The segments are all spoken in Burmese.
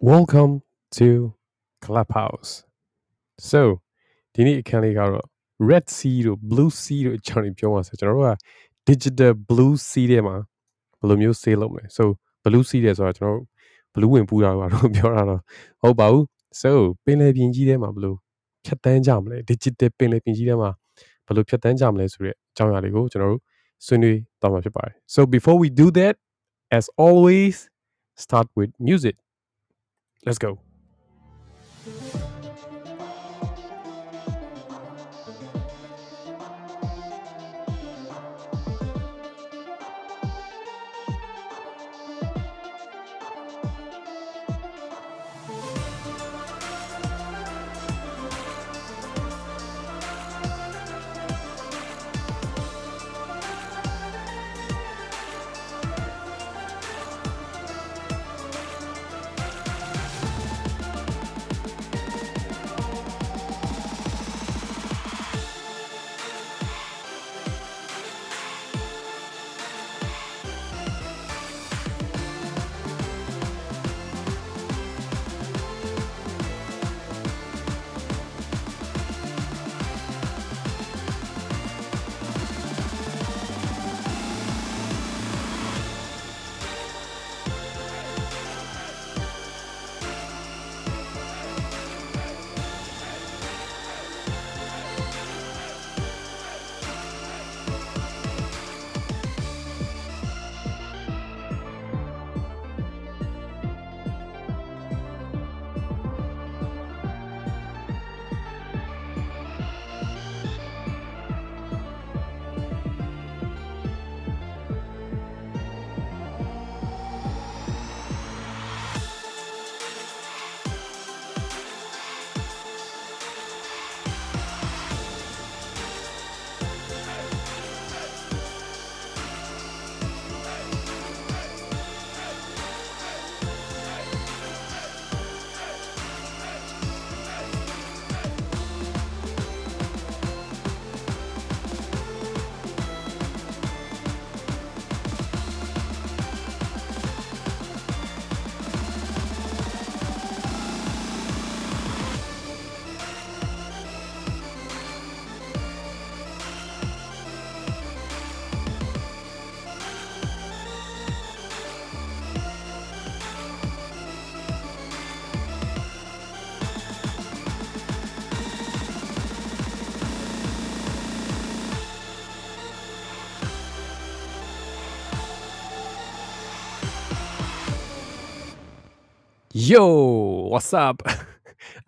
Welcome to Clubhouse so ဒီနေ့အခန်းလေးကတော့ Red Sea တို့ Blue Sea တို့အကြောင်းတွေပြောမှာဆိုကျွန်တော်တို့က Digital Blue Sea ထဲမှာဘယ်လိုမျိုး save လုပ်မလဲ so Blue Sea တဲ့ဆိုတာကျွန်တော်တို့ Blue ဝင်ပူတာတော့ပြောတာတော့ဟုတ်ပါဘူး so ပင်လယ်ပြင်ကြီးထဲမှာဘယ်လိုဖြတ်တန်းကြမလဲ Digital ပင်လယ်ပြင်ကြီးထဲမှာဘယ်လိုဖြတ်တန်းကြမလဲဆိုတဲ့အကြောင်းအရာလေးကိုကျွန်တော်တို့ဆွေးနွေးသွားမှာဖြစ်ပါတယ် so before we do that as always start with music let's go Yo what's up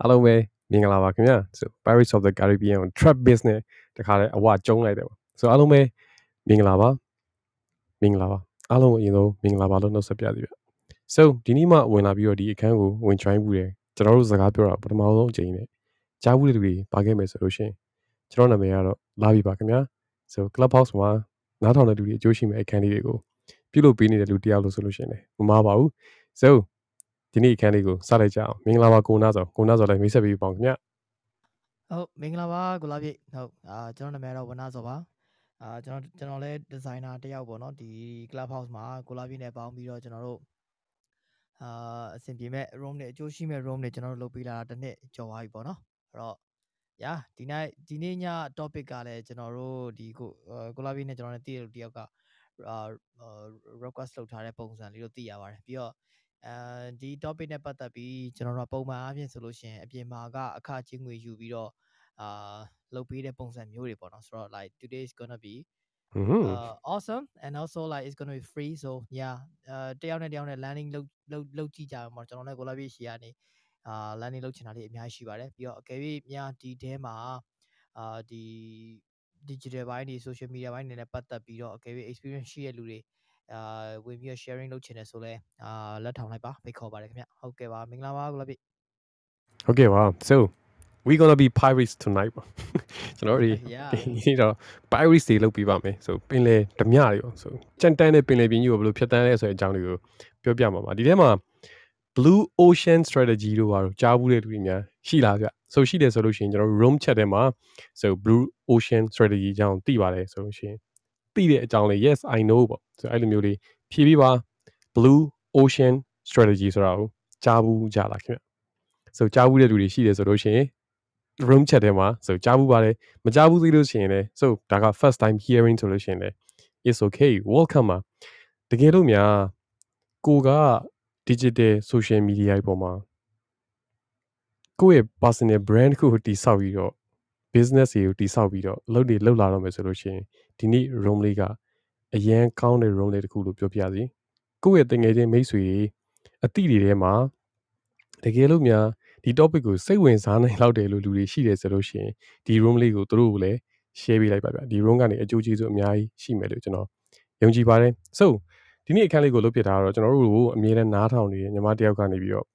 အားလုံးပဲမင်္ဂလာပါခင်ဗျာ so Pirates of the Caribbean trap business တခါလဲအဝကျုံးလိုက်တယ်ပါ so အားလုံးပဲမင်္ဂလာပါမင်္ဂလာပါအားလုံးကိုအရင်ဆုံးမင်္ဂလာပါလို့နှုတ်ဆက်ပြစီဗျ so ဒီနေ့မှဝင်လာပြီးတော့ဒီအခန်းကိုဝင် join ဘူးတယ်ကျွန်တော်တို့စကားပြောတာပထမဆုံးအကြိမ်နဲ့ကြားဘူးတဲ့လူတွေပါခဲ့မယ်ဆိုလို့ရှိရင်ကျွန်တော်နာမည်ကတော့လာပြီပါခင်ဗျာ so clubhouse မှာနားထောင်တဲ့လူတွေအကျိုးရှိမဲ့အခန်းလေးတွေကိုပြုလုပ်ပေးနေတဲ့လူတယောက်လို့ဆိုလို့ရှိရင်လည်းမမှားပါဘူး so ဒီနေ့အခန်းလေးကိုစလိုက်ကြအောင်မင်္ဂလာပါကိုနာစောကိုနာစောလည်းမိတ်ဆက်ပေးပါဦးခင်ဗျဟုတ်မင်္ဂလာပါကိုလာပြည့်ဟုတ်အာကျွန်တော်နာမည်တော့ဝနာစောပါအာကျွန်တော်ကျွန်တော်လည်းဒီဇိုင်နာတယောက်ပေါ့နော်ဒီ club house မှာကိုလာပြည့်နဲ့ပေါင်းပြီးတော့ကျွန်တော်တို့အာအဆင်ပြေမဲ့ room တွေအကျိုးရှိမဲ့ room တွေကျွန်တော်တို့လုပ်ပေးလာတာတစ်နှစ်ကျော်သွားပြီပေါ့နော်အဲ့တော့ညာဒီနေ့ဒီနေ့ည topic ကလည်းကျွန်တော်တို့ဒီကိုကိုလာပြည့်နဲ့ကျွန်တော်နဲ့တည့်ရတယောက်ကအာ request လုပ်ထားတဲ့ပုံစံလေးကိုသိရပါတယ်ပြီးတော့ အဲဒီ topic နဲ့ပတ်သက်ပြီးကျွန်တော်တို့ပုံမှန်အားဖြင့်ဆိုလို့ရှိရင်အပြင်မှာကအခချင်းငွေယူပြီးတော့အာလုပ်ပေးတဲ့ပုံစံမျိုးတွေပေါ့နော်ဆိုတော့ like today is going to be uh awesome and also like it's going to be free so yeah အဲတယောက်နဲ့တယောက်နဲ့ landing လုပ်လုပ်လုပ်ကြည့်ကြအောင်ပေါ့ကျွန်တော်လည်းကိုလာပြည့်ရှီကနေအာ landing လုပ်ချင်တာလေးအများကြီးရှိပါတယ်ပြီးတော့အကယ်၍များဒီထဲမှာအာဒီ digital ဘိုင်းတွေ social media ဘိုင်းတွေနဲ့ပတ်သက်ပြီးတော့အကယ်၍ experience ရှိတဲ့လူတွေ အာဝင်ပြီး sharing လုပ်ချင်တယ်ဆိုလဲအာလက်ထောင်လိုက်ပါဖိတ်ခေါ်ပါတယ်ခင်ဗျဟုတ်ကဲ့ပါမင်္ဂလာပါကိုလာပြဟုတ်ကဲ့ပါ so we going to be pirates tonight ပါကျွန်တော်တို့ဒီတော့ pirates တွေလုပ်ပြီးပါမယ် so ပင်လေဓမြတွေရော so ကြံတန်းတဲ့ပင်လေပြင်းကြီးကိုဘယ်လိုဖြတ်တန်းလဲဆိုတဲ့အကြောင်းတွေကိုပြောပြမှာပါဒီထဲမှာ blue ocean strategy တို့ပါတော့ကြားဘူးတဲ့လူတွေများရှိလားဗျဆိုရှိတယ်ဆိုလို့ရှိရင်ကျွန်တော် room chat ထဲမှာ so blue ocean strategy အကြောင်းသိပါတယ်ဆိုလို့ရှိရင် သိတဲ့အကြောင်းလေး yes i know ပေါ့ဆိုအဲ့လိုမျိုးလေးဖြည့်ပြီးပါ blue ocean strategy ဆိုတာကိုကြားဘူးကြလားခင်ဗျဆိုကြားဘူးတဲ့လူတွေရှိတယ်ဆိုလို့ရှိရင် room chat ထဲမှာဆိုကြားဘူးပါတယ်မကြားဘူးသေးလို့ရှိရင်လည်း so ဒါက first time hearing ဆိုလို့ရှိရင်လည်း it's okay welcome ပါတကယ်လို့များကိုက digital social media ပေါ်မှာကိုယ့်ရဲ့ personal brand ကိုတည်ဆောက်ပြီးတော့ business တွေကိုတည်ဆောက်ပြီးတော့အလုပ်တွေလုပ်လာတော့မယ်ဆိုလို့ရှိရင် ဒီနေ့ room လေးကအရန်ကောင်းတဲ့ room လေးတစ်ခုလို့ပြောပြစီကိုယ့်ရဲ့တငယ်ချင်းမိတ်ဆွေတွေအတိတွေထဲမှာတကယ်လို့များဒီ topic ကိုစိတ်ဝင်စားနိုင်လောက်တယ်လို့လူတွေရှိတယ်ဆိုလို့ရှိရင်ဒီ room လေးကိုသူတို့ကိုလည်း share ပေးလိုက်ပါဗျဒီ room ကနေအကျိုးကျေးဇူးအများကြီးရှိမယ်လို့ကျွန်တော်ယုံကြည်ပါတယ် so ဒီနေ့အခန်းလေးကိုလုပ်ပြတာတော့ကျွန်တော်တို့ကိုအမြဲတမ်းနားထောင်နေတဲ့ညီမတယောက်ကနေပြီးတော့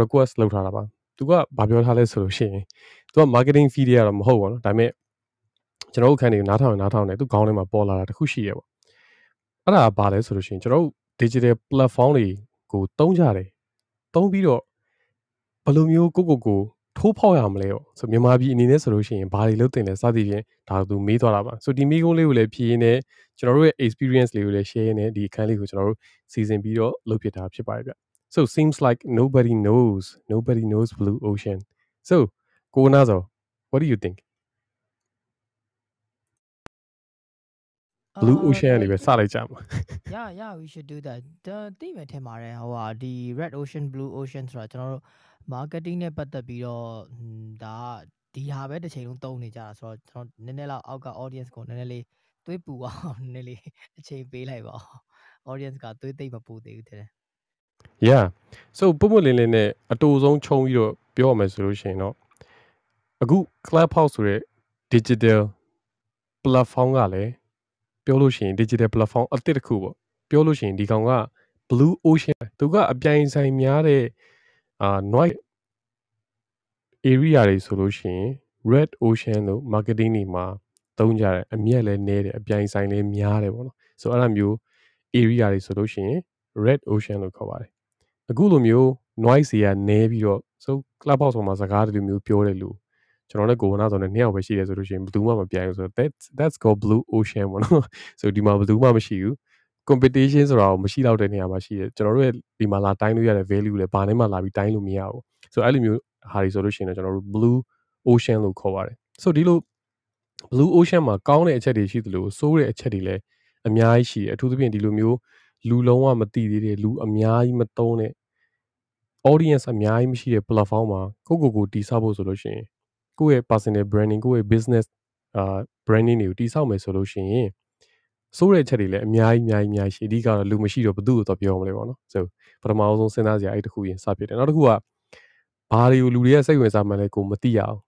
request လုပ်ထားတာပါသူကဘာပြောထားလဲဆိုလို့ရှိရင်သူက marketing fee တွေကတော့မဟုတ်ပါဘူးဒါပေမဲ့ ကျွန်တော်တို့အခန်းလေးကိုနားထောင်နားထောင်နေသူခေါင်းထဲမှာပေါ်လာတာတခုရှိရပေါ့အဲ့ဒါဘာလဲဆိုလို့ရှိရင်ကျွန်တော်တို့ digital platform တွေကိုတုံးကြတယ်တုံးပြီးတော့ဘယ်လိုမျိုးကိုကိုကိုထိုးဖောက်ရမလဲရောဆိုမြန်မာပြည်အနေနဲ့ဆိုလို့ရှိရင်ဘာတွေလုပ်တင်လဲစသည်ဖြင့်ဒါသူမေးသွားတာပါဆိုဒီမိကုန်းလေးကိုလည်းဖြေရင်းနဲ့ကျွန်တော်တို့ရဲ့ experience လေးကိုလည်း share ရင်းနဲ့ဒီအခန်းလေးကိုကျွန်တော်တို့စီစဉ်ပြီးတော့လုပ်ဖြစ်တာဖြစ်ပါတယ်ဗျ so seems like nobody knows nobody knows blue ocean so ကိုနာဆို what do you think blue ocean ကနေပဲစလိုက်ကြမှာ yeah yeah we should do that ဒါသိမယ်ထင်ပါတယ်ဟိုဟာဒီ red ocean blue ocean ဆိုတာကျွန်တော်တို့ marketing နဲ့ပတ်သက်ပြီးတော့ဒါဒီဟာပဲတစ်ချိန်လုံးသုံးနေကြတာဆိုတော့ကျွန်တော်နည်းနည်းလောက်အောက်က audience ကိုနည်းနည်းလေးသွေးပူအောင်နည်းနည်းလေးအချိန်ပေးလိုက်ပါ audience ကသွေးသိမ့်မပူသေးဘူးတဲ့ yeah so ပုံမှန်လင်းလင်းနဲ့အတူဆုံးခြုံပြီးတော့ပြောရမယ်ဆိုလို့ရှိရင်တော့အခု clubhouse ဆိုတဲ့ digital platform ကလည်း ပြောလို့ရှိရင် digital platform အသစ်တစ်ခုပေါ့ပြောလို့ရှိရင်ဒီကောင်က blue ocean သူကအပြိုင်ဆိုင်များတဲ့အာ noise area တွေဆိုလို့ရှိရင် red ocean လို့ marketing တွေမှာသုံးကြတယ်အမြက်လည်းနည်းတယ်အပြိုင်ဆိုင်လည်းများတယ်ပေါ့နော်ဆိုတော့အဲ့လိုမျိုး area တွေဆိုလို့ရှိရင် red ocean လို့ခေါ်ပါတယ်အခုလိုမျိုး noise တွေကနည်းပြီးတော့ဆို clubhouse ပေါ်မှာစကားတလူမျိုးပြောတယ်လို့ ကျွန်တော်လည်းကိုဝနာဆိုနေနှစ်ယောက်ပဲရှိတယ်ဆိုလို့ရှိရင်ဘယ်သူမှမပြိုင်ဘူးဆိုတော့ that's that's called blue ocean ပေါ့နော်ဆိုဒီမှာဘယ်သူမှမရှိဘူး competition ဆိုတာကိုမရှိတော့တဲ့နေရာမှာရှိတယ်ကျွန်တော်တို့ရဲ့ဒီမှာလာတိုင်းလို့ရတဲ့ value လည်းဘာနဲ့မှလာပြီးတိုင်းလို့မရဘူးဆိုတော့အဲ့လိုမျိုးဟာတွေဆိုလို့ရှိရင်တော့ကျွန်တော်တို့ blue ocean လို့ခေါ်ပါတယ်ဆိုဒီလို blue ocean မှာကောင်းတဲ့အချက်တွေရှိသလိုဆိုးတဲ့အချက်တွေလည်းအများကြီးရှိတယ်အထူးသဖြင့်ဒီလိုမျိုးလူလုံးဝမသိသေးတဲ့လူအများကြီးမသုံးတဲ့ audience အများကြီးမရှိတဲ့ platform မှာကိုကိုကိုတီးဆောက်ဖို့ဆိုလို့ရှိရင် ကိုယ့်ရဲ့ personal branding ကိုယ့်ရဲ့ business အာ branding တွေကိုတီးဆောက်မယ်ဆိုလို့ရှိရင်စိုးတဲ့ချက်တွေလည်းအများကြီးအများကြီးအများကြီးရှိအဓိကတော့လူမရှိတော့ဘသူ့ကိုတော့ပြောမလဲပေါ့နော်ဆိုပထမအောင်ဆုံးစဉ်းစားစရာအဲ့တခုရင်စဖြစ်တယ်နောက်တစ်ခုကဘာတွေကိုလူတွေကစိတ်ဝင်စားမှန်းလဲကိုမသိရအောင်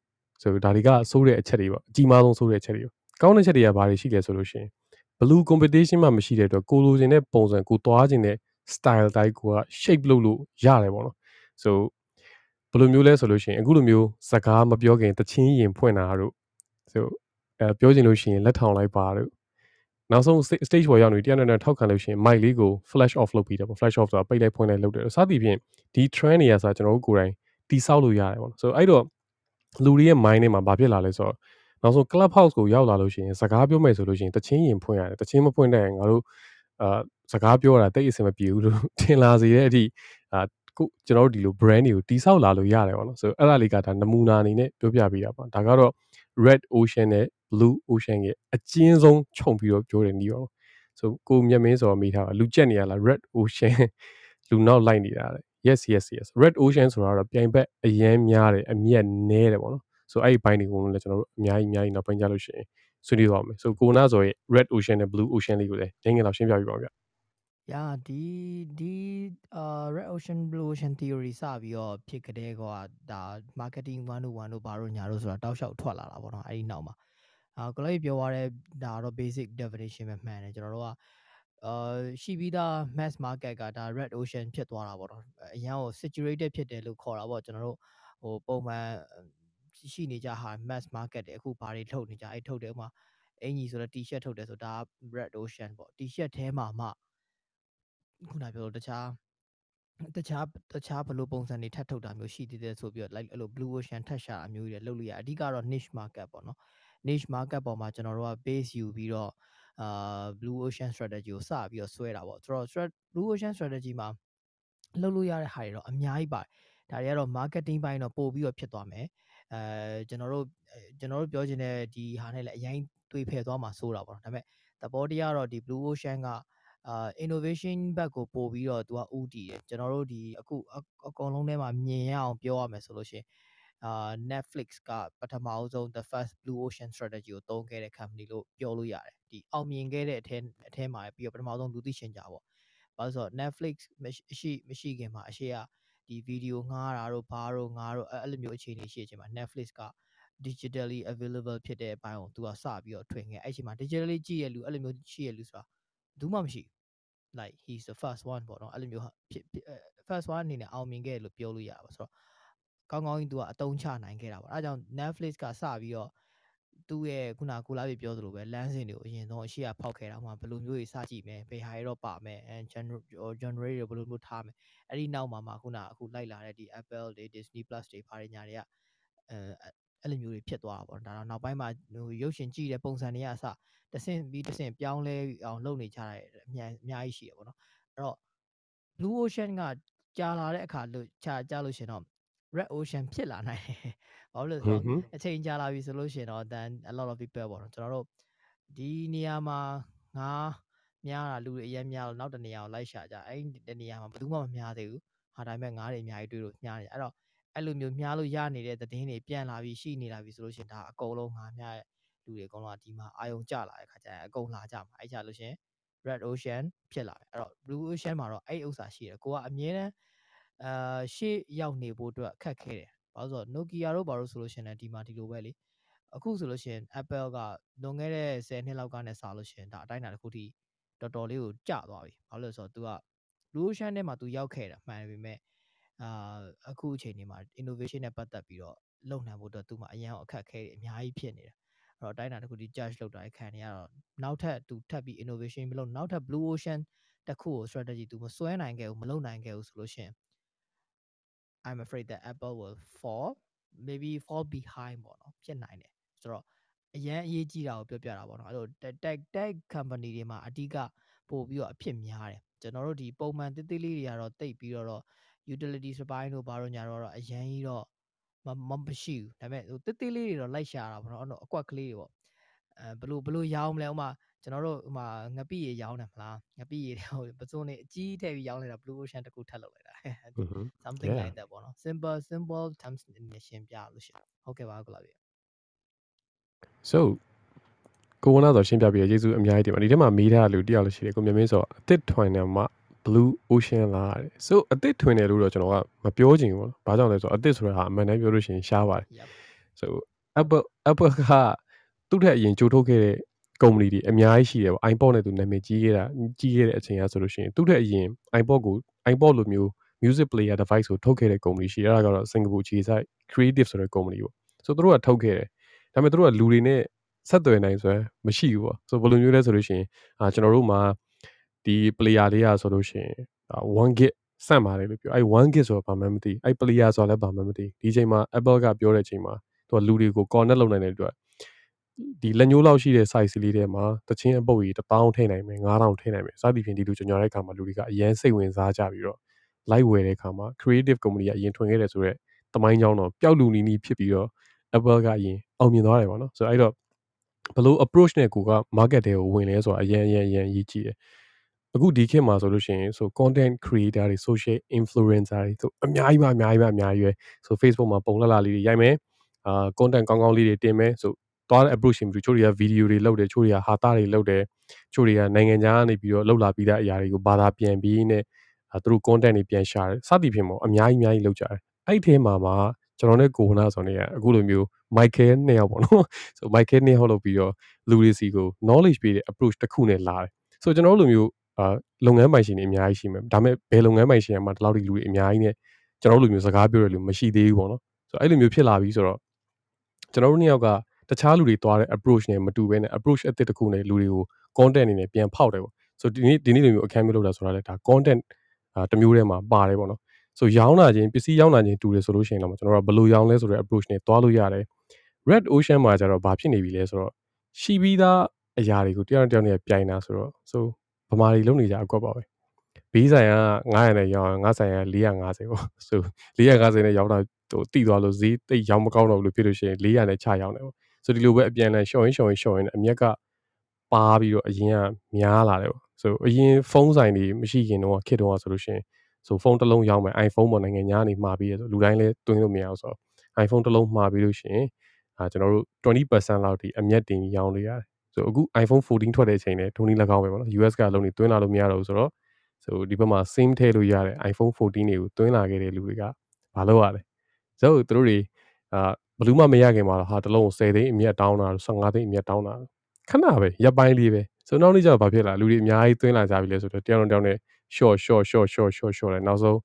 ဆိုဒါတွေကစိုးတဲ့အချက်တွေပေါ့အကြီးမားဆုံးစိုးတဲ့အချက်တွေပေါ့ကောင်းတဲ့ချက်တွေကဘာတွေရှိလဲဆိုလို့ရှိရင် blue competition မှမရှိတဲ့အတွက်ကိုလိုချင်တဲ့ပုံစံကိုသွားချင်တဲ့ style တိုင်းကိုက shape လုပ်လို့ရတယ်ပေါ့နော်ဆို ဘယ်လိုမျိုးလဲဆိုလို့ရှိရင်အခုလိုမျိုးစကားမပြောခင်တချင်းရင်ဖွင့်တာတို့ဆိုအဲပြောချင်လို့ရှိရင်လက်ထောင်လိုက်ပါတို့နောက်ဆုံး stage ပေါ်ရောက်နေတရားနဲ့ထောက်ခံလို့ရှိရင် mic လေးကို flash off လုပ်ပြီးတယ်ပေါ့ flash off ဆိုတာပိတ်လိုက်ဖွင့်လိုက်လုပ်တယ်စသည်ဖြင့်ဒီ trend တွေရဆိုကျွန်တော်တို့ကိုယ်တိုင်တိဆောက်လို့ရတယ်ပေါ့ဆိုအဲ့တော့လူတွေရဲ့ mind ထဲမှာဘာဖြစ်လာလဲဆိုတော့နောက်ဆုံး club house ကိုရောက်လာလို့ရှိရင်စကားပြောမယ်ဆိုလို့ရှိရင်တချင်းရင်ဖွင့်ရတယ်တချင်းမဖွင့်တဲ့ငါတို့အာစကားပြောတာတိတ်အဆင်မပြေဘူးလို့ထင်လာစေတဲ့အထိအာ ကိုကျွန်တော်တို့ဒီလို brand တွေကိုတိဆောက်လာလို့ရတယ်ပေါ့နော်ဆိုအဲ့ဒါလေးကဒါနမူနာအနေနဲ့ပြောပြပေးတာပါဒါကတော့ red ocean နဲ့ blue ocean ရဲ့အကျဉ်းဆုံးခြုံပြီးတော့ပြောတယ်နီးပါတော့ဆိုကိုမြတ်မင်းဆိုတော့မိထားတာလူကြက်နေရလား red ocean လူနောက်လိုက်နေတာလေ yes yes yes red ocean ဆိုတာတော့ပြိုင်ဘက်အရန်များတယ်အမျက်နဲတယ်ပေါ့နော်ဆိုအဲ့ဒီဘိုင်းတွေကိုလည်းကျွန်တော်တို့အများကြီးအများကြီးနောက်ပိုင်းကြလို့ရှိရင်ဆွေးနွေးပါမယ်ဆိုကိုနာဆိုရဲ့ red ocean နဲ့ blue ocean လေးကိုလည်းငင်းငယ်တော့ရှင်းပြပြပါဦးဗျ ရာဒီဒီအာ red ocean blue ocean theory စပြီးတော့ဖြစ်ကြတဲ့ကောဒါ marketing 101တို့ဘာတို့ညာတို့ဆိုတာတောက်လျှောက်ထွက်လာတာပေါ့နော်အဲ့ဒီနောက်မှာအာကလေးပြောရတဲ့ဒါတော့ basic definition ပဲမှန်တယ်ကျွန်တော်တို့ကအာရှိပြီးသား mass market ကဒါ red ocean ဖြစ်သွားတာပေါ့နော်အရန်ကို saturated ဖြစ်တယ်လို့ခေါ်တာပေါ့ကျွန်တော်တို့ဟိုပုံမှန်ရှိနေကြဟာ mass market တွေအခုဘာတွေထုတ်နေကြအဲ့ထုတ်တယ်ဥမာအင်ကြီးဆိုတော့ t-shirt ထုတ်တယ်ဆိုဒါ red ocean ပေါ့ t-shirt ထဲမှာမှ ခုနပြောလို့တခြားတခြားတခြားဘလို့ပုံစံတွေထပ်ထုတ်တာမျိုးရှိသေးတယ်ဆိုပြီးတော့ like အဲ့လို blue ocean ထပ်ရှာအမျိုးကြီးတွေလုပ်လို့ရအဓိကတော့ niche market ပေါ့နော် niche market ပေါ်မှာကျွန်တော်တို့က base ယူပြီးတော့အာ blue ocean strategy ကိုစပြီးတော့ဆွဲတာပေါ့ဆိုတော့ blue ocean strategy မှာလုပ်လို့ရတဲ့ဟာတွေတော့အများကြီးပါတယ်ဒါတွေကတော့ marketing ဘိုင်းတော့ပို့ပြီးတော့ဖြစ်သွားမယ်အဲကျွန်တော်တို့ကျွန်တော်တို့ပြောချင်တဲ့ဒီဟာနဲ့လည်းအရင်တွေးဖယ်သွားမှာစိုးတာပေါ့နော်ဒါပေမဲ့သဘောတရားတော့ဒီ blue ocean က အာ innovation ဘက်ကိုပို့ပြီးတော့သူကဥတည်တယ်ကျွန်တော်တို့ဒီအခုအကုန်လုံးထဲမှာမြင်ရအောင်ပြောရမယ်ဆိုလို့ရှိရင်အာ Netflix ကပထမအဆုံး the first blue ocean strategy ကိုသုံးခဲ့တဲ့ company လို့ပြောလို့ရတယ်ဒီအောင်မြင်ခဲ့တဲ့အထဲအထဲမှာပြီးတော့ပထမဆုံးလူသိရှင်ကြပေါ့ဘာလို့ဆိုတော့ Netflix မရှိမရှိခင်မှာအရှိကဒီဗီဒီယိုငှားတာတို့ဘာတို့ငှားတို့အဲ့လိုမျိုးအခြေအနေရှိတဲ့အချိန်မှာ Netflix က digitally available ဖြစ်တဲ့အပိုင်းကိုသူကစပြီးတော့ထွင်ခဲ့အဲ့ချိန်မှာ digitally ကြည့်ရလူအဲ့လိုမျိုးရှိရလူဆိုတာဘူးမှမရှိ like he's the first one ပေါ့နော်အဲ့လိုမျိုးဖြစ် first one အနေနဲ့အောင်မြင်ခဲ့လို့ပြောလို့ရပါဆိုတော့ကောင်းကောင်းကြီးသူကအတုံးချနိုင်ခဲ့တာပေါ့အဲဒါကြောင့် Netflix ကစပြီးတော့သူ့ရဲ့ခုနကိုလာပြီပြောသလိုပဲလမ်းစဉ်တွေကိုအရင်ဆုံးအရှိရဖောက်ခဲ့တာမှဘယ်လိုမျိုးကြီးစကြည့်မယ်ဘယ်ဟာတွေတော့ပါမယ်အဲ generate တွေဘယ်လိုမျိုးထားမယ်အဲ့ဒီနောက်မှာမှခုနအခုလိုက်လာတဲ့ဒီ Apple တွေ Disney Plus တွေဘာတွေညာတွေကအဲ အဲ့လိုမျိုးတွေဖြစ်သွားတာပေါ့ဒါတော့နောက်ပိုင်းမှာဟိုရုပ်ရှင်ကြည့်တဲ့ပုံစံတွေကအစတဆင့်ပြီးတဆင့်ပြောင်းလဲအောင်လုပ်နေကြတယ်အများအများကြီးရှိရပေါ့နော်အဲ့တော့ Blue Ocean ကကြာလာတဲ့အခါလို့ကြာကြာလို့ရှင်တော့ Red Ocean ဖြစ်လာနိုင်တယ်။ဘာလို့လဲဆိုတော့အချိန်ကြာလာပြီဆိုလို့ရှင်တော့ then a lot of people ပေါ့နော်ကျွန်တော်တို့ဒီနေရာမှာငါများတာလူတွေအရင်များလို့နောက်တနေရာကိုလိုက်ရှာကြအဲ့ဒီတနေရာမှာဘယ်သူမှမများသေးဘူး။ဟာဒါပေမဲ့ငါးတွေအများကြီးတွေ့လို့များနေအဲ့တော့ အဲ့လိုမျိုးများလို့ရနေတဲ့သတင်းတွေပြန်လာပြီးရှိနေလာပြီဆိုလို့ရှင်ဒါအကုန်လုံးငါများရဲ့လူတွေအကုန်လုံးဒီမှာအာယုံကျလာတဲ့ခါကျရင်အကုန်လာကြမှာအဲ့ကြလို့ရှင် red ocean ဖြစ်လာတယ်အဲ့တော့ blue ocean မှာတော့အဲ့ဥစ္စာရှိတယ်ကိုကအမြဲတမ်းအာရှေ့ရောက်နေဖို့အတွက်ခက်ခဲတယ်ဘာလို့ဆိုတော့ Nokia တို့ဘာလို့ဆိုလို့ရှိရင်ဒီမှာဒီလိုပဲလေအခုဆိုလို့ရှိရင် Apple ကလွန်ခဲ့တဲ့10နှစ်လောက်ကနဲ့စလို့ရှိရင်ဒါအတိုင်းအတာတစ်ခုထိတော်တော်လေးကိုကျသွားပြီဘာလို့လဲဆိုတော့ तू က blue ocean ထဲမှာ तू ရောက်ခဲ့တာမှန်ပေမဲ့ အာအခုအချိန်ဒီမှာ innovation နဲ့ပတ်သက်ပြီးတော့လုပ်နိုင်ဖို့အတွက် तू မှာအရင်အခက်ခဲတွေအများကြီးဖြစ်နေတယ်တော့အတိုင်းအတာတစ်ခုဒီ judge လုပ်တာခံနေရတော့နောက်ထပ်သူထပ်ပြီး innovation မလုပ်နောက်ထပ် blue ocean တစ်ခုကို strategy သူမစွဲနိုင်ခဲ့ဘူးမလုပ်နိုင်ခဲ့ဘူးဆိုလို့ရှိရင် I'm afraid that Apple will fall maybe fall behind ပေါ့နော်ဖြစ်နိုင်တယ်ဆိုတော့အရန်အရေးကြီးတာကိုပြောပြတာပေါ့နော်အဲ့လို tech tech company တွေမှာအဓိကပို့ပြီးတော့အဖြစ်များတယ်ကျွန်တော်တို့ဒီပုံမှန်တိတိလေးတွေကတော့တိတ်ပြီးတော့ utilities ဘိုင်းတို့ဘာလို့ညာတော့အရန်ကြီးတော့မမရှိဘူးဒါပေမဲ့ဟိုတိတိလေးတွေတော့လိုက်ရှာတာပေါ့နော်အဲ့တော့အကွက်ကလေးတွေပေါ့အဲဘလို့ဘလို့ရောင်းမလဲဥမာကျွန်တော်တို့ဥမာငပိရေရောင်းတယ်မလားငပိရေဟိုပစုံနေအကြီးထည့်ပြီးရောင်းလိုက်တာ blue ocean တကူထပ်လုပ်လိုက်တာ something yeah. like that ပေါ့နော် simple simple terms နဲ့ရှင်းပြလို့ရှိရင်ဟုတ်ကဲ့ပါကိုလာပြီ so ကိုဝနာဆိုရှင်းပြပြီးကျေးဇူးအများကြီးတင်ပါဒီထဲမှာမေးထားလူတယောက်လို့ရှိတယ်ကိုမြမင်းဆိုအစ်စ်ထွင်တယ်မှာ blue ocean လာတယ် so အသစ်ထွင်တယ်လို့တော့ကျွန်တော်ကမပြောချင်ဘူးပေါ့နော်ဘာကြောင့်လဲဆိုတော့အသစ်ဆိုတာဟာအမှန်တမ်းပြောလို့ရှိရင်ရှားပါတယ် so apple apple ကသူ့ထက်အရင်ကြိုးထုတ်ခဲ့တဲ့ကုမ္ပဏီတွေအများကြီးရှိတယ်ပေါ့ iPod နဲ့သူနာမည်ကြီးခဲ့တာကြီးခဲ့တဲ့အချိန်ကဆိုလို့ရှိရင်သူ့ထက်အရင် iPod ကို iPod လိုမျိုး music player device ကိုထုတ်ခဲ့တဲ့ကုမ္ပဏီရှိတယ်အဲ့ဒါကတော့စင်ကာပူခြေစိုက် creative ဆိုတဲ့ကုမ္ပဏီပေါ့ဆိုသူတို့ကထုတ်ခဲ့တယ်ဒါပေမဲ့သူတို့ကလူတွေနဲ့ဆက်သွယ်နိုင်ဆိုရင်မရှိဘူးပေါ့ဆိုဘယ်လိုမျိုးလဲဆိုလို့ရှိရင်အာကျွန်တော်တို့မှာ ဒီ player လေးอ่ะဆိုလို့ရှိရင်1 gig စန့်ပါတယ်လို့ပြောအဲ့1 gig ဆိုတော့ဘာမှမသိအဲ့ player ဆိုတော့လည်းဘာမှမသိဒီချိန်မှာ Apple ကပြောတဲ့အချိန်မှာသူကလူတွေကို connect လုပ်နိုင်တဲ့အတွက်ဒီလက်ညှိုးလောက်ရှိတဲ့ size လေးထဲမှာတချင်းအပုတ်ကြီး1000ထည့်နိုင်မယ်9000ထည့်နိုင်မယ်စသည်ဖြင့်ဒီလိုကြညတဲ့အခါမှာလူတွေကအရန်စိတ်ဝင်စားကြပြီးတော့ live ဝယ်တဲ့အခါမှာ creative company ကအရင်ထွင်ခဲ့တယ်ဆိုတော့တမိုင်းကြောင်းတော့ပျောက်လူနီးနီးဖြစ်ပြီးတော့ Apple ကအရင်အောင်မြင်သွားတယ်ပေါ့နော်ဆိုတော့အဲ့တော့ဘလို့ approach နဲ့ကိုက market တွေကိုဝင်လဲဆိုတာအရင်အရင်အရင်အရေးကြီးတယ် အခုဒီခေတ်မှာဆိုလို့ရှိရင်ဆို content creator တွေ social influencer တွေဆိုအများကြီးပါအများကြီးပါအများကြီးပဲဆို Facebook မှာပုံလှလှလေးတွေရိုက်မယ်အာ content ကောင်းကောင်းလေးတွေတင်မယ်ဆိုသွားတဲ့ approach ရှင်ပြီးချို့တွေက video တွေလုပ်တယ်ချို့တွေကဟာတာတွေလုပ်တယ်ချို့တွေကနိုင်ငံခြားကနေပြီးတော့လှုပ်လာပြီးတဲ့အရာတွေကိုဘာသာပြန်ပြီးနဲ့သူတို့ content တွေပြန်ရှာတယ်စသည်ဖြင့်ပေါ့အများကြီးအများကြီးလုပ်ကြတယ်အဲ့ဒီထဲမှာမှာကျွန်တော်နဲ့ကိုဝနာဆိုနေရအခုလိုမျိုး Michael နှစ်ယောက်ပေါ့နော်ဆို Michael နှစ်ယောက်လုပ်ပြီးတော့လူတွေစီကို knowledge ပေးတဲ့ approach တစ်ခုနဲ့လာတယ်ဆိုကျွန်တော်တို့လိုမျိုး အာလုပ်ငန်းပိုင်ရှင်တွေအများကြီးရှိမယ်ဒါပေမဲ့ဘယ်လုပ်ငန်းပိုင်ရှင်မှာဒီလောက်ဒီလူတွေအများကြီးနဲ့ကျွန်တော်တို့လိုမျိုးစကားပြောတဲ့လူမရှိသေးဘူးပေါ့နော်ဆိုတော့အဲ့လိုမျိုးဖြစ်လာပြီဆိုတော့ကျွန်တော်တို့နှစ်ယောက်ကတခြားလူတွေသွားတဲ့ approach နဲ့မတူဘဲနဲ့ approach အသစ်တစ်ခုနဲ့လူတွေကို content အနေနဲ့ပြန်ဖောက်တယ်ပေါ့ဆိုဒီနေ့ဒီနေ့လိုမျိုးအခန်းမျိုးလုပ်တာဆိုတာလည်းဒါ content အာတစ်မျိုးထဲမှာပါတယ်ပေါ့နော်ဆိုရောင်းတာချင်းပစ္စည်းရောင်းတာချင်းတူတယ်ဆိုလို့ရှိရင်တော့ကျွန်တော်တို့ကဘယ်လိုရောင်းလဲဆိုတဲ့ approach နဲ့သွားလို့ရတယ် red ocean မှာကျတော့ဘာဖြစ်နေပြီလဲဆိုတော့ရှိပြီးသားအရာတွေကိုတယောက်တစ်ယောက်နဲ့ပြိုင်တာဆိုတော့ဆို ဗမာတွေလုံနေကြအကွက်ပါပဲဘေးဆိုင်က900နဲ့ရောင်းငါဆိုင်က450ပေါ့ဆို450နဲ့ရောင်းတာဟိုတိသွားလို့ဈေးတိတ်ရောင်းမကောင်းတော့ဘူးလို့ဖြစ်လို့ရှိရင်400နဲ့ချရောင်းတယ်ပေါ့ဆိုဒီလိုပဲအပြန်လန်ရှော့ရင်းရှော့ရင်းရှော့ရင်းအမြက်ကပါပြီးတော့အရင်ကများလာတယ်ပေါ့ဆိုအရင်ဖုန်းဆိုင်တွေမရှိခင်တော့ခစ်တော့ဆိုလို့ရှိရင်ဆိုဖုန်းတစ်လုံးရောင်းမယ် iPhone ပေါ်နိုင်ငံညာနေမှာပြီးရဆိုလူတိုင်းလည်းတွင်းလို့မရအောင်ဆိုတော့ iPhone တစ်လုံးမှာပြီးလို့ရှိရင်အာကျွန်တော်တို့20%လောက်ထိအမျက်တင်ရောင်းလို့ရတယ် ဆိုအခု iPhone 14ထွက်တဲ့အချိန်နဲ့ဒုနည်း၎င်းပဲပေါ့နော် US ကလုံးနေတွင်းလာလို့မရတော့ဘူးဆိုတော့ဆိုဒီဘက်မှာ sim ထည့်လို့ရတဲ့ iPhone 14တွေကိုတွင်းလာခဲ့တဲ့လူတွေကဘာလုပ်ရလဲဆိုတော့သူတို့တွေအာဘလူးမမရခင်မှာတော့ဟာတစ်လုံး10သိန်းအမျက်တောင်းတာ15သိန်းအမျက်တောင်းတာခဏပဲရပ်ပိုင်းလေးပဲဆိုတော့နောက်နေ့ကျတော့ဘာဖြစ်လာလူတွေအများကြီးတွင်းလာကြပြီလဲဆိုတော့တယောက်တစ်ယောက်နဲ့ short short short short short short လဲနောက်ဆုံး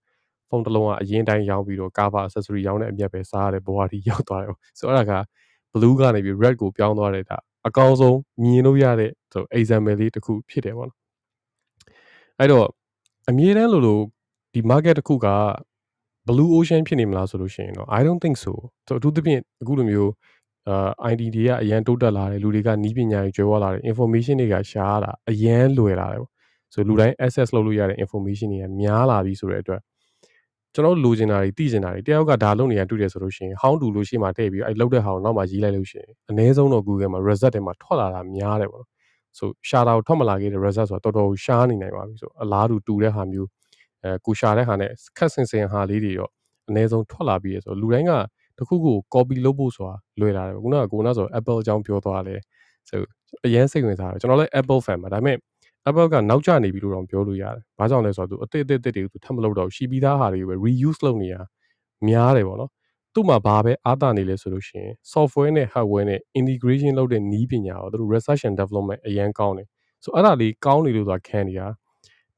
ဖုန်းတစ်လုံးကအရင်တိုင်းရောင်းပြီးတော့ cover accessory ရောင်းတဲ့အမြတ်ပဲစားရတဲ့ဘဝတီရောက်သွားတယ်ဆိုတော့အဲ့ဒါက blue ကနေပြီး red ကိုပြောင်းသွားတဲ့ဒါ အကောင်းဆုံးမြင်လို့ရတဲ့ဆို example လေးတစ်ခုဖြစ်တယ်ပေါ့နော်အဲ့တော့အမြဲတမ်းလို့လို့ဒီ market တစ်ခုက blue ocean ဖြစ်နေမလားဆိုလို့ရှိရင်တော့ I don't think so ဆိုအထူးသဖြင့်အခုလိုမျိုးအာ ID တွေကအရန်တိုးတက်လာတယ်လူတွေကနီးပညာတွေကျွဲဝလာတယ် information တွေကရှားတာအရန်လွယ်လာတယ်ပေါ့ဆိုလူတိုင်း access လုပ်လို့ရတဲ့ information တွေကများလာပြီဆိုတဲ့အတွက် ကျွန်တော်လိုချင်တာတွေသိချင်တာတွေတယောက်ကဒါလုပ်နေရတွေ့တယ်ဆိုလို့ရှိရင် how to လို့ရှိမှထည့်ပြီးအဲ့လုပ်တဲ့ဟာကိုနောက်မှရေးလိုက်လို့ရှိရင်အနည်းဆုံးတော့ Google မှာ result တွေမှာထွက်လာတာများတယ်ပေါ့နော်ဆိုရှာတာကိုထွက်မလာခဲ့တဲ့ result ဆိုတာတော်တော်ရှားနေနိုင်ပါပြီဆိုအလားတူတူတဲ့ဟာမျိုးအဲကိုရှာတဲ့ဟာနဲ့ခက်ဆင်ဆင်ဟာလေးတွေတော့အနည်းဆုံးထွက်လာပြီးရဆိုလူတိုင်းကတခုခု copy လုပ်ဖို့ဆိုတာလွယ်လာတယ်ခုနကကိုနာဆို Apple အကြောင်းပြောသွားတယ်ဆိုအရင်စိတ်ဝင်စားတယ်ကျွန်တော်လည်း Apple fan ပါဒါပေမဲ့ Apple ကနောက်ကျနေပြီလို့တော့ပြောလို့ရတယ်။ဘာကြောင့်လဲဆိုတော့သူအသစ်အသစ်အစ်တွေကိုသူထပ်မလုပ်တော့ရှိပြီးသားဟာတွေကိုပဲ reuse လုပ်နေတာများတယ်ပေါ့နော်။သူ့မှာဘာပဲအားတာနေလဲဆိုလို့ရှိရင် software နဲ့ hardware နဲ့ integration လုပ်တဲ့နည်းပညာကိုသူတို့ research and development အရင်ကောင်းတယ်။ဆိုအဲ့ဒါလေးကောင်းနေလို့ဆိုတာခံနေတာ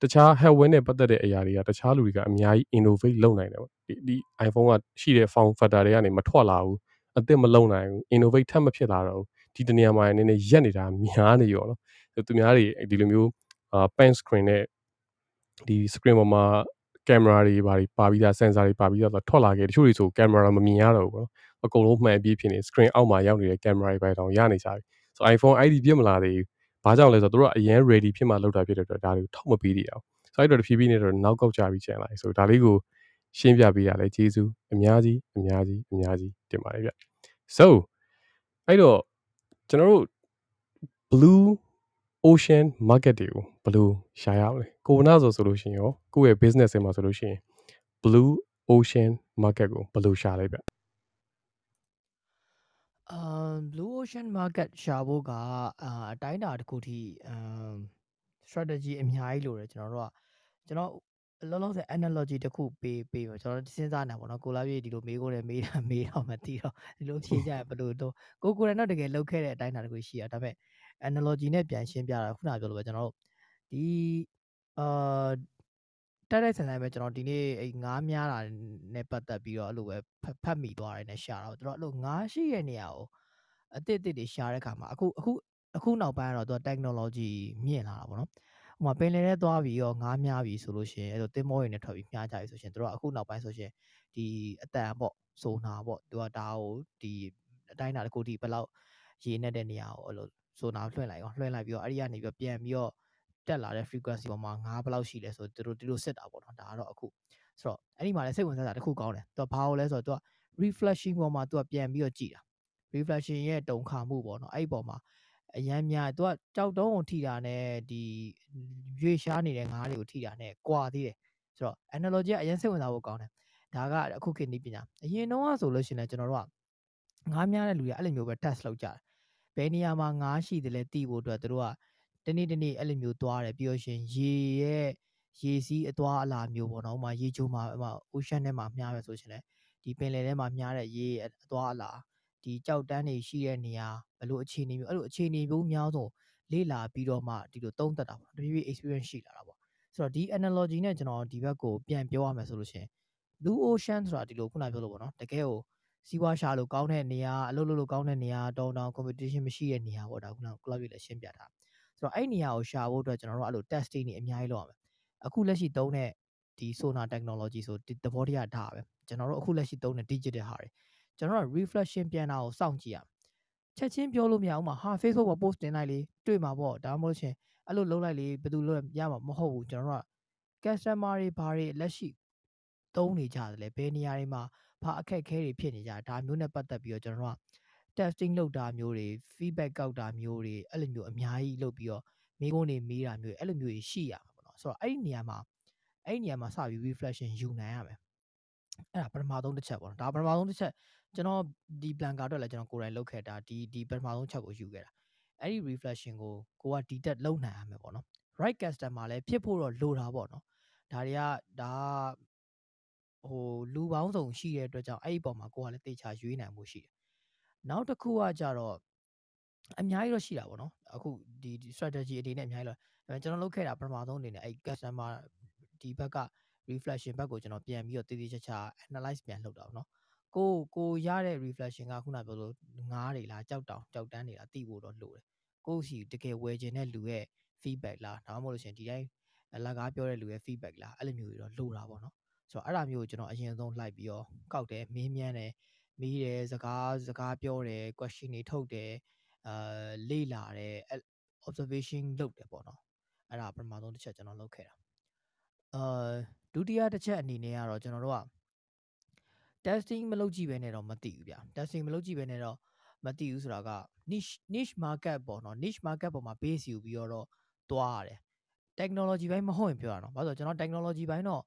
တခြား hardware နဲ့ပတ်သက်တဲ့အရာတွေကတခြားလူတွေကအများကြီး innovate လုပ်နိုင်တယ်ပေါ့။ဒီဒီ iPhone ကရှိတဲ့ form factor တွေကနေမထွက်လာဘူး။အသစ်မလုပ်နိုင်ဘူး innovate ထပ်မဖြစ်လာတော့ဘူး။ဒီတနေရာမှာနည်းနည်းရက်နေတာများနေရောနော်။ သူများတွေဒီလိုမျိုးအာ pen screen နဲ့ဒီ screen ပေါ်မှာ camera တွေဘာတွေပါပြီးသား sensor တွေပါပြီးသားဆိုထွက်လာခဲ့တချို့တွေဆို camera မမြင်ရတော့ဘူးပေါ့နော်အကုန်လုံးမှန်အပြည့်ဖြစ်နေ screen အောက်မှာရောက်နေတဲ့ camera တွေပဲတောင်ရနေကြပြီဆို iPhone ID ပြစ်မလာသေးဘူးဘာကြောင့်လဲဆိုတော့တို့ကအရင် ready ဖြစ်မှလောက်တာဖြစ်တဲ့အတွက်ဒါတွေကိုထောက်မပေးသေးအောင်ဆိုတော့တဖြည်းဖြည်းနဲ့တော့နောက်ကောက်ကြပြီးကျန်လာပြီဆိုဒါလေးကိုရှင်းပြပေးရလဲကျေးဇူးအများကြီးအများကြီးအများကြီးတင်ပါတယ်ဗျ so အဲ့တော့ကျွန်တော်တို့ blue ocean market တွေကိုဘယ်လိုရှာရအောင်လဲကိုဝနာဆိုဆိုလို့ရှိရင်ရောကိုယ့်ရဲ့ business တွေမှာဆိုလို့ရှိရင် blue ocean market ကိုဘယ်လိုရှာလဲဗျအာ blue ocean market ရှာဖို့ကအာအတိုင်းအတာတစ်ခုထိအမ် strategy အများကြီးလိုတယ်ကျွန်တော်တို့ကကျွန်တော်လောလောဆယ် analogy တစ်ခုပေးပေးပါကျွန်တော်စဉ်းစားနေတာပေါ့နော်ကိုလာပြေဒီလိုမေးကိုလည်းမေးတာမေးတော့မသိတော့ဒီလိုဖြေကြရဘယ်လိုတော့ကိုကိုရတော့တကယ်လောက်ခဲ့တဲ့အတိုင်းအတာတစ်ခုရှိရဒါပေမဲ့ analogy နဲ့ပြန်ရှင်းပြတာခုနပြောလို့ပဲကျွန်တော်တို့ဒီအာတိုက်တိုက်ဆန်ဆန်ပဲကျွန်တော်ဒီနေ့အဲ့ငားများတာနဲ့ပတ်သက်ပြီးတော့အဲ့လိုပဲဖတ်မိသွားတယ်နဲ့ရှာတော့ကျွန်တော်အဲ့လိုငားရှိရဲ့နေရာကိုအတစ်အတစ်တွေရှာတဲ့ခါမှာအခုအခုအခုနောက်ပိုင်းကတော့သူက technology မြင့်လာတာပေါ့နော်ဟိုမှာပင်လယ်ထဲသွားပြီးတော့ငားများပြီဆိုလို့ရှိရင်အဲ့လိုသင်္ဘောတွေနဲ့ထွက်ပြီးမြားကြပြီဆိုရှင်တို့ကအခုနောက်ပိုင်းဆိုရှင်ဒီအတန်ပေါ့ဆိုနာပေါ့သူကဒါကိုဒီအတိုင်းတာတစ်ခုထိဘယ်လောက်ရေနဲ့တဲ့နေရာကိုအဲ့လို ဆိုနာလွှင့်လိုက်ရောလွှင့်လိုက်ပြီးတော့အဲ့ဒီကနေပြီးတော့ပြန်ပြီးတော့တက်လာတဲ့ frequency ပေါ်မှာငါးဘယ်လောက်ရှိလဲဆိုသူတို့ဒီလိုစစ်တာပေါ့နော်ဒါကတော့အခုဆိုတော့အဲ့ဒီမှာလည်းစိတ်ဝင်စားတာတစ်ခုကောင်းတယ်သူကဘာလို့လဲဆိုတော့သူက reflection ပေါ်မှာသူကပြန်ပြီးတော့ကြည်တာ reflection ရဲ့တုံခါမှုပေါ့နော်အဲ့ဒီပေါ်မှာအရန်များသူကကြောက်တုံးကိုထိတာနဲ့ဒီရွေရှားနေတဲ့ငါးတွေကိုထိတာနဲ့ကွာသေးတယ်ဆိုတော့ analogy ကအရင်စိတ်ဝင်စားဖို့ကောင်းတယ်ဒါကအခုခေတ်နည်းပညာအရင်တော့ဆိုလို့ရှိရင်ကျွန်တော်တို့ကငါးများတဲ့လူတွေအဲ့လိုမျိုးပဲ test လုပ်ကြတယ်ဘ ယ်နေရာမှာငါးရှိတယ်လဲသိဖို့အတွက်တို့ကတနေ့တနေ့အဲ့လိုမျိုးသွားတယ်ပြီးတော့ရှင်ရေရဲ့ရေစီးအသွားအလာမျိုးပေါ့နော်ဥမာရေချိုးမှာဥမာ ocean ထဲမှာမြားပဲဆိုရှင်လေဒီပင်လယ်ထဲမှာမြားတဲ့ရေအသွားအလာဒီကြောက်တန်းတွေရှိတဲ့နေရာဘလို့အခြေအနေမျိုးအဲ့လိုအခြေအနေမျိုးများဆုံးလေ့လာပြီးတော့မှဒီလိုသုံးသပ်တာပေါ့တဖြည်းဖြည်း experience ရှိလာတာပေါ့ဆိုတော့ဒီ analogy နဲ့ကျွန်တော်ဒီဘက်ကိုပြန်ပြောရမယ်ဆိုလို့ရှင် blue ocean ဆိုတာဒီလိုခုနပြောလို့ပေါ့နော်တကယ်ကို စီးပွားရှာလို့ကောင်းတဲ့နေရာအလုပ်လုပ်လို့ကောင်းတဲ့နေရာတောင်းတောင်း competition မရှိတဲ့နေရာပေါ့ဒါခုနက club ကြီးလည်းရှင်းပြထားဆိုတော့အဲ့နေရာကိုရှာဖို့အတွက်ကျွန်တော်တို့အဲ့လို testing တွေအများကြီးလုပ်ရမယ်အခုလက်ရှိသုံးတဲ့ဒီ sonar technology ဆိုဒီသဘောတရားဒါပဲကျွန်တော်တို့အခုလက်ရှိသုံးတဲ့ digital ဟာတွေကျွန်တော်တို့ reflection ပြန်တာကိုစောင့်ကြည့်ရချက်ချင်းပြောလို့မရဘူးမှာဟာ Facebook ပေါ် post တင်လိုက်လေတွေ့မှာပေါ့ဒါမှမဟုတ်ရှင်အဲ့လိုလုပ်လိုက်လေဘယ်သူလုပ်ရမှာမဟုတ်ဘူးကျွန်တော်တို့က customer တွေဘာတွေလက်ရှိသုံးနေကြတယ်လဲဘယ်နေရာတွေမှာ ဘာအခက်အခဲတွေဖြစ်နေကြဒါမျိုးနဲ့ပတ်သက်ပြီးတော့ကျွန်တော်တို့က testing လုပ်တာမျိုးတွေ feedback ကောက်တာမျိုးတွေအဲ့လိုမျိုးအများကြီးလုပ်ပြီးတော့မိကုန်းတွေမေးတာမျိုးအဲ့လိုမျိုးရှိရမှာပေါ့နော်ဆိုတော့အဲ့ဒီနေရာမှာအဲ့ဒီနေရာမှာစပြီး reflection ယူနိုင်ရမယ်အဲ့ဒါပထမဆုံးတစ်ချက်ပေါ့နော်ဒါပထမဆုံးတစ်ချက်ကျွန်တော်ဒီ plan ကတော့လည်းကျွန်တော်ကိုယ်တိုင်လုပ်ခဲ့တာဒီဒီပထမဆုံးချက်ကိုယူခဲ့တာအဲ့ဒီ reflection ကိုကိုက detect လုပ်နိုင်ရမယ်ပေါ့နော် right customer လည်းဖြစ်ဖို့တော့လိုတာပေါ့နော်ဒါတွေကဒါ ဟိုလူပေါင်းစုံရှိတဲ့အတွက်ကြောင့်အဲ့ဒီပုံမှာကိုကလည်းတေချာရွေးနိုင်မှုရှိတယ်နောက်တစ်ခုကကြတော့အများကြီးတော့ရှိတာပေါ့နော်အခုဒီ strategy အနေနဲ့အများကြီးတော့ဒါပေမဲ့ကျွန်တော်လုပ်ခဲ့တာပထမဆုံးအနေနဲ့အဲ့ customer ဒီဘက်က reflection ဘက်ကိုကျွန်တော်ပြန်ပြီးတော့တည်တည်ချာချာ analyze ပြန်လုပ်တာပေါ့နော်ကိုကိုရတဲ့ reflection ကခုနပြောလို့ငားတွေလားကြောက်တောင်ကြောက်တန်းတွေလားသိဖို့တော့လိုတယ်ကိုစီတကယ်ဝယ်ခြင်းတဲ့လူရဲ့ feedback လားဒါမှမဟုတ်လို့ရှင်ဒီတိုင်းအလကားပြောတဲ့လူရဲ့ feedback လားအဲ့လိုမျိုးတွေတော့လိုတာပေါ့နော် ဆိုတော့အဲ့ဒါမျိုးကိုကျွန်တော်အရင်ဆုံးလိုက်ပြီးတော့ကောက်တယ်မင်းမြန်းတယ်မေးတယ်စကားစကားပြောတယ် question တွေထုတ်တယ်အာလေ့လာတယ် observation လုပ်တယ်ပေါ့နော်အဲ့ဒါပထမဆုံးတစ်ချက်ကျွန်တော်လုပ်ခဲ့တာအာဒုတိယတစ်ချက်အနေနဲ့ကတော့ကျွန်တော်တို့က testing မလုပ်ကြည့်ဘဲနဲ့တော့မသိဘူးဗျ testing မလုပ်ကြည့်ဘဲနဲ့တော့မသိဘူးဆိုတာက niche niche market ပေါ့နော် niche market ပေါ်မှာ base ယူပြီးတော့သွားရတယ် technology ဘိုင်းမဟုတ်ရင်ပြောရအောင်ဘာလို့ဆိုတော့ကျွန်တော် technology ဘိုင်းတော့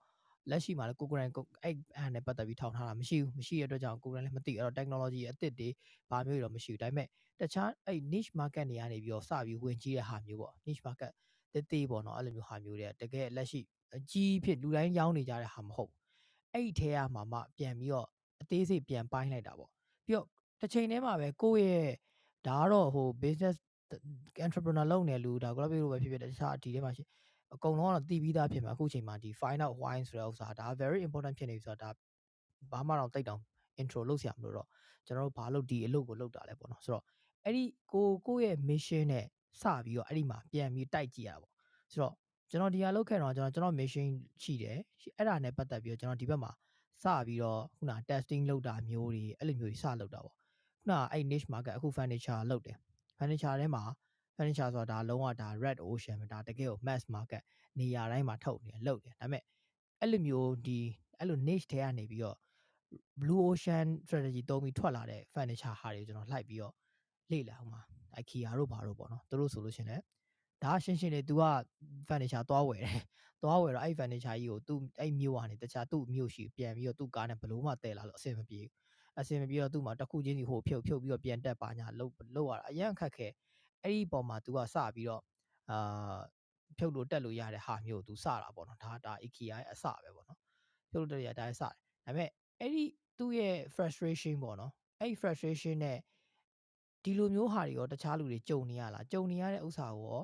လက်ရှိမှာလည်းကိုကိုရိုင်းအဲ့အဲ့နဲ့ပတ်သက်ပြီးထောင်ထားတာမရှိဘူးမရှိရတဲ့အတွက်ကြောင့်ကိုကိုရိုင်းလည်းမသိအဲ့တော့ technology အသစ်တွေဘာမျိုးတွေတော့မရှိဘူးဒါပေမဲ့တခြားအဲ့ niche market တွေကနေပြီးတော့စပြီးဝင်ကြီးတဲ့ဟာမျိုးပေါ့ niche market တေးသေးပေါ့နော်အဲ့လိုမျိုးဟာမျိုးတွေတကယ်လက်ရှိအကြီးဖြစ်လူတိုင်းရောင်းနေကြတဲ့ဟာမဟုတ်အဲ့ဒီထဲကမှမှပြန်ပြီးတော့အသေးစိတ်ပြန်ပိုင်းလိုက်တာပေါ့ပြီးတော့တစ်ချိန်တည်းမှာပဲကိုယ့်ရဲ့ဒါကတော့ဟို business entrepreneur လုပ်နေလူဒါ global လို့ပဲဖြစ်ဖြစ်တခြားဒီထဲမှာရှိ အကုန်လုံးကတော့တည်ပြီးသားဖြစ်မှာအခုချိန်မှာဒီ find out why ဆိုတဲ့ဥစ္စာဒါ very important ဖြစ်နေပြီဆိုတာဒါဘာမှတော့တိတ်တောင် intro လုပ်ဆရာမလို့တော့ကျွန်တော်တို့ဘာလို့ဒီအလုပ်ကိုလုပ်တာလဲပေါ့နော်ဆိုတော့အဲ့ဒီကိုကိုရဲ့ mission နဲ့စပြီးတော့အဲ့ဒီမှာပြန်ပြီးတိုက်ကြည့်ရတာပေါ့ဆိုတော့ကျွန်တော်ဒီဟာလုပ်ခဲ့တော့ကျွန်တော်ကျွန်တော် mission ရှိတယ်အဲ့ဒါနဲ့ပတ်သက်ပြီးတော့ကျွန်တော်ဒီဘက်မှာစပြီးတော့ခုန testing လုပ်တာမျိုးတွေအဲ့လိုမျိုးကြီးစလုပ်တာပေါ့ခုနအဲ့ niche market အခု furniture လုပ်တယ် furniture ထဲမှာ furniture ဆိုတာဒါလုံးဝဒါ red ocean ပဲဒါတကယ်ကို mass market နေရာတိုင်းမှာထုတ်နေလုပ်တယ်ဒါပေမဲ့အဲ့လိုမျိုးဒီအဲ့လို niche ထဲကနေပြီးတော့ blue ocean strategy သုံးပြီးထွက်လာတဲ့ furniture ဟာတွေကျွန်တော်လိုက်ပြီးတော့လေ့လာအောင်ပါ IKEA တို့ဘာတို့ပေါ့နော်သူတို့ဆိုလို့ရှင်လေဒါရှင်းရှင်းလေး तू က furniture သွားဝယ်တယ်သွားဝယ်တော့အဲ့ furniture ကြီးကို तू အဲ့မြို့ကနေတခြားသူ့မြို့ရှိပြန်ပြီးတော့သူ့ကားနဲ့ဘလို့မှတည်လာလို့အဆင်မပြေဘူးအဆင်မပြေတော့သူ့မှာတစ်ခုချင်းစီဟိုဖြုတ်ဖြုတ်ပြီးတော့ပြန်တက်ပါညာလှုပ်လှုပ်ရတာအရင်ခက်ခဲ အဲ့ဒီပုံမှာ तू ကစပြီးတော့အာဖြုတ်လို့တက်လို့ရတဲ့ဟာမျိုးကို तू စတာပေါ့နော်ဒါဒါ IKEA ရဲ့အစပဲပေါ့နော်ဖြုတ်လို့တက်ရဒါစတယ်ဒါပေမဲ့အဲ့ဒီသူ့ရဲ့ frustration ပေါ့နော်အဲ့ဒီ frustration နဲ့ဒီလိုမျိုးဟာတွေရောတခြားလူတွေကြုံနေရလားကြုံနေရတဲ့ဥစ္စာကိုရော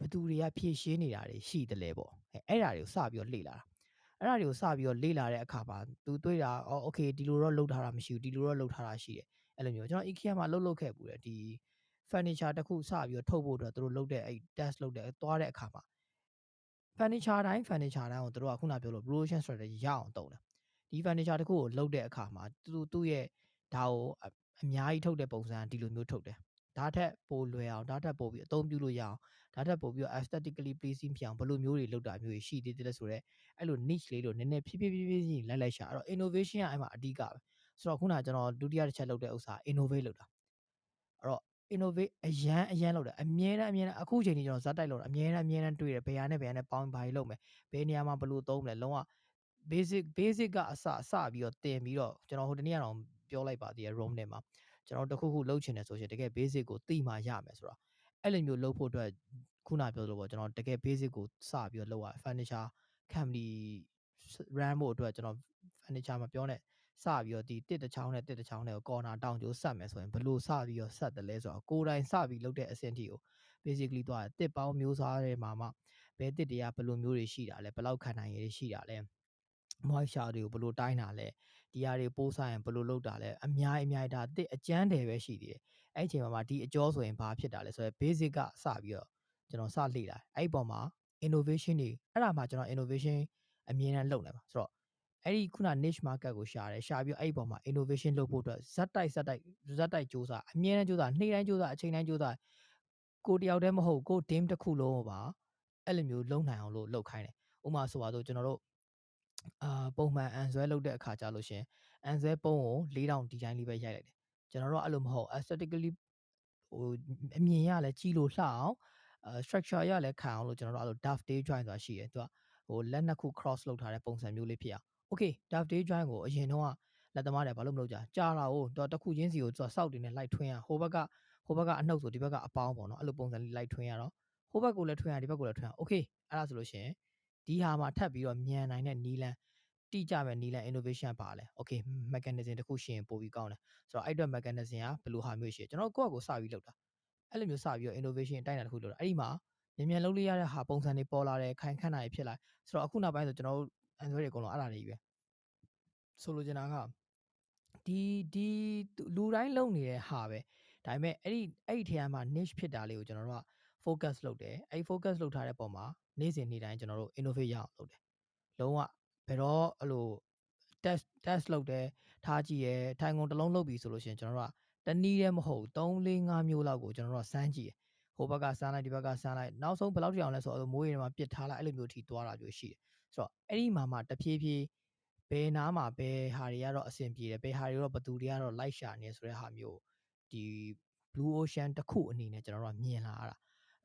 ဘသူတွေကဖြည့်ရှင်းနေတာတွေရှိတယ်လေပေါ့အဲအဲ့ဒါတွေကိုစပြီးတော့လေ့လာတာအဲ့ဒါတွေကိုစပြီးတော့လေ့လာတဲ့အခါမှာသူတွေးတာအော်โอเคဒီလိုတော့လုပ်ထားတာမရှိဘူးဒီလိုတော့လုပ်ထားတာရှိတယ်အဲ့လိုမျိုးကျွန်တော် IKEA မှာလုပ်လုပ်ခဲ့ပူတယ်ဒီ furniture တစ်ခုစပြီးတော့ထုတ်ဖို့အတွက်သူတို့လုပ်တဲ့အဲ့ test လုပ်တဲ့သွားတဲ့အခါမှာ furniture တိုင်း furniture တိုင်းကိုသူတို့ကခုနပြောလို့ promotion strategy ရအောင်တုံးတယ်ဒီ furniture တစ်ခုကိုလုပ်တဲ့အခါမှာသူသူ့ရဲ့ဒါကိုအများကြီးထုတ်တဲ့ပုံစံဒီလိုမျိုးထုတ်တယ်ဒါထက်ပိုလွယ်အောင်ဒါထက်ပိုပြီးအသုံးပြုလို့ရအောင်ဒါထက်ပိုပြီး aesthetically pleasing ဖြစ်အောင်ဘယ်လိုမျိုးတွေလုပ်တာမျိုးတွေရှိသေးတယ်လဲဆိုတော့အဲ့လို niche လေးလို့နည်းနည်းဖြည်းဖြည်းဖြည်းဖြည်းလိုက်လိုက်ရှာအဲ့တော့ innovation ကအဲ့မှာအဓိကပဲဆိုတော့ခုနကကျွန်တော်ဒုတိယတစ်ချက်လုပ်တဲ့ဥစ္စာ innovate လုပ်တာအဲ့တော့ innovate အရန်အရန်လုပ်တယ်အမြဲတမ်းအမြဲတမ်းအခုချိန်ကြီးကျွန်တော်ဇက်တိုက်လုပ်တာအမြဲတမ်းအမြဲတမ်းတွေ့တယ်ဘယ်ဟာနဲ့ဘယ်ဟာနဲ့ပေါင်းဘာကြီးလုပ်မယ်ဘယ်နေရာမှာဘယ်လိုသုံးမလဲလုံးဝ basic basic ကအစအစပြီးတော့တင်ပြီးတော့ကျွန်တော်ဟိုတနေ့ကတော့ပြောလိုက်ပါသေးတယ် room ထဲမှာကျွန်တော်တခုခုလုပ်ချင်တယ်ဆိုရင်တကယ် basic ကိုသိမှရမယ်ဆိုတော့အဲ့လိုမျိုးလုပ်ဖို့အတွက်ခုနပြောလို့ပေါ့ကျွန်တော်တကယ် basic ကိုစပြီးတော့လုပ်ရ furniture company run ဖို့အတွက်ကျွန်တော် furniture မှာပြောနေ စပြီးတော့ဒီတစ်တစ်ချောင်းနဲ့တစ်တစ်ချောင်းနဲ့ကို corner တောင်ကျိုးဆက်မယ်ဆိုရင်ဘလို့စပြီးတော့ဆက်တယ်လဲဆိုတော့ကိုယ်တိုင်စပြီးလုပ်တဲ့အဆင့်ထိကို basically သွားတယ်တစ်ပေါင်းမျိုးစားတွေမှာမှဘယ်တစ်တွေကဘယ်လိုမျိုးတွေရှိတာလဲဘယ်လောက်ခံနိုင်ရည်ရှိတာလဲ moisture တွေကိုဘယ်လိုတိုင်းတာလဲဒီဟာတွေပိုးဆိုင်ရင်ဘယ်လိုလုပ်တာလဲအများအများဒါတစ်အကျန်းတယ်ပဲရှိသေးတယ်အဲ့ဒီအချိန်မှာဒီအကျော်ဆိုရင်ဘာဖြစ်တာလဲဆိုတော့ basic ကစပြီးတော့ကျွန်တော်စလေ့လာအဲ့ဒီပုံမှာ innovation တွေအဲ့ဒါမှကျွန်တော် innovation အမြင်နဲ့လုပ်နိုင်ပါဆိုတော့ အဲ့ဒီခုန niche market ကိုရှာတယ်ရှာပြီးအဲ့ဒီပုံမှာ innovation လုပ်ဖို့အတွက်ဇက်တိုက်ဇက်တိုက်ဇက်တိုက်စူးစမ်းအမြဲတမ်းစူးစမ်းနေ့တိုင်းစူးစမ်းအချိန်တိုင်းစူးစမ်းကိုတယောက်တည်းမဟုတ်ကို team တစ်ခုလုံးကိုပါအဲ့လိုမျိုးလုံနိုင်အောင်လို့လုပ်ခိုင်းတယ်ဥပမာဆိုပါတော့ကျွန်တော်တို့အာပုံမှန်အန်ဆွဲလုပ်တဲ့အခါကြလို့ရှင်အန်ဆွဲပုံကို4000ဒီဇိုင်းလေးပဲရိုက်လိုက်တယ်ကျွန်တော်တို့အဲ့လိုမဟုတ် aesthetically ဟိုအမြင်ရလဲကြည့်လို့လှအောင်အဲ structure ရလဲခံအောင်လို့ကျွန်တော်တို့အဲ့လို dovetail join ဆိုတာရှိတယ်သူကဟိုလက်နှစ်ခု cross လုပ်ထားတဲ့ပုံစံမျိုးလေးဖြစ်အောင် okay dovetail join ကိုအရင်တော့လက်သမားတွေဘာလို့မလုပ်ကြကြာတာကိုသူတစ်ခုချင်းစီကိုသူစောက်တင်နဲ့လိုက်ထွင်းရဟိုဘက်ကဟိုဘက်ကအနှုတ်ဆိုဒီဘက်ကအပေါင်းပေါ့နော်အဲ့လိုပုံစံလေးလိုက်ထွင်းရတော့ဟိုဘက်ကိုလည်းထွင်းရဒီဘက်ကိုလည်းထွင်းရ okay အဲ့ဒါဆိုလို့ရှိရင်ဒီဟာမှာထပ်ပြီးတော့မြန်နိုင်တဲ့နီးလန်းတိကျမဲ့နီးလန်း innovation ပါလဲ okay mechanism တစ်ခုရှိရင်ပိုပြီးကောင်းတယ်ဆိုတော့အဲ့အတွက် mechanism ကဘယ်လိုဟာမျိုးရှိရကျွန်တော်ကိုယ့်အကိုစပြီးလုပ်တာအဲ့လိုမျိုးစပြီးတော့ innovation အတိုင်းအတာတစ်ခုလုပ်တာအဲ့ဒီမှာမြန်မြန်လုပ်လို့ရတဲ့ဟာပုံစံတွေပေါ်လာတယ်ခိုင်ခန့်တာတွေဖြစ်လာဆိုတော့အခုနောက်ပိုင်းဆိုကျွန်တော်တို့ Android တွေအကုန်လုံးအဲ့ဒါတွေကြီးပဲဆိုလိုချင်တာကဒီဒီလူတိုင်းလုပ်နေတဲ့ဟာပဲဒါပေမဲ့အဲ့ဒီအဲ့ဒီထဲမှာ niche ဖြစ်တာလေးကိုကျွန်တော်တို့က focus လုပ်တယ်အဲ့ focus လုပ်ထားတဲ့ပုံမှာနေ့စဉ်နေ့တိုင်းကျွန်တော်တို့ innovate ရအောင်လုပ်တယ်လုံးဝဘယ်တော့အဲ့လို test test လုပ်တယ်ထားကြည့်ရဲထိုင်ကုန်တစ်လုံးလုပ်ပြီဆိုလို့ရှိရင်ကျွန်တော်တို့ကတနည်းတည်းမဟုတ်3 4 5မျိုးလောက်ကိုကျွန်တော်တို့ကစမ်းကြည့်တယ်ဟိုဘက်ကစမ်းလိုက်ဒီဘက်ကစမ်းလိုက်နောက်ဆုံးဘယ်လောက်ထိအောင်လဲဆိုတော့မိုးရေမှာပစ်ထားလိုက်အဲ့လိုမျိုးထိသွားတာမျိုးရှိတယ် ဆိုတော့အဲ့ဒီမှာမှတဖြည်းဖြည်းဘယ်နားမှာဘယ်ဟာတွေကတော့အဆင်ပြေတယ်ဘယ်ဟာတွေတော့ဘသူတွေကတော့ like ရှာနေဆိုတဲ့ဟာမျိုးဒီ blue ocean တစ်ခုအနေနဲ့ကျွန်တော်တို့ကမြင်လာရတာ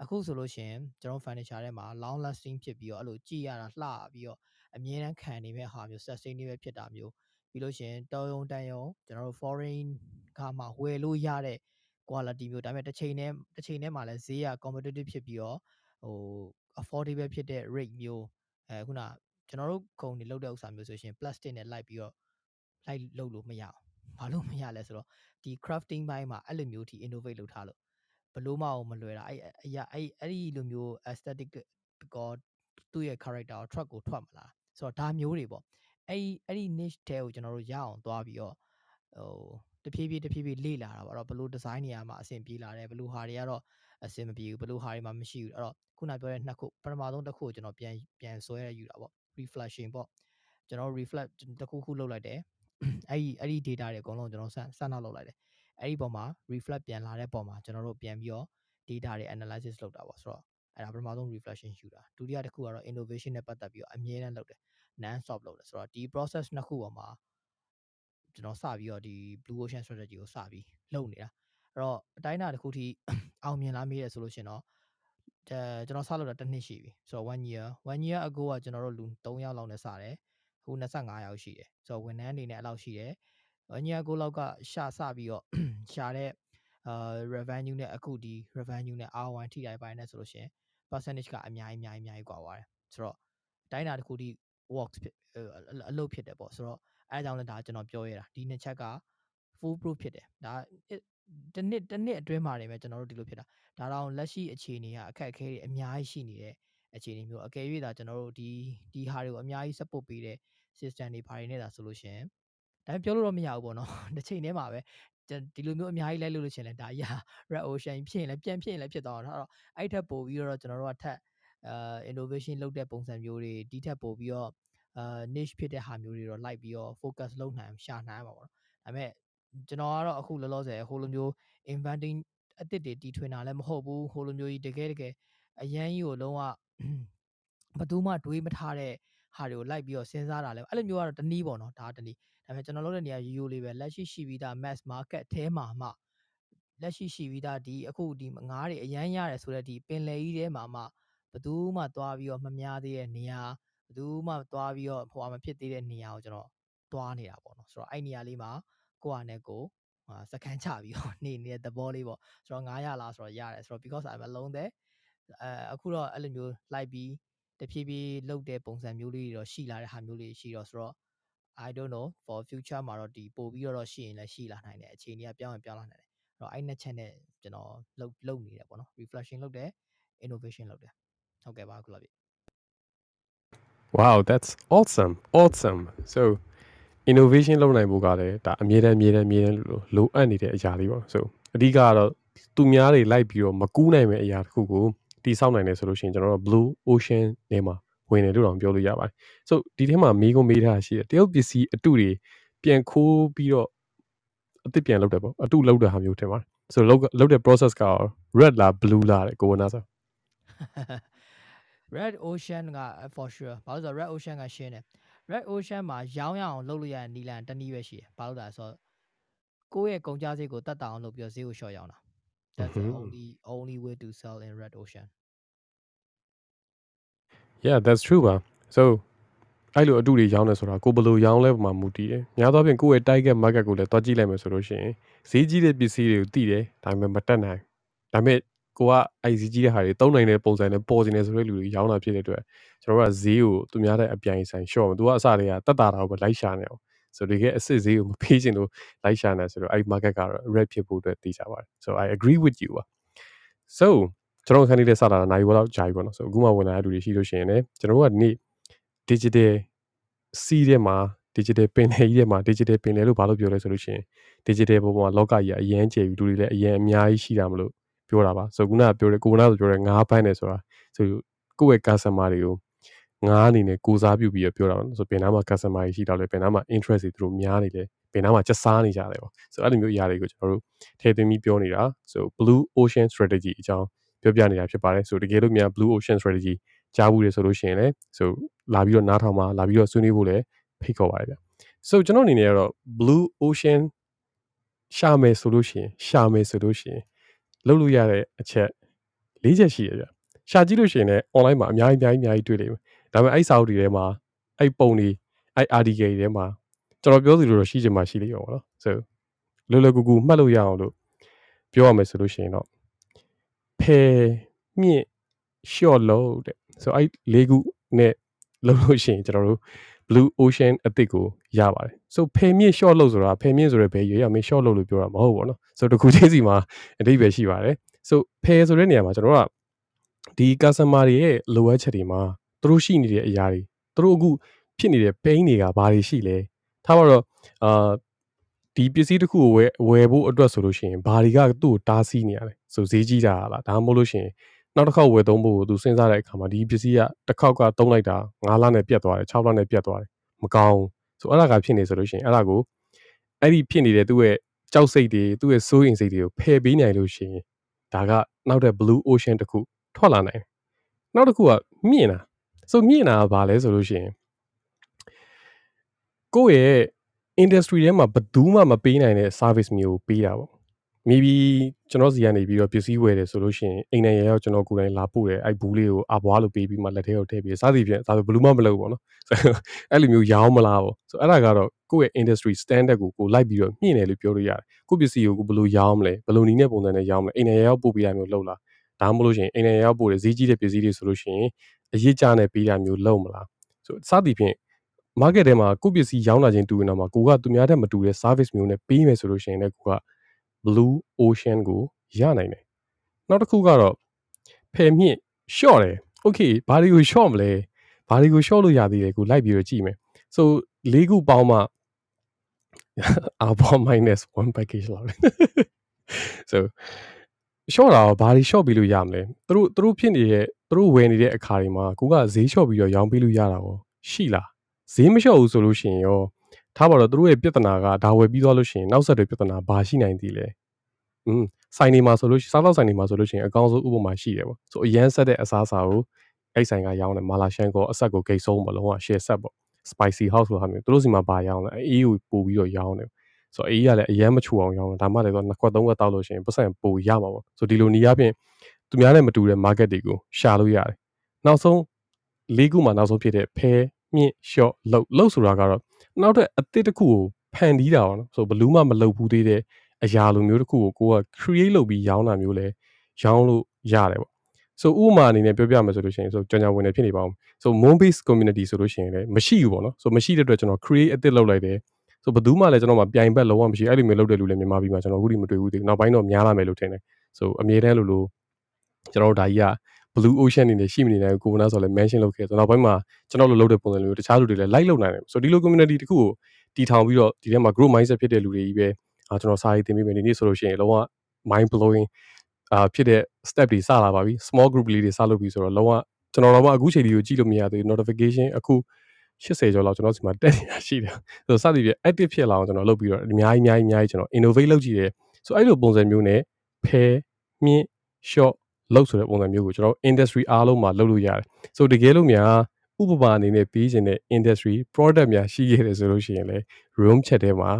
အခုဆိုလို့ရှင်ကျွန်တော် furniture ထဲမှာ long lasting ဖြစ်ပြီးတော့အဲ့လိုကြည့်ရတာလှပြီးတော့အမြဲတမ်းခံနေမဲ့ဟာမျိုး sustainable ဖြစ်တာမျိုးပြီးလို့ရှင်တောယုံတန်ယုံကျွန်တော်တို့ foreign ကမှဝယ်လို့ရတဲ့ quality မျိုးဒါပေမဲ့တစ်ချိန်နဲ့တစ်ချိန်နဲ့မှလည်းဈေးက competitive ဖြစ်ပြီးတော့ဟို affordable ဖြစ်တဲ့ rate မျိုး အဲခုနကျွန်တော်တို့ခုံနေလောက်တဲ့ဥစ္စာမျိုးဆိုရှင် plastic နဲ့လိုက်ပြီးတော့လိုက်လုပ်လို့မရအောင်ဘာလို့မရလဲဆိုတော့ဒီ crafting ဘိုင်းမှာအဲ့လိုမျိုးထိ innovate လုပ်ထားလို့ဘလို့မအောင်မလွယ်တာအဲ့အရာအဲ့အဲ့ဒီလိုမျိုး aesthetic ကောသူ့ရဲ့ character ကို truck ကိုထွက်မလားဆိုတော့ဒါမျိုးတွေပေါ့အဲ့ဒီအဲ့ဒီ niche တဲကိုကျွန်တော်တို့ရအောင်သွားပြီးတော့ဟိုတဖြည်းဖြည်းတဖြည်းဖြည်းလေ့လာတာပေါ့အဲ့တော့ဘလို့ design တွေမှာအဆင်ပြေလာတယ်ဘလို့ဟာတွေကတော့ အဆင်မပြေဘူးဘလို့ဟာတွေမှာမရှိဘူးအဲ့တော့ခုနပြောတဲ့နှစ်ခုပထမဆုံးတစ်ခုကိုကျွန်တော်ပြန်ပြန်ဆွဲရယူတာပေါ့ reflection ပေါ့ကျွန်တော် reflect တစ်ခုခုလုပ်လိုက်တယ်အဲ့ဒီအဲ့ဒီ data တွေအကုန်လုံးကျွန်တော်စစနောက်လုပ်လိုက်တယ်အဲ့ဒီပုံမှာ reflect ပြန်လာတဲ့ပုံမှာကျွန်တော်တို့ပြန်ပြီးတော့ data တွေ analysis လုပ်တာပေါ့ဆိုတော့အဲ့ဒါပထမဆုံး reflection ယူတာဒုတိယတစ်ခုကတော့ innovation နဲ့ပတ်သက်ပြီးတော့အမြဲတမ်းလုပ်တယ် non stop လုပ်တယ်ဆိုတော့ဒီ process နှစ်ခုပေါ်မှာကျွန်တော်စပြီးတော့ဒီ blue ocean strategy ကိုစပြီးလုပ်နေတာအဲ့တော့အတိုင်းအတာတစ်ခုထိ အောင်မြင်လာမိတယ်ဆိုလို့ရှင်တော့ကျွန်တော်စလုပ်တာတစ်နှစ်ရှိပြီဆိုတော့1 year 1 year ago ကကျွန်တော်တို့လူ3ယောက်လောက်နဲ့စတယ်အခု25ယောက်ရှိတယ်ဆိုတော့ဝန်ထမ်းအနေနဲ့အဲ့လောက်ရှိတယ်1 year ago လောက်ကရှာစပြီးတော့ရှာတဲ့အာ revenue နဲ့အခုဒီ revenue နဲ့ R1 ထိတိုင်းပိုင်းနဲ့ဆိုလို့ရှင် percentage ကအများကြီးအများကြီးအများကြီးကွာပါတယ်ဆိုတော့တိုင်းတာတစ်ခုဒီ works အလုပ်ဖြစ်တယ်ပေါ့ဆိုတော့အဲအကြောင်းလည်းဒါကျွန်တော်ပြောရတာဒီနှစ်ချက်က full proof ဖြစ်တယ်ဒါ တနစ်တနစ်အတွင်းမှာနေပဲကျွန်တော်တို့ဒီလိုဖြစ်တာဒါတော့လက်ရှိအခြေအနေကအခက်အခဲတွေအများကြီးရှိနေတဲ့အခြေအနေမျိုးအကယ်၍သာကျွန်တော်တို့ဒီဒီဟာတွေကိုအများကြီး support ပေးတဲ့ system တွေဘာတွေနဲ့သာဆိုလို့ရှင်ဒါပြောလို့တော့မရဘူးပေါ့နော်တစ်ချိန်တည်းမှာပဲဒီလိုမျိုးအများကြီးလိုက်လို့လို့ရှင်လဲဒါအရာ red ocean ဖြစ်ရင်လည်းပြန်ဖြစ်ရင်လည်းဖြစ်သွားတော့အဲ့ထက်ပိုပြီးတော့ကျွန်တော်တို့ကထက်အာ innovation လုပ်တဲ့ပုံစံမျိုးတွေဒီထက်ပိုပြီးတော့အာ niche ဖြစ်တဲ့ဟာမျိုးတွေတော့လိုက်ပြီးတော့ focus လုပ်နိုင်ရှာနိုင်မှာပေါ့နော်ဒါပေမဲ့ ကျွန်တော်ကတော့အခုလောလောဆယ်ဟိုလိုမျိုး inventing အသစ်တွေတီထွင်တာလည်းမဟုတ်ဘူးဟိုလိုမျိုးကြီးတကယ်တကယ်အရန်ကြီးကိုလုံးဝဘသူမှတွေးမထားတဲ့ဟာတွေကိုလိုက်ပြီးတော့စဉ်းစားတာလဲအဲ့လိုမျိုးကတော့တနည်းပေါ့နော်ဒါတနည်းဒါပေမဲ့ကျွန်တော်လုပ်တဲ့နေရာရိုးရိုးလေးပဲလက်ရှိရှိပြီးသား mass market အဲမှာမှလက်ရှိရှိပြီးသားဒီအခုဒီငားတွေအရန်ရတယ်ဆိုတော့ဒီပင်လယ်ကြီးထဲမှာမှဘသူမှသွားပြီးတော့မများသေးတဲ့နေရာဘသူမှသွားပြီးတော့ဟိုအမဖြစ်သေးတဲ့နေရာကိုကျွန်တော်သွားနေတာပေါ့နော်ဆိုတော့အဲ့နေရာလေးမှာ ကိုယ့်အနေနဲ့ကိုစကန်ချပြီးတော့နေနေတဲ့သဘောလေးပေါ့ဆိုတော့900လားဆိုတော့ရတယ်ဆိုတော့ because I'm alone there အဲအခုတော့အဲ့လိုမျိုးလိုက်ပြီးတဖြည်းဖြည်းလုတ်တဲ့ပုံစံမျိုးလေးတွေတော့ရှိလာတဲ့ဟာမျိုးလေးရှိတော့ဆိုတော့ I don't know for future မှာတော့ဒီပို့ပြီးတော့ရှိရင်လည်းရှိလာနိုင်တယ်အခြေအနေကပြောင်းရင်ပြောင်းလာနိုင်တယ်အဲ့တော့အဲ့နှစ်ချက်နဲ့ကျွန်တော်လုတ်လုတ်နေတယ်ပေါ့နော် reflection လုတ်တယ် innovation လုတ်တယ်ဟုတ်ကဲ့ပါခုလာပြီ Wow that's awesome awesome so innovation လုပ်နိုင်ဖို့ကလည်းဒါအမြဲတမ်းအမြဲတမ်းအမြဲတမ်းလို့လိုအပ်နေတဲ့အရာလေးပေါ့ so အဓိကကတော့သူများတွေလိုက်ပြီးတော့မကူးနိုင်မယ့်အရာတစ်ခုကိုတိဆောက်နိုင်တယ်ဆိုလို့ရှိရင်ကျွန်တော်တို့ blue ocean ထဲမှာဝင်တယ်လို့တောင်ပြောလို့ရပါတယ်။ so ဒီထဲမှာမေးခွန်းမေးထားရှိတယ်တရုတ်ပစ္စည်းအတုတွေပြန်ခိုးပြီးတော့အစ်စ်ပြန်လုပ်တယ်ပေါ့အတုလုပ်တဲ့ဟာမျိုးထင်ပါတယ်။ so လုပ်လုပ်တဲ့ process က red လား blue လားတဲ့ကိုဝနာဆို red ocean က for sure ဘာလို့ဆိုတော့ red ocean ကရှင်းတယ် red ocean မှာရောင်းရအောင်လုပ်လို့ရတဲ့နီလန်တနည်းပဲရှိတယ်ဘာလို့လဲဆိုတော့ကိုယ့်ရဲ့ကုန်ကျစရိတ်ကိုတက်တာအောင်လုပ်ပြီးတော့ဈေးကို short ရောင်းတာ that's the only only way to sell in red ocean yeah that's true ပါ so အဲ့လိုအတူတွေရောင်းနေဆိုတာကိုဘယ်လိုရောင်းလဲပုံမှာမူတည်တယ်။များသောအားဖြင့်ကိုယ့်ရဲ့ target market ကိုလည်းတွားကြည့်လိုက်မယ်ဆိုလို့ရှိရင်ဈေးကြီးတဲ့ပစ္စည်းတွေကိုသိတယ်ဒါပေမဲ့မတက်နိုင်။ဒါပေမဲ့ ကိုကအဲ့ဈေးကြီးတဲ့ဟာတွေသုံးနိုင်တဲ့ပုံစံနဲ့ပေါ်စင်နေဆိုတဲ့လူတွေရောင်းတာဖြစ်တဲ့အတွက်ကျွန်တော်တို့ကဈေးကိုသူများတဲ့အပြိုင်ဆိုင် short မှာသူကအစတွေကတက်တာတာကိုပဲလိုက်ရှာနေအောင်ဆိုတော့ဒီကအစ်စ်ဈေးကိုမဖေးချင်လို့လိုက်ရှာနေဆိုတော့အဲ့ market ကတော့ red ဖြစ်ဖို့အတွက်သိကြပါတယ် so i agree with you ပါ so ကျွန်တော်ခန်းလေးစတာနိုင်ဝက်လောက်ကြာပြီပေါ့နော်ဆိုအခုမှဝင်လာတဲ့လူတွေရှိလို့ရှိရင်လည်းကျွန်တော်တို့ကဒီနေ့ digital စီးထဲမှာ digital ပင်လယ်ကြီးထဲမှာ digital ပင်လယ်လို့ဘာလို့ပြောလဲဆိုလို့ရှိရင် digital ပေါ်မှာလောကကြီးအရင်ကျေပြီလူတွေလည်းအရင်အများကြီးရှိတာမလို့ ပြောတာပါဆိုခုနကပြောတယ်ကိုနာဆိုပြောတယ်ငါးပန်းတယ်ဆိုတာဆိုကိုယ့်ရဲ့ customer တွေကိုငါးအနေနဲ့ကိုစားပြုပြီးပြောတာပါဆိုပင်နာမှာ customer ကြီးရှိတော့လေပင်နာမှာ interest တွေသူတို့များနေတယ်ပင်နာမှာချက်စားနေကြတယ်ပေါ့ဆိုအဲ့လိုမျိုးအရာတွေကိုကျွန်တော်တို့ထည့်သွင်းပြီးပြောနေတာဆို blue ocean strategy အကြောင်းပြောပြနေတာဖြစ်ပါတယ်ဆိုတကယ်လို့များ blue ocean strategy ကြားဘူးလေဆိုလို့ရှိရင်လည်းဆိုလာပြီးတော့နားထောင်မှာလာပြီးတော့ဆွေးနွေးဖို့လည်းဖိတ်ခေါ်ပါတယ်ဗျ။ so ကျွန်တော်အနေနဲ့ကတော့ blue ocean ရှာမယ်ဆိုလို့ရှိရင်ရှာမယ်ဆိုလို့ရှိရင် လုပ်လို့ရတဲ့အချက်၄ချက်ရှိရဗျ။ရှာကြည့်လို့ရှိရင်လည်း online မှာအများကြီးအများကြီးအများကြီးတွေ့လိမ့်မယ်။ဒါပေမဲ့အဲ့စာအုပ်တွေထဲမှာအဲ့ပုံတွေအဲ့ article တွေထဲမှာကျွန်တော်ပြောသလိုတော့ရှိချင်မှရှိလိမ့်မှာပေါ့နော်။ so လွယ်လွယ်ကူကူမှတ်လို့ရအောင်လို့ပြောရမယ်ဆိုလို့ရှိရင်တော့ဖယ်မြင့် short လို့တဲ့ဆိုအဲ့လေးခုနဲ့လုပ်လို့ရှိရင်ကျွန်တော်တို့ blue ocean အသစ်ကိုရပါတယ် so ဖယ်မြင့် short လို့ဆိုတာဖယ်မြင့်ဆိုရယ်ဘယ်ရွေးရမင်း short လို့လို့ပြောတာမဟုတ်ဘောနော် so တခုချင်းစီမှာအတိပဲရှိပါတယ် so ဖယ်ဆိုတဲ့နေရာမှာကျွန်တော်ကဒီ customer တွေရဲ့ low ချက်တွေမှာသူတို့ရှိနေတဲ့အရာတွေသူတို့အခုဖြစ်နေတဲ့ pain တွေကဘာတွေရှိလဲထားပါတော့အာဒီပစ္စည်းတစ်ခုကိုဝယ်ဝယ်ဖို့အတွက်ဆိုလို့ရှိရင်ဘာတွေကသူ့ကိုတားဆီးနေရလဲဆိုဈေးကြီးတာလားဒါမှမဟုတ်လို့ရှိရင် နောက်တစ်ခေါက်ဝယ်သုံးဖို့သူစဉ်းစားတဲ့အခါမှာဒီပစ္စည်းကတစ်ခေါက်ကသုံးလိုက်တာ9လနဲ့ပြတ်သွားတယ်6လနဲ့ပြတ်သွားတယ်မကောင်းဆိုအဲ့ဒါကဖြစ်နေဆိုလို့ရှိရင်အဲ့ဒါကိုအဲ့ဒီဖြစ်နေတဲ့သူ့ရဲ့ကြောက်စိတ်တွေသူ့ရဲ့စိုးရိမ်စိတ်တွေကိုဖယ်ပေးနိုင်လို့ရှိရင်ဒါကနောက်တဲ့ blue ocean တစ်ခုထွက်လာနိုင်နောက်တစ်ခုကမြင့်တာဆိုမြင့်တာကဘာလဲဆိုလို့ရှိရင်ကိုယ့်ရဲ့ industry ထဲမှာဘယ်သူမှမပေးနိုင်တဲ့ service မျိုးပေးတာပေါ့ maybe ကျွန်တော်စီကနေပြီးတော့ပစ္စည်းဝယ်တယ်ဆိုလို့ရှိရင်အိမ်နဲ့ရရောက်ကျွန်တော်ကိုယ်တိုင်လာပို့တယ်အဲ့ဘူးလေးကိုအဘွားလို့ပေးပြီးမှလက်ထဲကိုထည့်ပြီးစားစီဖြင့်ဒါဆိုဘယ်လို့မှမလုပ်ဘူးပေါ့နော်အဲ့လိုမျိုးရောင်းမလားပေါ့ဆိုအဲ့ဒါကတော့ကိုယ့်ရဲ့ industry standard ကိုကိုလိုက်ပြီးတော့မြင့်တယ်လို့ပြောလို့ရတယ်ကိုပစ္စည်းကိုကိုဘယ်လိုရောင်းမလဲဘယ်လိုနည်းနဲ့ပုံစံနဲ့ရောင်းမလဲအိမ်နဲ့ရရောက်ပို့ပေးတာမျိုးလုပ်လားဒါမှမဟုတ်လို့ရှိရင်အိမ်နဲ့ရရောက်ပို့တယ်ဈေးကြီးတဲ့ပစ္စည်းတွေဆိုလို့ရှိရင်အရေးကြနဲ့ပေးတာမျိုးလုပ်မလားဆိုစသည်ဖြင့် market ထဲမှာကိုပစ္စည်းရောင်းလာခြင်းတူရင်တော့မှာကိုကသူများတဲ့မတူတဲ့ service မျိုးနဲ့ပေးမယ်ဆိုလို့ရှိရင်လည်းကိုက blue ocean ကိုရနိုင်တယ်နောက်တစ်ခုကတော့ဖယ်မြင့် short တယ် okay ဘာတွေကို short မလဲဘာတွေကို short လို့ရသေးတယ်ကိုလိုက်ပြီးတော့ကြည့်မယ် so လေးခုပေါင်းမှ alpha minus 1 package လောက် so short တာဘာတွေ short ပြီးလို့ရမလဲသူတို့သူတို့ဖြစ်နေတဲ့သူတို့ဝယ်နေတဲ့အခါတွေမှာကိုကဈေး short ပြီးတော့ရောင်းပေးလို့ရတာကိုရှိလားဈေးမလျှော့ဘူးဆိုလို့ရှိရင်ရော ထားပါတော့သူတို့ရဲ့ပြဿနာကဒါဝယ်ပြီးသွားလို့ရှိရင်နောက်ဆက်တွဲပြဿနာဘာရှိနိုင်သေးလဲอืมဆိုင်နေမှာဆိုလို့စားတော့ဆိုင်နေမှာဆိုလို့ရှိရင်အကောင်းဆုံးဥပမာရှိတယ်ပေါ့ဆိုအရန်ဆက်တဲ့အစားအစာကိုအဲ့ဆိုင်ကရောင်းတယ်မာလာရှန်ကောအဆက်ကိုဂိတ်ဆုံးပေါ့လုံးဝ share ဆက်ပေါ့ spicy house ဆိုတာမျိုးသူတို့စီမှာဘာရောင်းလဲအေးကိုပို့ပြီးတော့ရောင်းတယ်ဆိုတော့အေးကလည်းအရန်မချူအောင်ရောင်းတယ်ဒါမှလည်းတော့နှစ်ခွက်သုံးခွက်တောက်လို့ရှိရင်ပတ်စံပိုရမှာပေါ့ဆိုဒီလိုနေရာဖြင့်သူများနဲ့မတူတဲ့ market တွေကိုရှာလို့ရတယ်နောက်ဆုံးလေးခုမှနောက်ဆုံးဖြစ်တဲ့ဖဲမြင့်လျှော့လှုပ်လှုပ်ဆိုတာကတော့ နောက်ထပ်အသစ်တစ်ခုကိုဖန်တီးတာပေါ့နော်ဆိုဘလူးမှမလှုပ်ဘူးသေးတဲ့အရာလိုမျိုးတစ်ခုကိုကိုက create လုပ်ပြီးရောင်းတာမျိုးလဲရောင်းလို့ရတယ်ပေါ့ဆိုဥပမာအနေနဲ့ပြောပြမယ်ဆိုလို့ရှိရင်ဆိုကြောင်ကြောင်ဝင်နေဖြစ်နေပါအောင်ဆို moon base community ဆိုလို့ရှိရင်လည်းမရှိဘူးပေါ့နော်ဆိုမရှိတဲ့အတွက်ကျွန်တော် create အသစ်လုပ်လိုက်တယ်ဆိုဘယ်သူမှလည်းကျွန်တော်မှပြိုင်ဘက်လုံးဝမရှိအဲ့လိုမျိုးလုပ်တဲ့လူလည်းမြန်မာပြည်မှာကျွန်တော်အခုထိမတွေ့ဘူးသေးဘူးနောက်ပိုင်းတော့များလာမယ်လို့ထင်တယ်ဆိုအမြဲတမ်းလိုလိုကျွန်တော်တို့ဒါကြီးက blue ocean အနေနဲ့ရှိမနေနိုင်ဘူးကိုဗနာဆိုလည်း mention လုပ်ခဲ့ဆိုနောက်ပိုင်းမှာကျွန်တော်တို့လုပ်တဲ့ပုံစံမျိုးတခြားလူတွေလည်း like လုပ်နိုင်တယ်ဆိုဒီလို community တခုကိုတီထောင်ပြီးတော့ဒီထဲမှာ group mindset ဖြစ်တဲ့လူတွေကြီးပဲအာကျွန်တော်စာရေးသင်ပေးမယ်ဒီနေ့ဆိုလို့ရှိရင်လုံးဝ mind blowing အာဖြစ်တဲ့ step တွေစလာပါပြီ small group လေးတွေစလုပ်ပြီးဆိုတော့လုံးဝကျွန်တော်တော့အခုချိန်ဒီကိုကြည့်လို့မရသေးဘူး notification အခု80ကျော်လောက်ကျွန်တော်စီမှာတက်နေတာရှိတယ်ဆိုတော့စသည်ဖြင့် active ဖြစ်လာအောင်ကျွန်တော်လုပ်ပြီးတော့အများကြီးအများကြီးအများကြီးကျွန်တော် innovate လုပ်ကြည့်တယ်ဆိုအဲ့လိုပုံစံမျိုးနဲ့ pair မြင့် short လုပ်ဆိုတဲ့ပုံစံမျိုးကိုကျွန်တော် industry အားလုံးမှာလုပ်လို့ရတယ်ဆိုတကယ်လို့များဥပမာအနေနဲ့ပြီးခြင်းတဲ့ industry product များရှိခဲ့တယ်ဆိုလို့ရှိရင်လည်း room chat ထဲမှာ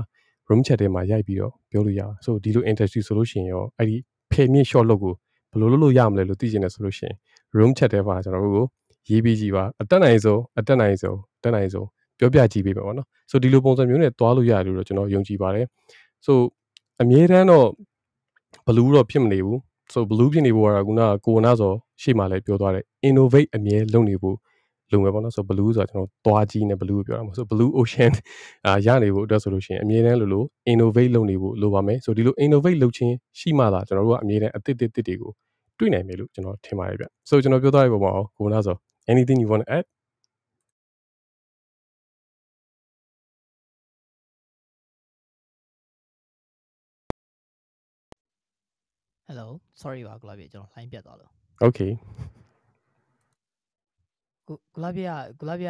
room chat ထဲမှာရိုက်ပြီးတော့ပြောလို့ရအောင်ဆိုဒီလို industry ဆိုလို့ရှိရင်ရောအဲ့ဒီဖေမြင့် short လုပ်ကိုဘယ်လိုလုပ်လို့ရမလဲလို့သိချင်တယ်ဆိုလို့ရှိရင် room chat ထဲမှာကျွန်တော်တို့ကိုရေးပြီးကြည့်ပါအတက်နိုင်ဆုံးအတက်နိုင်ဆုံးတက်နိုင်ဆုံးပြောပြကြည့်ပေးပါပေါ့နော်ဆိုဒီလိုပုံစံမျိုးနဲ့တွားလို့ရတယ်လို့ကျွန်တော်ယုံကြည်ပါတယ်ဆိုအမြဲတမ်းတော့ဘလူးတော့ဖြစ်မနေဘူး ဆိုဘလူးဖြစ်နေဖို့ကတော့ခုနကကိုနာဆိုရှေ့မှာလည်းပြောသွားတယ် innovate အမြဲလုပ်နေဖို့လုံမယ်ပေါ့နော်ဆိုဘလူးဆိုတာကျွန်တော်သွားကြီးနဲ့ဘလူးကိုပြောတာမဟုတ်ဆိုဘလူး ocean အာရနေဖို့အတွက်ဆိုလို့ရှိရင်အမြဲတမ်းလို့လို့ innovate လုပ်နေဖို့လိုပါမယ်ဆိုဒီလို innovate လုပ်ခြင်းရှိမှသာကျွန်တော်တို့ကအမြဲတမ်းအသစ်တစ်တစ်တွေကိုတွေ့နိုင်မယ်လို့ကျွန်တော်ထင်ပါတယ်ဗျဆိုကျွန်တော်ပြောသွားရပုံပါအောင်ကိုနာဆို anything you want to add Hello sorry ပါကိုလာပြကျွန်တော် line ပြတ်သွားလို့ Okay ကိုကိုလာပြကိုလာပြ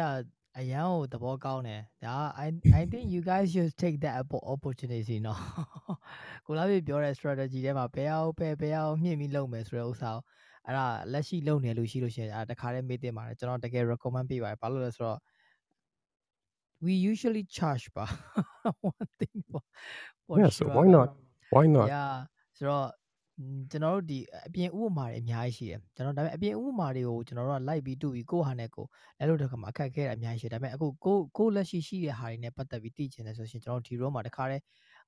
အရန်ကိုသဘောကောင်းတယ်ဒါ I I think you guys should take that opportunity เนาะကိုလာပြပြောတဲ့ strategy ထဲမှာဘယ်အောင်ပဲဘယ်အောင်မြင့်ပြီးလုပ်မယ်ဆိုတဲ့ဥစ္စာကိုအဲ့ဒါလက်ရှိလုပ်နေလို့ရှိလို့ရှိရင်အဲ့တခါတည်းမေးတင်ပါတယ်ကျွန်တော်တကယ် recommend ပေးပါတယ်ဘာလို့လဲဆိုတော့ we usually charge ပါ one thing for for yeah so why not why not yeah ဆိုတော့ ကျွန်တော်တို့ဒီအပြင်ဥပမာတွေအများကြီးရှိတယ်ကျွန်တော်ဒါပေမဲ့အပြင်ဥပမာတွေကိုကျွန်တော်တို့ကလိုက်ပြီးတူပြီးကိုယ့်ဟာနဲ့ကိုလဲလို့တော့ကမှအခက်ခဲတာအများကြီးရှိတယ်ဒါပေမဲ့အခုကိုကိုလက်ရှိရှိတဲ့ဟာတွေနဲ့ပတ်သက်ပြီးသိချင်တယ်ဆိုရှင်ကျွန်တော်ဒီ room မှာတခါတည်း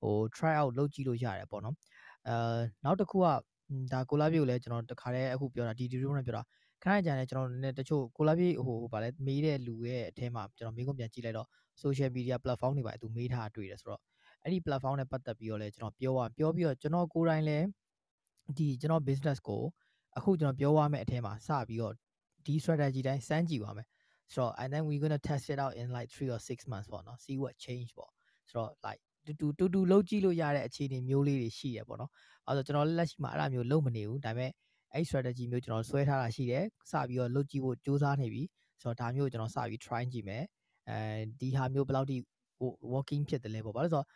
ဟို try out လုပ်ကြည့်လို့ရတယ်ပေါ့နော်အဲနောက်တစ်ခုကဒါကိုလာပြေကိုလည်းကျွန်တော်တခါတည်းအခုပြောတာဒီဒီ room နဲ့ပြောတာခဏကြာနေကျွန်တော်လည်းတချို့ကိုလာပြေဟိုဗာလဲမေးတဲ့လူရဲ့အထဲမှာကျွန်တော်မေးခွန်းပြန်ကြည့်လိုက်တော့ social media platform တွေပါသူမေးထားတွေ့တယ်ဆိုတော့အဲ့ဒီ platform နဲ့ပတ်သက်ပြီးတော့လည်းကျွန်တော်ပြောရပြောပြီးတော့ကျွန်တော်ကိုယ်တိုင်လည်း ဒီကျွန်တော် business ကိုအခုကျွန်တော်ပြောရမယ့်အထဲမှာစပြီးတော့ဒီ strategy တိုင်းစမ်းကြည့်ပါမယ်ဆိုတော့ and then we going to test it out in like 3 or 6 months ပေါ့နော် see what change ပေါ့ဆိုတော့ like တူတူတူတူလုံးကြည့်လို့ရတဲ့အခြေအနေမျိုးလေးတွေရှိရပေါ့နော်အဲဆိုကျွန်တော်လက်ရှိမှာအဲ့လိုမျိုးလုံးမနေဘူးဒါပေမဲ့အဲ့ strategy မျိုးကျွန်တော်ဆွဲထားတာရှိတယ်စပြီးတော့လုပ်ကြည့်ဖို့စူးစမ်းနေပြီဆိုတော့ဒါမျိုးကျွန်တော်စပြီး try ကြည့်မယ်အဲဒီဟာမျိုးဘယ်လောက်ထိ working ဖြစ်တယ်လဲပေါ့ဘာလို့ဆိုတော့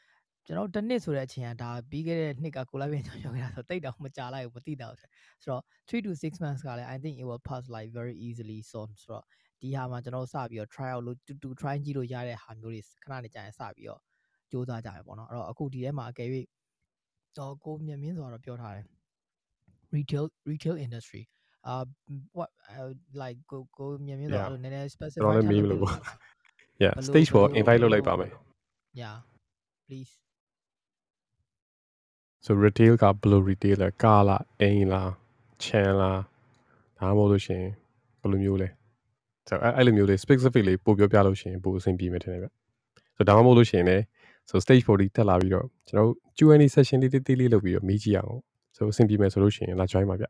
ကျွန်တော်တစ်နှစ်ဆိုတဲ့အချိန်ကဒါပြီးခဲ့တဲ့နှစ်ကကိုလိုက်ပြန်ကျွန်တော်ပြောခဲ့တာဆိုတိတ်တောင်မကြလိုက်ဘူးမသိတော့ဆိုတော့3 to 6 months ကလည်း I think it will pass like very easily so ဆိုတော့ဒီဟာမှာကျွန်တော်စပြီးတော့ try out လို့တူတူ try ကြည့်လို့ရတဲ့ဟာမျိုးတွေခဏနေကြာရင်စပြီးတော့စူးစမ်းကြရပေါ့နော်အဲ့တော့အခုဒီထဲမှာအကယ်၍တော့ကိုမြင့်မြင့်ဆိုတော့ပြောထားတယ် retail retail industry uh what uh, like ကိုကိုမြင့်မြင့်ဆိုတော့နည်းနည်း specific ကျွန်တော်လည်းမေးလို့ပေါ့ yeah stage ပေါ် invite လုပ်လိုက်ပါမယ် yeah please so retail ကဘယ်လို retail လဲကားလားအိမ်လား chain လားဒါမှမဟုတ်လို့ရှိရင်ဘယ်လိုမျိုးလဲဆိုအဲ့အဲ့လိုမျိုးလေး specific လေးပို့ပြောပြလို့ရှိရင်ပိုအဆင်ပြေမယ်ထင်တယ်ဗျဆိုဒါမှမဟုတ်လို့ရှိရင်လည်း so stage 40တက်လာပြီးတော့ကျွန်တော်တို့ Q&A session လေးတေးလေးလုပ်ပြီးတော့မေးကြည့်အောင်ဆိုအဆင်ပြေမယ်ဆိုလို့ရှိရင်လာ join ပါဗျ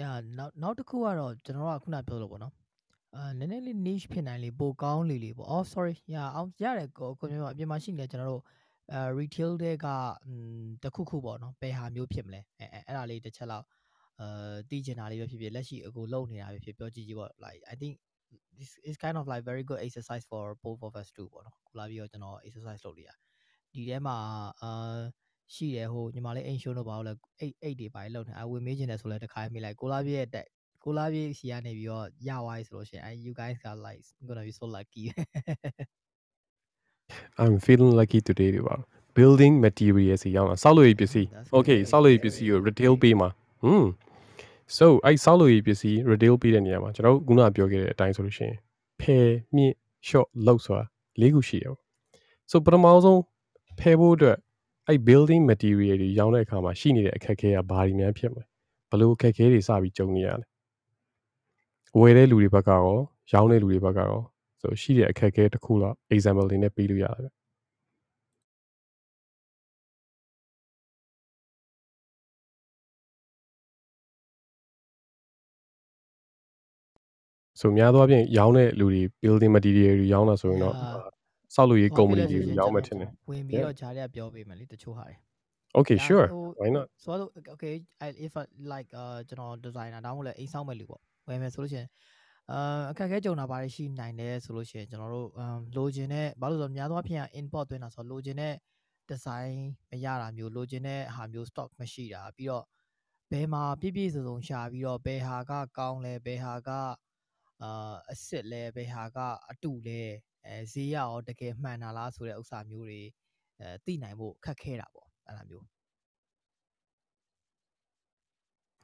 yeah နောက်နောက်တစ်ခုကတော့ကျွန်တော်ကခုနပြောလို့ပေါ့နော် အာနည်းနည်းလေး niche ဖြစ်နိုင်လေပိုကောင်းလေလေပေါ့ oh sorry ရအောင်ရတယ်ကိုကိုမျိုးအပြင်မှာရှိနေကျွန်တော်တို့အဲ retail တွေကတခုခုပေါ့နော်ဘယ်ဟာမျိုးဖြစ်မလဲအဲအဲ့ဒါလေးတစ်ချက်လောက်အဲသိချင်တာလေးပဲဖြစ်ဖြစ်လက်ရှိအခုလုပ်နေတာပဲဖြစ်ပြောကြည့်ကြည့်ပေါ့ like i think this is kind of like very good exercise for both of us too ပေါ့နော်ခုလာပြီးတော့ကျွန်တော် exercise လုပ်လို့ရဒီထဲမှာအာရှိတယ်ဟိုညီမလေးအိမ်ရှိုးတော့ဘာလို့လဲအိတ်အိတ်တွေပါလောက်နေအဝင်မေးချင်တယ်ဆိုလဲတခါမိလိုက်ကိုလာပြည့်ရဲ့တ က်ကိုလာပြည့်စီကနေပြီးတော့ရသွားပြီဆိုလို့ရှိရင် you guys got like gonna be so lucky I'm feeling lucky today တွေပါ building materials စီရောက်လာစောက်လို့ရပစ္စည်း okay စောက်လို့ရပစ္စည်းကို retail ပေးမှာ hmm so အဲ့စောက်လို့ရပစ္စည်း retail ပေးတဲ့နေရာမှာကျွန်တော်ခုနပြောခဲ့တဲ့အတိုင်းဆိုလို့ရှိရင်ဖယ်မြင့် short လောက်ဆိုတာ၄ခုရှိရပါ so ပထမဆုံးဖယ်ဖို့အတွက်အဲ့ building material တွေရောင်းတဲ့အခါမှာရှိနေတဲ့အခက်အခဲကဘာတွေများဖြစ်မလဲဘယ်လိုအခက်အခဲတွေစပြီးကြုံနေရလဲ ဝယ်တဲ့လူတွေဘက်ကရောရောင်းတဲ့လူတွေဘက်ကရောဆိုရှိတဲ့အခက်အခဲတစ်ခုတော့ example တွေနဲ့ပြီးလို့ရတယ်ဆိုများသောအားဖြင့်ရောင်းတဲ့လူတွေ building material တွေရောင်းတာဆိုရင်တော့စောက်လို့ရေး company တွေရောင်းမှထင်တယ်ဝင်ပြီးတော့ဂျားတွေကပြောပေးမယ်လေတချို့ဟာတွေ Okay sure why not ဆိုတော့ okay if I like uh ကျွန်တော် designer ဒါမှမဟုတ်လည်းအိမ်ဆောက်မဲ့လူပေါ့ ဝယ်မယ်ဆိုလို့ရှိရင်အာအခက်အခဲကြုံတာဘာတွေရှိနိုင်လဲဆိုလို့ရှိရင်ကျွန်တော်တို့လိုချင်တဲ့ဘာလို့ဆိုတော့များသောအားဖြင့် import သွင်းတာဆိုတော့လိုချင်တဲ့ design မရတာမျိုးလိုချင်တဲ့ဟာမျိုး stock မရှိတာပြီးတော့ဘယ်မှာပြည့်ပြည့်စုံစုံရှာပြီးတော့ဘယ်ဟာကကောင်းလဲဘယ်ဟာကအာအစ်စ်လဲဘယ်ဟာကအတူလဲအဲဈေးရရောတကယ်မှန်တာလားဆိုတဲ့ဥစ္စာမျိုးတွေအဲသိနိုင်ဖို့ခက်ခဲတာပေါ့အဲ့လိုမျိုး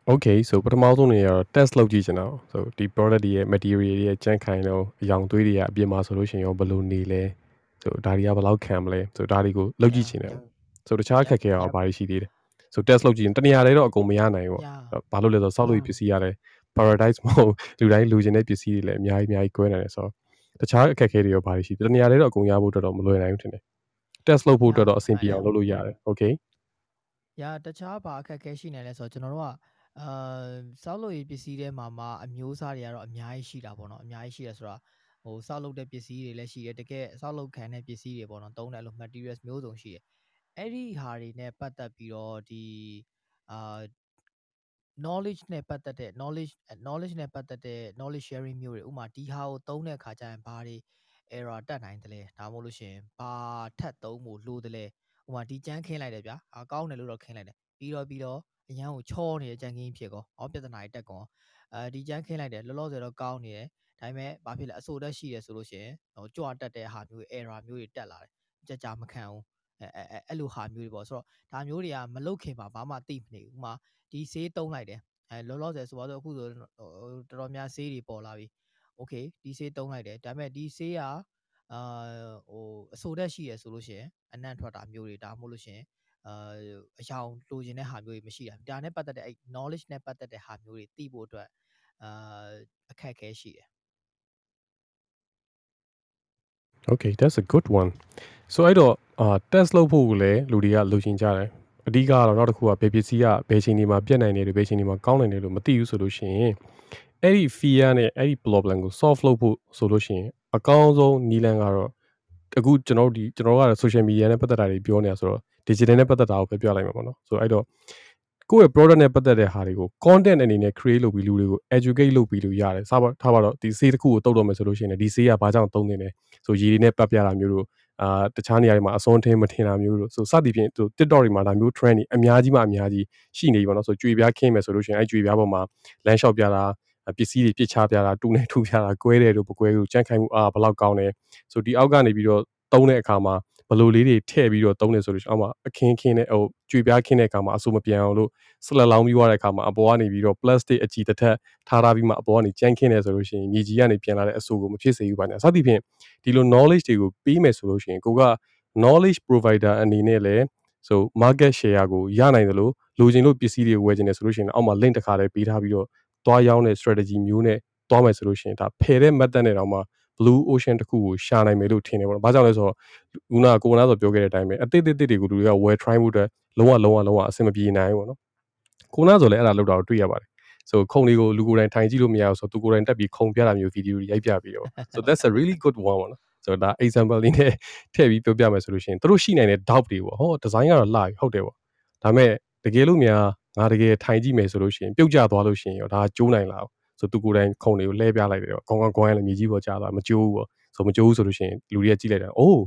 Okay so ပထမဆုံးနေရတော့ test လုပ်ကြည့်ချင်တာ။ so ဒီ product တွေရဲ့ material တွေရဲ့ကြမ်းခိုင်တော့အယောင်သွေးတွေကအပြင်မှာဆိုလို့ရှိရင်ရောဘယ်လိုနေလဲ။ so ဒါတွေကဘယ်လောက်ခံမလဲ so ဒါတွေကိုလုပ်ကြည့်ချင်တယ်။ so တခြားအခက်ခဲရောဘာတွေရှိသေးလဲ။ so test လုပ်ကြည့်ရင်တနေရာလေးတော့အကုန်မရနိုင်ဘူးပေါ့။ဘာလို့လဲဆိုတော့စောက်လို့ပစ္စည်းရတယ် paradise မဟုတ်လူတိုင်းလူချင်တဲ့ပစ္စည်းတွေလည်းအများကြီးအများကြီးကွဲနိုင်တယ်ဆိုတော့တခြားအခက်ခဲတွေရောဘာတွေရှိလဲ။တနေရာလေးတော့အကုန်ရဖို့အတွက်တော့မလွယ်နိုင်ဘူးထင်တယ်။ test လုပ်ဖို့အတွက်တော့အဆင်ပြေအောင်လုပ်လို့ရတယ်။ okay ရာတခြားဘာအခက်အခဲရှိနေလဲဆိုတော့ကျွန်တော်တို့က အာစောက်လို့ရေးပစ္စည်းတွေမှာမှာအမျိုးအစားတွေကတော့အများကြီးရှိတာပေါ့နော်အများကြီးရှိတယ်ဆိုတာဟိုစောက်လုပ်တဲ့ပစ္စည်းတွေလည်းရှိတယ်တကယ်စောက်လုပ်ခံတဲ့ပစ္စည်းတွေပေါ့နော်သုံးတယ်လို့ materials မျိုးစုံရှိတယ်အဲ့ဒီဟာတွေနဲ့ပတ်သက်ပြီးတော့ဒီအာ knowledge နဲ့ပတ်သက်တဲ့ knowledge knowledge နဲ့ပတ်သက်တဲ့ knowledge sharing မျိုးတွေဥမာဒီဟာကိုသုံးတဲ့အခါကျရင်ဘာတွေ error တက်နိုင်တယ်လဲဒါမှမဟုတ်လို့ရှိရင်ဘာထပ်သုံးဖို့လိုတယ်လဲဥမာဒီကြမ်းခင်းလိုက်တယ်ဗျာအကောင်းတယ်လို့တော့ခင်းလိုက်တယ်ပြီးတော့ပြီးတော့ အရန်ကိုချောနေတဲ့ကြံကင်းဖြစ်ကောဟောပြဿနာတွေတက်ကောအဲဒီကြမ်းခင်းလိုက်တယ်လောလောဆယ်တော့ကောင်းနေတယ်ဒါပေမဲ့ဘာဖြစ်လဲအဆိုတက်ရှိတယ်ဆိုလို့ရှိရင်ဟိုကြွတက်တဲ့ဟာမျိုး error မျိုးတွေတက်လာတယ်ကြကြမခံဘူးအဲအဲအဲ့လိုဟာမျိုးတွေပေါ့ဆိုတော့ဒါမျိုးတွေကမလုတ်ခင်မှာဘာမှသိမနေဘူးဥမာဒီဈေးတုံးလိုက်တယ်အဲလောလောဆယ်ဆိုတော့အခုဆိုတော်တော်များဈေးတွေပေါ်လာပြီ okay ဒီဈေးတုံးလိုက်တယ်ဒါပေမဲ့ဒီဈေးကအာဟိုအဆိုတက်ရှိရဆိုလို့ရှိရင်အနံ့ထွက်တာမျိုးတွေဒါမှမဟုတ်လို့ရှိရင် အာအယောင်လိုချင်တဲ့ဟာမျိုးတွေမရှိတာဒါနဲ့ပတ်သက်တဲ့အဲ့ knowledge နဲ့ပတ်သက်တဲ့ဟာမျိုးတွေသိဖို့အတွက်အာအခက်အခဲရှိတယ် Okay that's a good one so အဲ့တော့အာ test လုပ်ဖို့လည်းလူတွေကလိုချင်ကြတယ်အဓိကကတော့နောက်တစ်ခုကဘယ်ပစ္စည်းကဘယ်ချိန်ဒီမှာပြတ်နိုင်တယ်လို့ဘယ်ချိန်ဒီမှာကောင်းနိုင်တယ်လို့မသိဘူးဆိုလို့ရှိရင်အဲ့ဒီ fear နဲ့အဲ့ဒီ problem ကို solve လုပ်ဖို့ဆိုလို့ရှိရင်အကောင်းဆုံးနည်းလမ်းကတော့အခုကျွန်တော်တို့ဒီကျွန်တော်တို့က social media နဲ့ပတ်သက်တာတွေပြောနေတာဆိုတော့ digital နဲ့ပတ်သက်တာကိုပဲပြောလိုက်မှာပေါ့နော်ဆိုတော့အဲ့တော့ကိုယ့်ရဲ့ product နဲ့ပတ်သက်တဲ့ဟာတွေကို content အနေနဲ့ create လုပ်ပြီးလူတွေကို educate လုပ်ပြီးလို့ရတယ်။စားပါထားပါတော့ဒီဆေးတစ်ခုကိုတုတ်တော့မယ်ဆိုလို့ရှိရင်ဒီဆေးကဘာကြောင့်သုံးနေလဲဆိုရည်ရည်နဲ့ပတ်ပြတာမျိုးတို့အာတခြားနေရာတွေမှာအစွန်းထင်းမထင်တာမျိုးတို့ဆိုစသည်ဖြင့်သူ TikTok တွေမှာဒါမျိုး trend တွေအများကြီးမှအများကြီးရှိနေပြီပေါ့နော်ဆိုကြွေပြားခင်းမယ်ဆိုလို့ရှိရင်အဲကြွေပြားပေါ်မှာလမ်းလျှောက်ပြတာပစ္စည်းတွေပြစ်ချပြတာတူနေထူပြတာကွဲတယ်လို့မကွဲဘူးကြန့်ခိုင်မှုအာဘယ်လောက်ကောင်းလဲဆိုဒီအောက်ကနေပြီးတော့သုံးတဲ့အခါမှာ ဘလိုလေးတွေထည့်ပြီးတော့သုံးနေဆိုလို့ရှိရင်အောက်မှာအခင်းခင်းနဲ့ဟိုကြွေပြားခင်းတဲ့အခါမှာအဆူမပြန်အောင်လို့ဆလက်လောင်းပြီးွားတဲ့အခါမှာအပေါ်ကနေပြီးတော့ plastic အကြည်တစ်ထက်ထားထားပြီးမှအပေါ်ကနေကြမ်းခင်းနေဆိုလို့ရှိရင်မြေကြီးကနေပြန်လာတဲ့အဆူကိုမဖြစ်စေဘူးပါညာစသဖြင့်ဒီလို knowledge တွေကိုပေးမယ်ဆိုလို့ရှိရင်ကိုက knowledge provider အနေနဲ့လည်းဆို market share ကိုရနိုင်တယ်လို့လိုချင်လို့ပစ္စည်းတွေဝယ်ချင်တယ်ဆိုလို့ရှိရင်အောက်မှာ link တစ်ခါလေးပေးထားပြီးတော့တွားရောင်းတဲ့ strategy မျိုးနဲ့တွားမယ်ဆိုလို့ရှိရင်ဒါဖယ်တဲ့ method နဲ့တောင်မှ blue ocean တခုကိုရှာနိုင်မယ်လို့ထင်တယ်ပေါ့နော်။ဘာကြောင့်လဲဆိုတော့ခုနကကိုနာဆိုပြောခဲ့တဲ့အတိုင်းပဲအသစ်သစ်တွေကိုလူတွေက well try ဖို့အတွက်လုံးဝလုံးဝလုံးဝအဆင်မပြေနိုင်ဘူးပေါ့နော်။ကိုနာဆိုလည်းအဲ့ဒါလောက်တာကိုတွေ့ရပါတယ်။ so ခုံတွေကိုလူကိုယ်တိုင်ထိုင်ကြည့်လို့မရဘူးဆိုတော့သူကိုယ်တိုင်တက်ပြီးခုံပြတာမျိုးဗီဒီယိုတွေရိုက်ပြပြီးတော့ so that's a really good one ပေါ့နော်။ဆိုတော့ဒါ example လေးနဲ့ထည့်ပြီးပြောပြမယ်ဆိုလို့ရှိရင်သူတို့ရှိနိုင်တဲ့ doubt တွေပေါ့ဟော design ကတော့လှပြီဟုတ်တယ်ပေါ့။ဒါပေမဲ့တကယ်လို့များငါတကယ်ထိုင်ကြည့်မယ်ဆိုလို့ရှိရင်ပြုတ်ကျသွားလို့ရှိရင်ရောဒါကျိုးနိုင်လား ဆိုသူကိုယ်တိုင်ခုံတွေကိုလှည့်ပြလိုက်တယ်ကောင်းကောင်းကွမ်းလည်းမြေကြီးပေါ်ကျသွားမကျိုးဘူးပေါ့ဆိုမကျိုးဘူးဆိုလို့ရှိရင်လူတွေကကြည့်လိုက်တာအိုး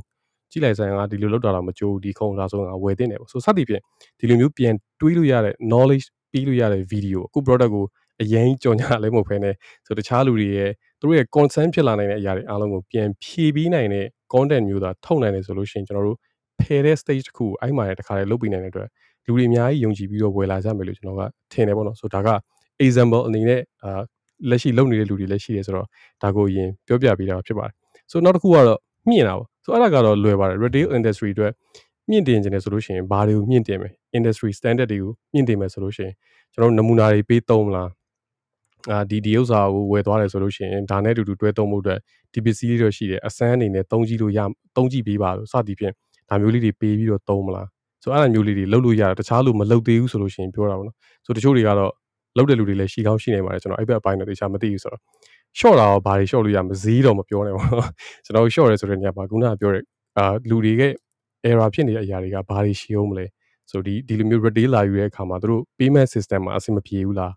ကြည့်လိုက်ဆိုင်ကဒီလိုလောက်တာတော့မကျိုးဘူးဒီခုံလာဆိုငါဝယ်တင်တယ်ပေါ့ဆိုစသည်ဖြင့်ဒီလိုမျိုးပြန်တွေးလို့ရတဲ့ knowledge ပြီးလို့ရတဲ့ video အခု product ကိုအရင်ကြော်ညာလည်းမဟုတ်ဘဲနဲ့ဆိုတခြားလူတွေရဲ့သူတို့ရဲ့ concern ဖြစ်လာနိုင်တဲ့အရာတွေအားလုံးကိုပြန်ဖြည့်ပြီးနိုင်တဲ့ content မျိုးသာထုတ်နိုင်တယ်ဆိုလို့ရှိရင်ကျွန်တော်တို့ဖယ်တဲ့ stage တစ်ခုအဲ့မှာလည်းတစ်ခါလေးလုပ်ပြီးနိုင်တဲ့အတွက်လူတွေအများကြီးယုံကြည်ပြီးတော့ဝယ်လာကြမယ်လို့ကျွန်တော်ကထင်တယ်ပေါ့နော်ဆိုတော့ဒါက example အနေနဲ့အာ လက်ရှိလုပ်နေတဲ့လူတွေလည်းရှိတယ်ဆိုတော့ဒါကိုရင်ပြောပြပေးတာဖြစ်ပါတယ်ဆိုတော့နောက်တစ်ခုကတော့မြင့်တာပေါ့ဆိုတော့အဲ့ဒါကတော့လွယ်ပါတယ် retail industry အတွက်မြင့်တင်ခြင်းတယ်ဆိုလို့ရှိရင်ဘာတွေကိုမြင့်တင်မယ် industry standard တွေကိုမြင့်တင်မယ်ဆိုလို့ရှိရင်ကျွန်တော်တို့နမူနာတွေပေးသုံးမလားအာဒီဒီဥစ္စာကိုဝယ်သွားတယ်ဆိုလို့ရှိရင်ဒါနဲ့အတူတူတွဲသုံးမှုအတွက်ဒီပစ္စည်းလေးတွေရှိတယ်အစမ်းအနေနဲ့သုံးကြည့်လို့ရသုံးကြည့်ပေးပါလို့စသည်ဖြင့်ဒါမျိုးလေးတွေပေးပြီးတော့သုံးမလားဆိုအဲ့လိုမျိုးလေးတွေလုပ်လို့ရတယ်တခြားလူမလုပ်သေးဘူးဆိုလို့ရှိရင်ပြောတာပေါ့နော်ဆိုတချို့တွေကတော့ လုပ်တဲ့လူတွေလည်းရှိကောင်းရှိနေပါတယ်ကျွန်တော်အဲ့ဘက်အပိုင်းတော့တခြားမသိဘူးဆိုတော့ short တာရောဘာတွေ short လို့ရမဈေးတော့မပြောနဲ့ပေါ့နော်ကျွန်တော် short ရဲဆိုတဲ့နေရာမှာခုနကပြောတဲ့အာလူတွေက error ဖြစ်နေတဲ့အရာတွေကဘာတွေရှိအောင်မလဲဆိုဒီဒီလိုမျိုး retail လာယူတဲ့အခါမှာတို့ payment system မှာအဆင်မပြေဘူးလား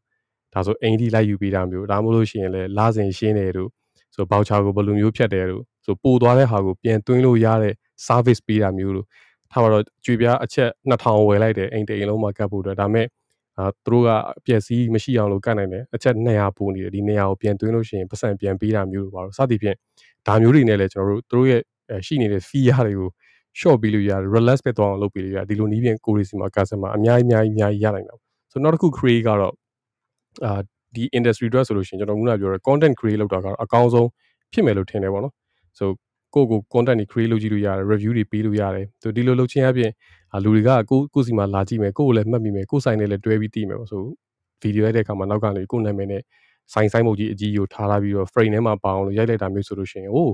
ဒါဆိုအိမ်ဒီလိုက်ယူပေးတာမျိုးဒါမှမဟုတ်လို့ရှိရင်လည်းလာစဉ်ရှင်းတယ်တို့ဆိုဘောက်ချာကိုဘယ်လိုမျိုးဖြတ်တယ်တို့ဆိုပို့သွားတဲ့ဟာကိုပြန်သွင်းလို့ရတဲ့ service ပေးတာမျိုးတို့ထားပါတော့ကြွေပြားအချက်2000ဝယ်လိုက်တယ်အိမ်တိန်လုံးမှာကတ်ဖို့အတွက်ဒါပေမဲ့ အာသူတို့ကအပျက်စီးမရှိအောင်လို့ကတ်နိုင်တယ်အချက်200ပို့နေတယ်ဒီ200ကိုပြန်သွင်းလို့ရှိရင်ပတ်စံပြန်ပေးတာမျိုးတို့ပါတော့စသည်ဖြင့်ဒါမျိုးတွေနဲ့လည်းကျွန်တော်တို့သူတို့ရဲ့ရှိနေတဲ့ fee ရတွေကို short ပေးလို့ရတယ် relax ပဲသွားအောင်လုပ်ပေးလို့ရတယ်ဒီလိုနည်းပြင်ကိုရီစီမှာ customer အများကြီးအများကြီးအများကြီးရနိုင်တာဆိုတော့နောက်တစ်ခု create ကတော့အာဒီ industry အတွက်ဆိုလို့ရှိရင်ကျွန်တော်ခုနပြောတဲ့ content create လုပ်တာကတော့အကောင်းဆုံးဖြစ်မယ်လို့ထင်တယ်ပေါ့နော်ဆို ကိုကို content တွေ create လုပ်ကြည့်လို့ရတယ် review တွေပေးလို့ရတယ်ဆိုဒီလိုလုပ်ခြင်းအပြင်လူတွေကကိုကိုစီမှာလာကြည့်မယ်ကိုကိုလည်းမှတ်မိမယ်ကိုဆိုင်နဲ့လည်းတွဲပြီးတည်မယ်ပေါ့ဆိုဗီဒီယိုရိုက်တဲ့အခါမှာနောက်ကနေကိုနာမည်နဲ့ဆိုင်ဆိုင်မုတ်ကြီးအကြီးကိုထားလာပြီးတော့ frame ထဲမှာပေါအောင်လို့ရိုက်လိုက်တာမျိုးဆိုလို့ရှိရင်အိုး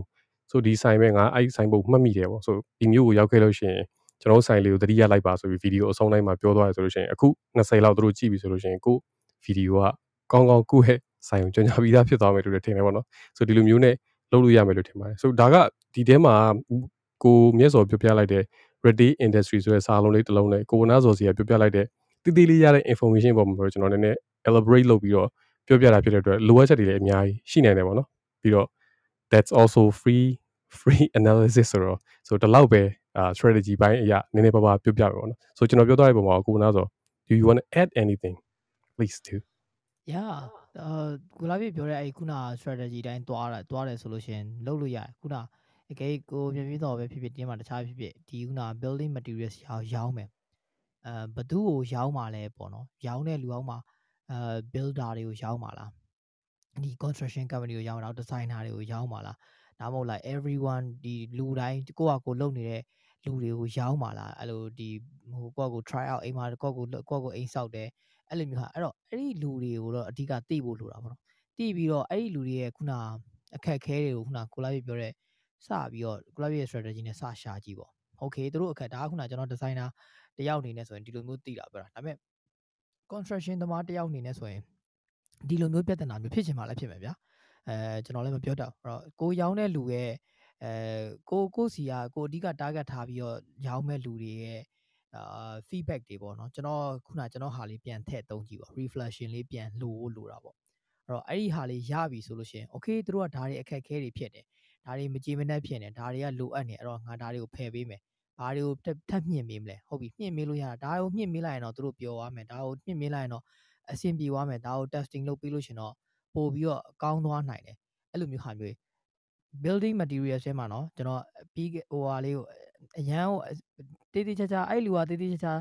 ဆိုဒီဆိုင်ပဲငါအဲ့ဆိုင်ဘုတ်မှတ်မိတယ်ပေါ့ဆိုဒီမျိုးကိုရောက်ခဲ့လို့ရှိရင်ကျွန်တော်ဆိုင်လေးကိုတတိယလိုက်ပါဆိုပြီးဗီဒီယိုအဆုံးတိုင်းမှာပြောသွားရဆိုလို့ရှိရင်အခု20လောက်သူတို့ကြည့်ပြီဆိုလို့ရှိရင်ကိုဗီဒီယိုကကောင်းကောင်းကိုယ့်ရဲ့ဆိုင်ကိုကြော်ညာပြီးသားဖြစ်သွားမယ်လို့လည်းထင်တယ်ပေါ့နော်ဆိုဒီလိုမျိုးနဲ့ လုပ်လို့ရမယ်လို့ထင်ပါတယ်ဆိုဒါကဒီထဲမှာကိုမျက်စော်ပြောပြလိုက်တဲ့ ready industry ဆိုတဲ့စာလုံးလေးတစ်လုံးနဲ့ကိုဝနာစော်စီကပြောပြလိုက်တဲ့တည်တည်လေးရတဲ့ information ပေါ်မှာကျွန်တော်နည်းနည်း elaborate လုပ်ပြီးတော့ပြောပြတာဖြစ်တဲ့အတွက်လိုအပ်ချက်တွေလည်းအများကြီးရှိနေတယ်ပေါ့နော်ပြီးတော့ that's also free free analysis ဆိုတော့ဆိုတော့ဒီလောက်ပဲအာ strategy ဘိုင်းအရာနည်းနည်းပါးပါးပြောပြပါတော့နော်ဆိုကျွန်တော်ပြောသွားတဲ့ပုံမှာကိုနာဆို do you want to add anything please do yeah အာကိုလာပြပြောတဲ့အဲ့ခုန strategy တိုင်းသွားတာသွားတယ်ဆိုလို့ရှင်လုပ်လို့ရတယ်ခုနအကယ်ကိုပြပြတော့ပဲဖြစ်ဖြစ်တင်းမှာတခြားဖြစ်ဖြစ်ဒီခုန building materials ရောင်းရောင်းမယ်အဲဘသူ့ကိုရောင်းမှာလဲပေါ့နော်ရောင်းတဲ့လူအောင်မှာအဲ builder တွေကိုရောင်းမှာလားဒီ construction company ကိုရောင်းတာ designer တွေကိုရောင်းမှာလားဒါမှမဟုတ်လိုက် everyone ဒီလူတိုင်းကိုယ့်ဟာကိုယ်လုပ်နေတဲ့ လူတွေကိုရောင်းมาလားအဲ့လိုဒီဟိုကိုယ့်ကို try out အိမ်မှာကိုယ့်ကိုကိုယ့်ကိုအိမ်ဆောက်တယ်အဲ့လိုမျိုးဟာအဲ့တော့အဲ့ဒီလူတွေကိုတော့အဓိကသိဖို့လိုတာပေါ့နော်သိပြီးတော့အဲ့ဒီလူတွေရဲ့ခုနအခက်ခဲတွေကိုခုနကိုလာပြပြောတဲ့စပြီးတော့ကိုလာပြရဲ့ strategy နဲ့စရှာကြည့်ပေါ့ okay တို့အခက်ဒါကခုနကျွန်တော် designer တယောက်အနေနဲ့ဆိုရင်ဒီလိုမျိုးသိတာပြောတာဒါပေမဲ့ construction သမားတယောက်အနေနဲ့ဆိုရင်ဒီလိုမျိုးပြဿနာမျိုးဖြစ်ချင်မှလည်းဖြစ်မယ်ဗျာအဲကျွန်တော်လည်းမပြောတော့အဲ့တော့ကိုရောင်းတဲ့လူရဲ့ အဲကိုကိုစီကကိုအဓိက target ထားပြီးတော့ရောင်းမဲ့လူတွေရဲ့အာ feedback တွေပေါ့နော်ကျွန်တော်ခုနကျွန်တော်ဟာလေးပြန်ထည့်သုံးကြည့်ပါ reflection လေးပြန်လိုဖို့လိုတာပေါ့အဲ့တော့အဲ့ဒီဟာလေးရပြီဆိုလို့ရှိရင် okay တို့ကဒါတွေအခက်အခဲတွေဖြစ်တယ်ဒါတွေမကြည်မနှက်ဖြစ်နေဒါတွေကလိုအပ်နေအဲ့တော့ငါဒါတွေကိုဖယ်ပေးမယ်ဘာတွေကိုထပ်မြင့်မေးမလဲဟုတ်ပြီမြင့်မေးလို့ရတာဒါကိုမြင့်မေးလိုက်ရင်တော့သူတို့ပြောသွားမယ်ဒါကိုမြင့်မေးလိုက်ရင်တော့အဆင်ပြေသွားမယ်ဒါကို testing လုပ်ပြီးလို့ရှင်တော့ပို့ပြီးတော့ကောင်းသွားနိုင်တယ်အဲ့လိုမျိုးဟာမျိုး building material ထဲမှာเนาะကျွန်တော်ပြီးဟိုဟာလေးကိုအရန်ကိုတေးသေးချာချာအဲ့လူကတေးသေးချာချာ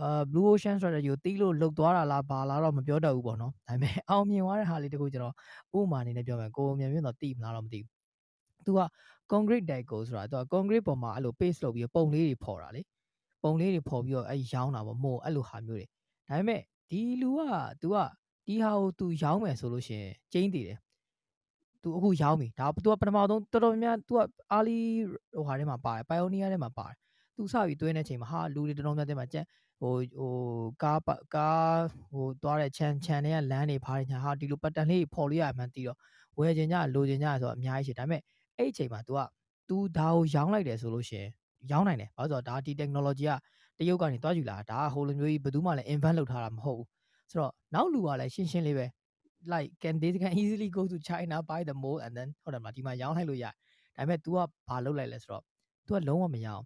အာ blue ocean strategy ကိုတီးလို့လုတ်သွားတာလားဘာလားတော့မပြောတတ်ဘူးပေါ့နော်ဒါပေမဲ့အောင်မြင်သွားတဲ့ဟာလေးတခုကျွန်တော်ဥပမာအနေနဲ့ပြောမယ်ကိုမြန်မြန်တော့တီးမလားတော့မသိဘူးသူက concrete deco ဆိုတာသူက concrete ပေါ်မှာအဲ့လို paste လုပ်ပြီးပုံလေးတွေဖော်တာလေပုံလေးတွေဖော်ပြီးတော့အဲ့ရောင်းတာပေါ့မို့အဲ့လိုဟာမျိုးတွေဒါပေမဲ့ဒီလူက तू ကဒီဟာကို तू ရောင်းမယ်ဆိုလို့ရှိရင်ကျင်းတည်တယ် तू အခုရောင်းပြီဒါ तू ကပထမဆုံးတော်တော်များများ तू ကအာလီဟိုဟာထဲမှာပါတယ် pioneer ထဲမှာပါတယ် तू စပြီးတွင်းတဲ့ချိန်မှာဟာလူတွေတော်တော်များများမှာကြက်ဟိုဟိုကားကားဟိုသွားတဲ့ခြံခြံတွေကလမ်းတွေဖားနေညာဟာဒီလိုပတ်တန်လေးဖော်လို့ရမှန်းတီးတော့ဝယ်ချင်ကြလိုချင်ကြဆိုတော့အများကြီးရှိဒါပေမဲ့အဲ့အချိန်မှာ तू က तू ဒါကိုရောင်းလိုက်တယ်ဆိုလို့ရှိရင်ရောင်းနိုင်တယ်ဘာလို့ဆိုတော့ဒါဒီ technology ကတရုတ်ကနေတွားယူလာဒါဟိုလိုမျိုးကြီးဘယ်သူမှလည်း invent လုပ်ထားတာမဟုတ်ဘူးဆိုတော့နောက်လူကလည်းရှင်းရှင်းလေးပဲ like can they can easily go to China buy the mold and then ဟုတ်တယ်မလားဒီမှာရောင်းလိုက်လို့ရဒါပေမဲ့ तू ကဘာလုပ်လိုက်လဲဆိုတော့ तू ကလုံးဝမရောင်း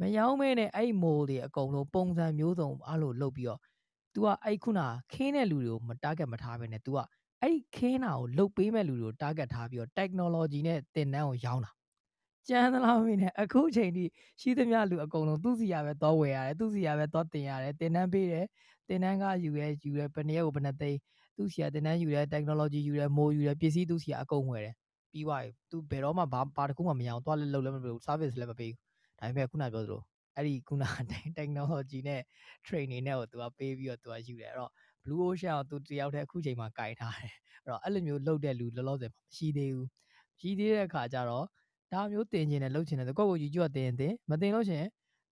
မရောင်းမဲနဲ့အဲ့ mold တွေအကုန်လုံးပုံစံမျိုးစုံအဲ့လိုလုပ်ပြီးတော့ तू ကအဲ့ခုနခင်းတဲ့လူတွေကိုမ target မထားဘဲနဲ့ तू ကအဲ့ခင်းတာကိုလုတ်ပေးမဲ့လူတွေကို target ထားပြီးတော့ technology နဲ့တင်တန်းကိုရောင်းတာကျန်းသလားမင်းနဲ့အခုချိန်ထိရှိသမျှလူအကုန်လုံးသူ့စီရပဲတော့ဝယ်ရတယ်သူ့စီရပဲတော့တင်ရတယ်တင်တန်းပေးတယ်တင်တန်းကယူရဲယူရဲဘယ်နှစ်ရက်ကိုဘယ်နှစ်သိန်း သူ့စီရတင်တန်းယူရဲ technology ယူရဲမိုးယူရဲပစ္စည်းသူ့စီရအကုန်ဝယ်တယ်ပြီးသွားပြီသူဘယ်တော့မှဘာဘာတခုမှမရအောင်သွားလဲလုပ်လည်းမလုပ် service လည်းမပေးဘူးဒါပေမဲ့ခုနပြောသလိုအဲ့ဒီခုန technology နဲ့ training နဲ့ကိုသူကပေးပြီးတော့သူကယူတယ်အဲ့တော့ blue ocean ကိုသူတယောက်တည်းအခုချိန်မှာကင်ထားတယ်အဲ့တော့အဲ့လိုမျိုးလုပ်တဲ့လူလောလောဆယ်မရှိသေးဘူးရှိသေးတဲ့အခါကျတော့ဒါမျိုးတင်ကျင်တယ်လုပ်ချင်တယ်ကိုယ့်ကိုကြီးကျွတ်တင်တင်မတင်လို့ရှင်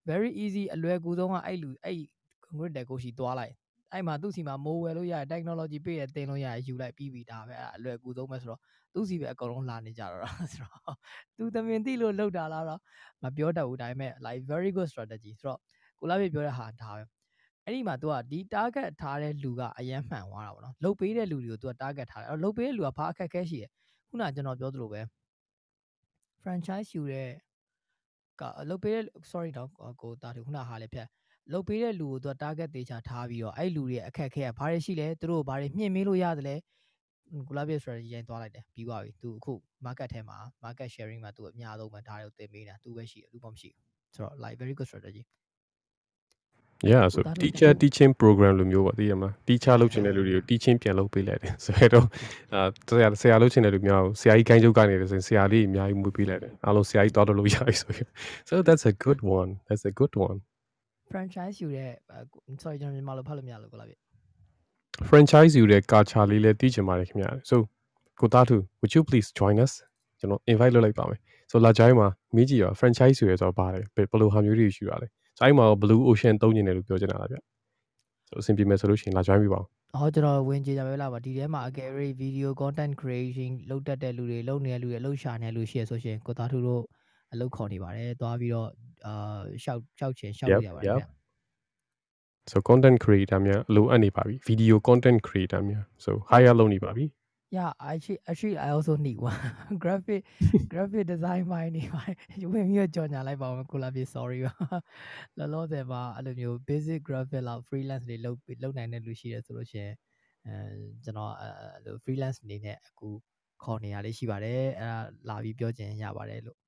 very easy အလွယ်ကူဆုံးကအဲ့လူအဲ့ concrete deco ရှိသွားလိုက် အဲ့မှာသူ့စီမှာမိုးဝယ်လို့ရတယ် technology ပေးတယ်တင်လို့ရတယ်ယူလိုက်ပြီးပြီဒါပဲအဲ့အလွယ်ကူဆုံးပဲဆိုတော့သူ့စီပဲအကုန်လုံးလာနေကြတော့ဆိုတော့သူသမင်တိလို့လောက်တာလားတော့မပြောတတ်ဘူးဒါပေမဲ့ like very good strategy ဆိုတော့ကိုလာပြပြောတဲ့ဟာဒါပဲအဲ့ဒီမှာ तू ကဒီ target ထားတဲ့လူကအရန်မှန်သွားတာပေါ့နော်လုတ်ပေးတဲ့လူတွေကို तू က target ထားတယ်အဲ့လုတ်ပေးတဲ့လူကဘာအခက်ခဲရှိရခုနကကျွန်တော်ပြောသလိုပဲ franchise ယူတဲ့ကလုတ်ပေးတဲ့ sorry တော့ကိုတာတူခုနဟာလည်းဖြတ် လုတ်ပေးတဲ့လူကို तू က target တေချာထားပြီးတော့အဲ့လူတွေရဲ့အခက်ခဲကဘာတွေရှိလဲသူတို့ဘာတွေမြင့်မေးလို့ရတယ်လဲကိုလာပြ strategy ရင်သွားလိုက်တယ်ပြီးသွားပြီသူအခု market ထဲမှာ market sharing မှာသူအများဆုံးပဲဒါတွေကိုသင်ပေးတာသူပဲရှိတယ်သူမှမရှိဘူးဆိုတော့ like very good strategy yeah so teacher teaching program လိုမျိုးပေါ့သိရမလား teacher လုပ်ချင်တဲ့လူတွေကို teaching ပြန်လုပ်ပေးလိုက်တယ်ဆိုတော့အာဆရာဆရာလုပ်ချင်တဲ့လူများကိုဆရာကြီးကိုင်းချုပ်ကနေတယ်ဆိုရင်ဆရာလေးအများကြီးမွေးပေးလိုက်တယ်အားလုံးဆရာကြီးတော်တော်လို့ရပြီဆိုရင် so that's a good one that's a good one franchise ယူတဲ့ sorry ကျွန်တော်မြန်မာလိုဖတ်လို့မရလို့ကိုလာပြီ franchise ယူတဲ့ culture လေးလည်းသိချင်ပါတယ်ခင်ဗျာ so ကိုသားသူ would you please join us ကျွန်တော် invite လုပ်လိုက်ပါမယ် so လာကြိုင်းမှာမိကြည့်ရ franchise ယူရဲဆိုတော့ပါတယ်ဘယ်လိုဟာမျိုးတွေရှိရလဲဆိုအဲ့မှာ blue ocean သုံးနေတယ်လို့ပြောချင်တာလားဗျဆိုအဆင်ပြေမယ်ဆိုလို့ရှိရင်လာကြိုင်းပြပါဦးဟောကျွန်တော်ဝင်ကြည့်ကြပဲလားပါဒီထဲမှာ gallery video content creation လုပ်တတ်တဲ့လူတွေလုပ်နေတဲ့လူတွေအလုပ်ရှာနေတဲ့လူရှိရဆိုရှင်ကိုသားသူတို့ အလုပ်ခေါ်နေပါတယ်သွားပြီးတော့အာရှောက်ရှောက်ချင်ရှောက်လို့ရပါတယ်ဗျ so content creator များအလိုအပ်နေပါပြီ video content creator များ so hire လုပ်နေပါပြီ yeah actually actually i also need one graphic graphic design မိုင်းနေပါဝင်ပြီးတော့ကြော်ညာလိုက်ပါဦးကိုလာပြေ sorry ပါလောလောဆယ်မှာအဲ့လိုမျိုး basic graphic လောက် freelance တွေလုပ်လုပ်နိုင်တဲ့လူရှိတယ်ဆိုလို့ရှိရင်အဲကျွန်တော်အဲ့လို freelance အနေနဲ့အခုခေါ်နေရလေးရှိပါတယ်အဲ့ဒါလာပြီးပြောချင်ရပါတယ်လို့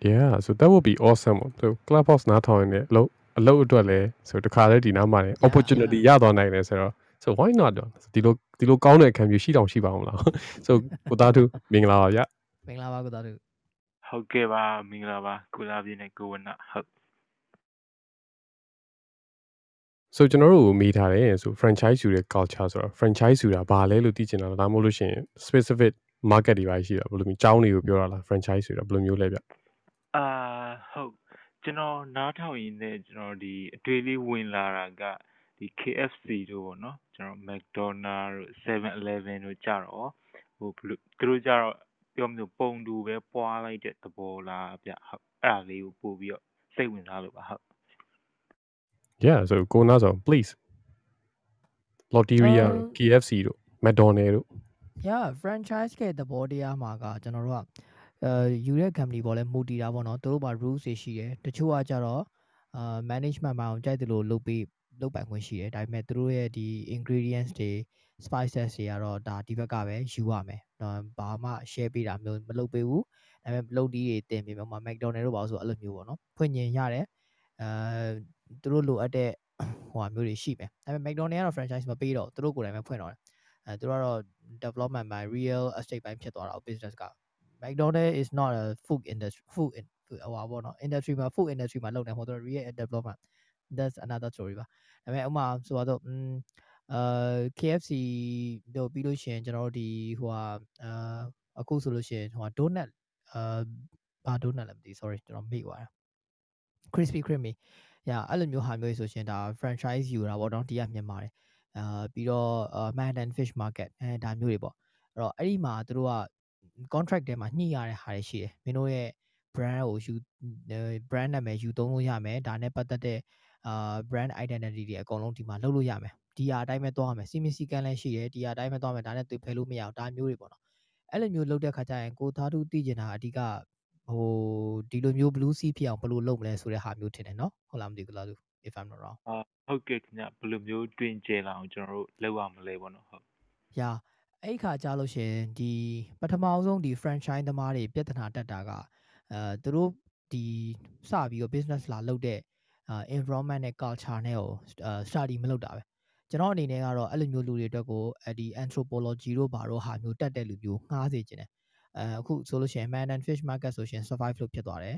yeah so that would be awesome so clubhouse နားထောင်နေလို့အလုပ်အတွက်လည်းဆိုတခါတည်းဒီနားမှာလည်း opportunity ရသွားနိုင်တယ်ဆိုတော့ so why not ဒီလိုဒီလိုကောင်းတဲ့ခံပြရှိတောင်ရှိပါအောင်လား so ကိုသားသူမင်္ဂလာပါဗျမင်္ဂလာပါကိုသားသူဟုတ်ကဲ့ပါမင်္ဂလာပါကိုလာပြင်းနဲ့ကိုဝနဟုတ် so ကျွန်တော်တို့မေးထားတယ်ဆို franchise ယူတဲ့ culture ဆိုတော့ franchise ယူတာဘာလဲလို့သိချင်တာလားဒါမှမဟုတ်လို့ရှိရင် specific market တွေပါရှိတာဘယ်လိုမျိုးအကြောင်းတွေကိုပြောတာလား franchise ယူတာဘယ်လိုမျိုးလဲဗျ အာဟုတ်ကျွန်တော်နားထောင်ရင်းနဲ့ကျွန်တော်ဒီအတွေ့အလေးဝင်လာတာကဒီ KFC တို့ပေါ့နော်ကျွန်တော် McDonald တို့ 7-Eleven တို့ကြတော့ဟိုဘလို့သူတို့ကြတော့ပြောမလို့ပုံတူပဲပွားလိုက်တဲ့သဘောလားဗျဟုတ်အဲ့ဒါလေးကိုပို့ပြီးတော့စိတ်ဝင်စားလို့ပါဟုတ် Yeah so ကိုနာဆို please Lotteria KFC တို့ McDonald တို့ Yeah franchise ကသဘောတရားမှာကကျွန်တော်တို့က အဲယူတဲ့ company ပေါ်လဲမူတည်တာပေါ့နော်သူတို့မှာ rules တွေရှိတယ်တချို့ကကြတော့အာ management မှာအောင်ကြိုက်တယ်လို့လုပ်ပြီးလုပ်ပိုင်ခွင့်ရှိတယ်ဒါပေမဲ့သူတို့ရဲ့ဒီ ingredients တွေ spices တွေကတော့ဒါဒီဘက်ကပဲယူရမယ်တော့ဘာမှ share ပေးတာမျိုးမလုပ်ပေးဘူးဒါပေမဲ့လုပ်ဒီတွေတင်ပေးမယ်ဥပမာ McDonald တို့ပါဆိုအဲ့လိုမျိုးပေါ့နော်ဖွင့်ညင်ရတယ်အဲသူတို့လိုအပ်တဲ့ဟိုဟာမျိုးတွေရှိမယ်ဒါပေမဲ့ McDonald ကတော့ franchise မပေးတော့သူတို့ကိုယ်တိုင်ပဲဖွင့်တော့တယ်အဲသူတို့ကတော့ development ဘိုင်း real estate ဘိုင်းဖြစ်သွားတာ business က McDonald is not a food industry food ဟိုပါပေါ့နော် industry မှာ food industry မှာလုပ်နေမှာသူတို့ real development that's another story ပါဒါပေမဲ့ဥမာဆိုတော့อืมအာ KFC တို့ပြီးလို့ရှိရင်ကျွန်တော်တို့ဒီဟိုဟာအာအခုဆိုလို့ရှိရင်ဟိုဟာ donut အာဘာ donut လဲမသိ sorry ကျွန်တော်မေ့သွားတာ crispy creamy ရအဲ့လိုမျိုးဟာမျိုးဆိုရှင်ဒါ franchise ယူတာပေါ့နော်ဒီကမြန်မာတယ်အာပြီးတော့ Manhattan Fish Market အဲဒါမျိုးတွေပေါ့အဲ့တော့အဲ့ဒီမှာသူတို့က contract ထဲမှာညှိရတဲ့ဟာတွေရှိတယ်မင်းတို့ရဲ့ brand ကိုယူ brand နာမည်ယူသုံးလို့ရမယ်ဒါနဲ့ပတ်သက်တဲ့အာ brand identity တွေအကုန်လုံးဒီမှာလုပ်လို့ရမယ်ဒီဟာအတိုင်းပဲသွားမယ်စီမီစီကန်လည်းရှိတယ်ဒီဟာအတိုင်းပဲသွားမယ်ဒါနဲ့တွေ့ဖယ်လို့မရအောင်ဒါမျိုးတွေပေါ့နော်အဲ့လိုမျိုးလုပ်တဲ့ခါကျရင်ကိုသားသူသိကျင်တာအဓိကဟိုဒီလိုမျိုး blue sea ဖြစ်အောင်ဘယ်လိုလုပ်မလဲဆိုတဲ့ဟာမျိုးထင်တယ်နော်ဟုတ်လားမသိဘူးလားသူ if i'm not wrong ဟုတ်ကဲ့ခင်ဗျဘယ်လိုမျိုးတွင်ကျဲလာအောင်ကျွန်တော်တို့လုပ်ရမလဲပေါ့နော်ဟုတ် yeah အဲ့ခါကြာလို့ရှင်ဒီပထမအောင်ဆုံးဒီ franchise သမားတွေပြဿနာတက်တာကအဲသူတို့ဒီစပြီးတော့ business လာလုပ်တဲ့ environment နဲ့ culture နဲ့ကို study မလုပ်တာပဲကျွန်တော်အနေနဲ့ကတော့အဲ့လိုမျိုးလူတွေအတွက်ကိုဒီ anthropology တို့ဘာတို့ဟာမျိုးတက်တဲ့လူမျိုးငှားစေခြင်းတယ်အဲအခုဆိုလို့ရှိရင် man and fish market ဆိုရှင် survive လို့ဖြစ်သွားတယ်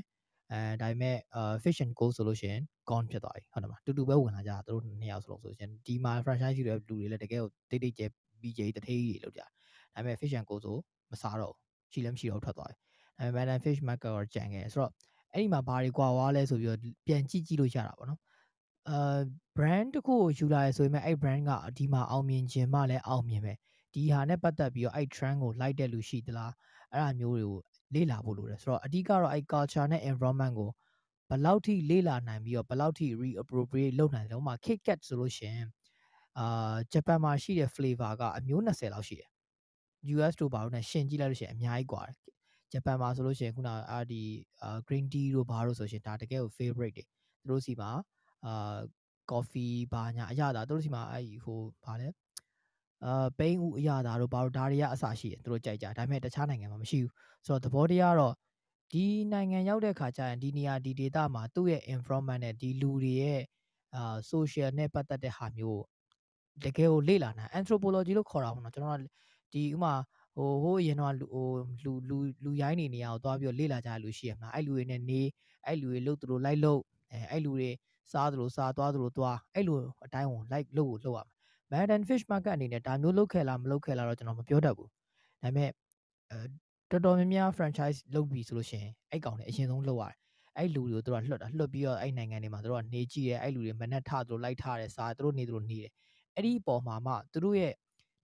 အဲဒါပေမဲ့ fish and go ဆိုလို့ရှိရင် gone ဖြစ်သွားပြီဟုတ်တယ်မတူတူပဲဝင်လာကြတာသူတို့နှစ်ယောက်စလုံးဆိုရှင်ဒီမှာ franchise ရှိတဲ့လူတွေလည်းတကယ်ကိုတိတ်တိတ်ကျဲ BJ တထေးကြီးတွေလောက်ကြဒါပေမဲ့ fish and go ဆိုမစားတော့ရှိလည်းမရှိတော့ထွက်သွားတယ်ဒါပေမဲ့ fish market ကကြံခဲ့ဆိုတော့အဲ့ဒီမှာဘာတွေကွာဝါလဲဆိုပြီးတော့ပြန်ကြည့်ကြည့်လို့ရတာပေါ့နော်အာ brand တခုကိုယူလာရဆိုရင်အဲ့ brand ကဒီမှာအောင်မြင်ခြင်းမှလည်းအောင်မြင်ပဲဒီဟာနဲ့ပတ်သက်ပြီးတော့အဲ့ trend ကိုလိုက်တဲ့လူရှိသလားအဲ့ဒါမျိုးတွေကိုလေ့လာဖို့လိုတယ်ဆိုတော့အဓိကတော့အဲ့ culture နဲ့ environment ကိုဘယ်လောက်ထိလေ့လာနိုင်ပြီးတော့ဘယ်လောက်ထိ reappropriate လုပ်နိုင်တယ်ဥပမာ KitKat ဆိုလို့ရှိရင် အာဂျပန်မှာရှိတဲ့ flavor ကအမျိုး20လောက်ရှိတယ် US တို့ဘာလို့ ਨੇ ရှင်ကြည့်လိုက်လို့ရှိရင်အများကြီးกว่าတယ်ဂျပန်မှာဆိုလို့ရှိရင်ခုနအာဒီအာ green tea တို့ဘာလို့ဆိုရှင်ဒါတကယ်ကို favorite တွေသူတို့စီမှာအာ coffee ဘာညာအရသာသူတို့စီမှာအဲ့ဟိုဘာလဲအာပိန်းဥအရသာတို့ဘာလို့ဒါတွေကအစရှိတယ်သူတို့ကြိုက်ကြဒါပေမဲ့တခြားနိုင်ငံမှာမရှိဘူးဆိုတော့သဘောတရားတော့ဒီနိုင်ငံရောက်တဲ့ခါကျရင်ဒီနေရာဒီ data မှာသူ့ရဲ့ environment နဲ့ဒီလူတွေရဲ့အာ social နဲ့ပတ်သက်တဲ့ဟာမျိုး တကယ်ကိုလေ့လာနိုင် anthropology လို့ခေါ်တာပေါ့နော်ကျွန်တော်ကဒီဥမာဟိုဟိုအရင်တော့ဟိုလူလူလူရိုင်းနေနေရအောင်သွားပြီးတော့လေ့လာကြလူရှိရမှာအဲ့လူတွေနဲ့နေအဲ့လူတွေလှုပ်သူတို့လိုက်လှုပ်အဲအဲ့လူတွေစားသလိုစားသွားသလိုသွားအဲ့လိုအတိုင်းဝင် like လှုပ်ကိုလှုပ်ရမှာ Manhattan Fish Market အနေနဲ့ဒါမျိုးလုပ်ခဲ့လားမလုပ်ခဲ့လားတော့ကျွန်တော်မပြောတတ်ဘူးဒါပေမဲ့အဲတော်တော်များများ franchise လုပ်ပြီဆိုလို့ရှိရင်အဲ့ကောင်တွေအရင်ဆုံးလုပ်ရတယ်အဲ့လူတွေကိုတို့ကလွှတ်တာလွှတ်ပြီးတော့အဲ့နိုင်ငံတွေမှာတို့ကနေကြည့်ရဲအဲ့လူတွေမနဲ့ထတို့လိုက်ထားတယ်စားတို့နေတို့နေတယ် အဲ့ဒီအပေါ်မှာမှတို့ရဲ့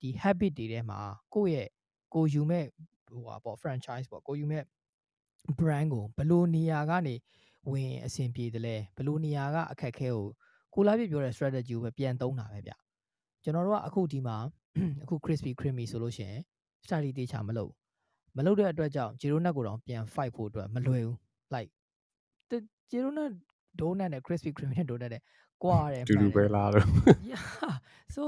ဒီ habit တွေထဲမှာကိုယ့်ရဲ့ကိုယူမဲ့ဟိုပါပေါ့ franchise ပေါ့ကိုယူမဲ့ brand ကိုဘလို့နေရာကနေဝင်အဆင်ပြေတယ်လဲဘလို့နေရာကအခက်ခဲကိုကိုလာပြပြောတဲ့ strategy ကိုပဲပြန်သုံးတာပဲဗျကျွန်တော်တို့ကအခုဒီမှာအခု crispy creamy ဆိုလို့ရှိရင် study တေချာမလုပ်မလုပ်တဲ့အတွက်ကြောင့် zero net ကိုတော့ပြန် fight ဖို့အတွက်မလွယ်ဘူး like zero net donut နဲ့ crispy creamy နဲ့ donut နဲ့ ကွာတယ်တူတူပဲလားလို့ yeah so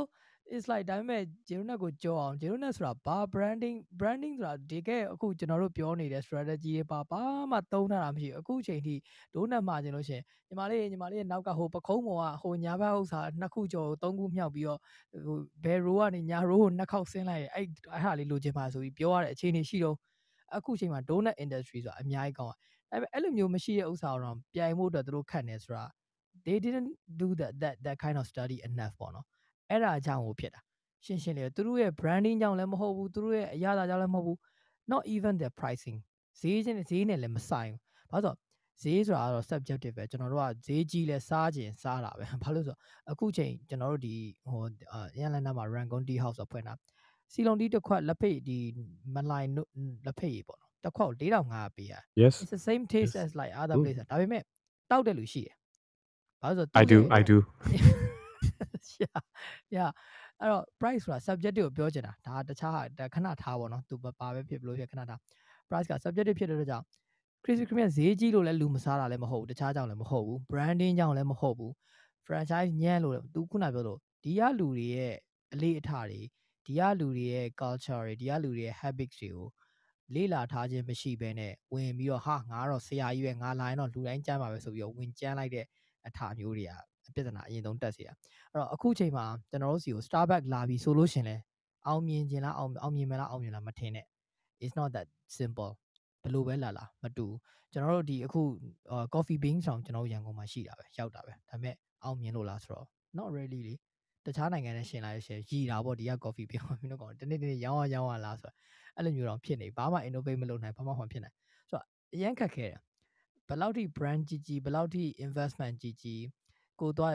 it's like ဒါပေမဲ့ Jeronet ကိုကြောအောင် Jeronet ဆိုတာဘာ branding branding ဆိုတာဒီကဲအခုကျွန်တော်တို့ပြောနေတဲ့ strategy တွေပါဘာမှသုံးထားတာမရှိဘူးအခုချိန်ထိ donut မှာကျင်လို့ရှင်ညီမလေးညီမလေးနောက်ကဟိုပခုံးပေါ်ကဟိုညာဘက်ဥစ္စာနှစ်ခုကျော်သုံးခုမြောက်ပြီးတော့ဟိုဘယ် row ကနေညာ row ကိုနှစ်ခေါက်ဆင်းလိုက်အဲ့အဲ့ဟာလေးလိုချင်ပါဆိုပြီးပြောရတဲ့အခြေအနေရှိတော့အခုချိန်မှာ donut industry ဆိုတာအများကြီးကောင်းอ่ะဒါပေမဲ့အဲ့လိုမျိုးမရှိတဲ့ဥစ္စာတော့ပြိုင်ဖို့အတွက်သူတို့ခတ်နေဆိုတာ they didn't do that that that kind of study enough ပေါ့နော်အဲ့ဒါအကြောင်းကိုဖြစ်တာရှင်းရှင်းလေးသူတို့ရဲ့ branding ကြောင့်လည်းမဟုတ်ဘူးသူတို့ရဲ့အရသာကြောင့်လည်းမဟုတ်ဘူး not even their pricing ဈေးချင်းဈေးနဲ့လည်းမဆိုင်ဘူးဘာလို့ဆိုဈေးဆိုတာကတော့ subjective ပဲကျွန်တော်တို့ကဈေးကြီးလဲစားခြင်းစားတာပဲဘာလို့ဆိုအခုချိန်ကျွန်တော်တို့ဒီဟိုအန်လန်နာမှာ Rangoon Tea House ဆိုဖွင့်တာစီလုံတီးတစ်ခွက်လက်ဖိတ်ဒီမလိုင်လက်ဖိတ်ပေါ့နော်တစ်ခွက်4500ပေးရ yes it's the same taste yes. as like other places ဒါပေမဲ့တောက်တဲ့လူရှိတယ် ဘာလို့ဆို I do I do yeah yeah အဲ့တော့ price ဆိုတာ subjective ကိုပြောချင်တာဒါတခြားဟာခဏထားပါတော့သူပါပဲဖြစ်ဘလို့ဖြစ်ခဏထား price က subjective ဖြစ်တဲ့အတွက်ကြောင့် Krispy Kreme ဈေးကြီးလို့လည်းလူမစားတာလည်းမဟုတ်ဘူးတခြားကြောင့်လည်းမဟုတ်ဘူး branding ကြောင့်လည်းမဟုတ်ဘူး franchise ညံ့လို့သူခုနပြောလို့ဒီကလူတွေရဲ့အလေးအထားတွေဒီကလူတွေရဲ့ culture တွေဒီကလူတွေရဲ့ habits တွေကိုလေ့လာထားခြင်းမရှိဘဲနဲ့ဝင်ပြီးတော့ဟာငါတော့ဆရာကြီးပဲငါလာရင်တော့လူတိုင်းကြမ်းပါပဲဆိုပြီးတော့ဝင်ကြမ်းလိုက်တဲ့ အထာမျိုးတွေကပြဿနာအရင်ဆုံးတက်စေတာအဲ့တော့အခုချိန်မှာကျွန်တော်တို့စီကို Starbucks လာပြီဆိုလို့ရှင်လဲအောင်မြင်ခြင်းလားအောင်အောင်မြင်မလားအောင်မြင်လားမထင်နဲ့ it's not that simple ဘယ်လိုပဲလာလာမတူကျွန်တော်တို့ဒီအခု coffee bean ဆောင်ကျွန်တော်တို့ရန်ကုန်မှာရှိတာပဲရောက်တာပဲဒါပေမဲ့အောင်မြင်လို့လားဆိုတော့ not really လေတခြားနိုင်ငံနဲ့ရှင်လာရရှင်ရည်တာပေါ့ဒီက coffee bean မင်းတို့ကောင်တနေ့တနေ့ရောင်းရရောင်းရလားဆိုတော့အဲ့လိုမျိုးတော့ဖြစ်နေဘာမှ innovate မလုပ်နိုင်ဘာမှမဖြစ်နိုင်ဆိုတော့အရင်ခက်ခဲတယ် ဘယ်လောက်ထိ brand ကြီးကြီးဘယ်လောက်ထိ investment ကြီးကြီးကိုတော့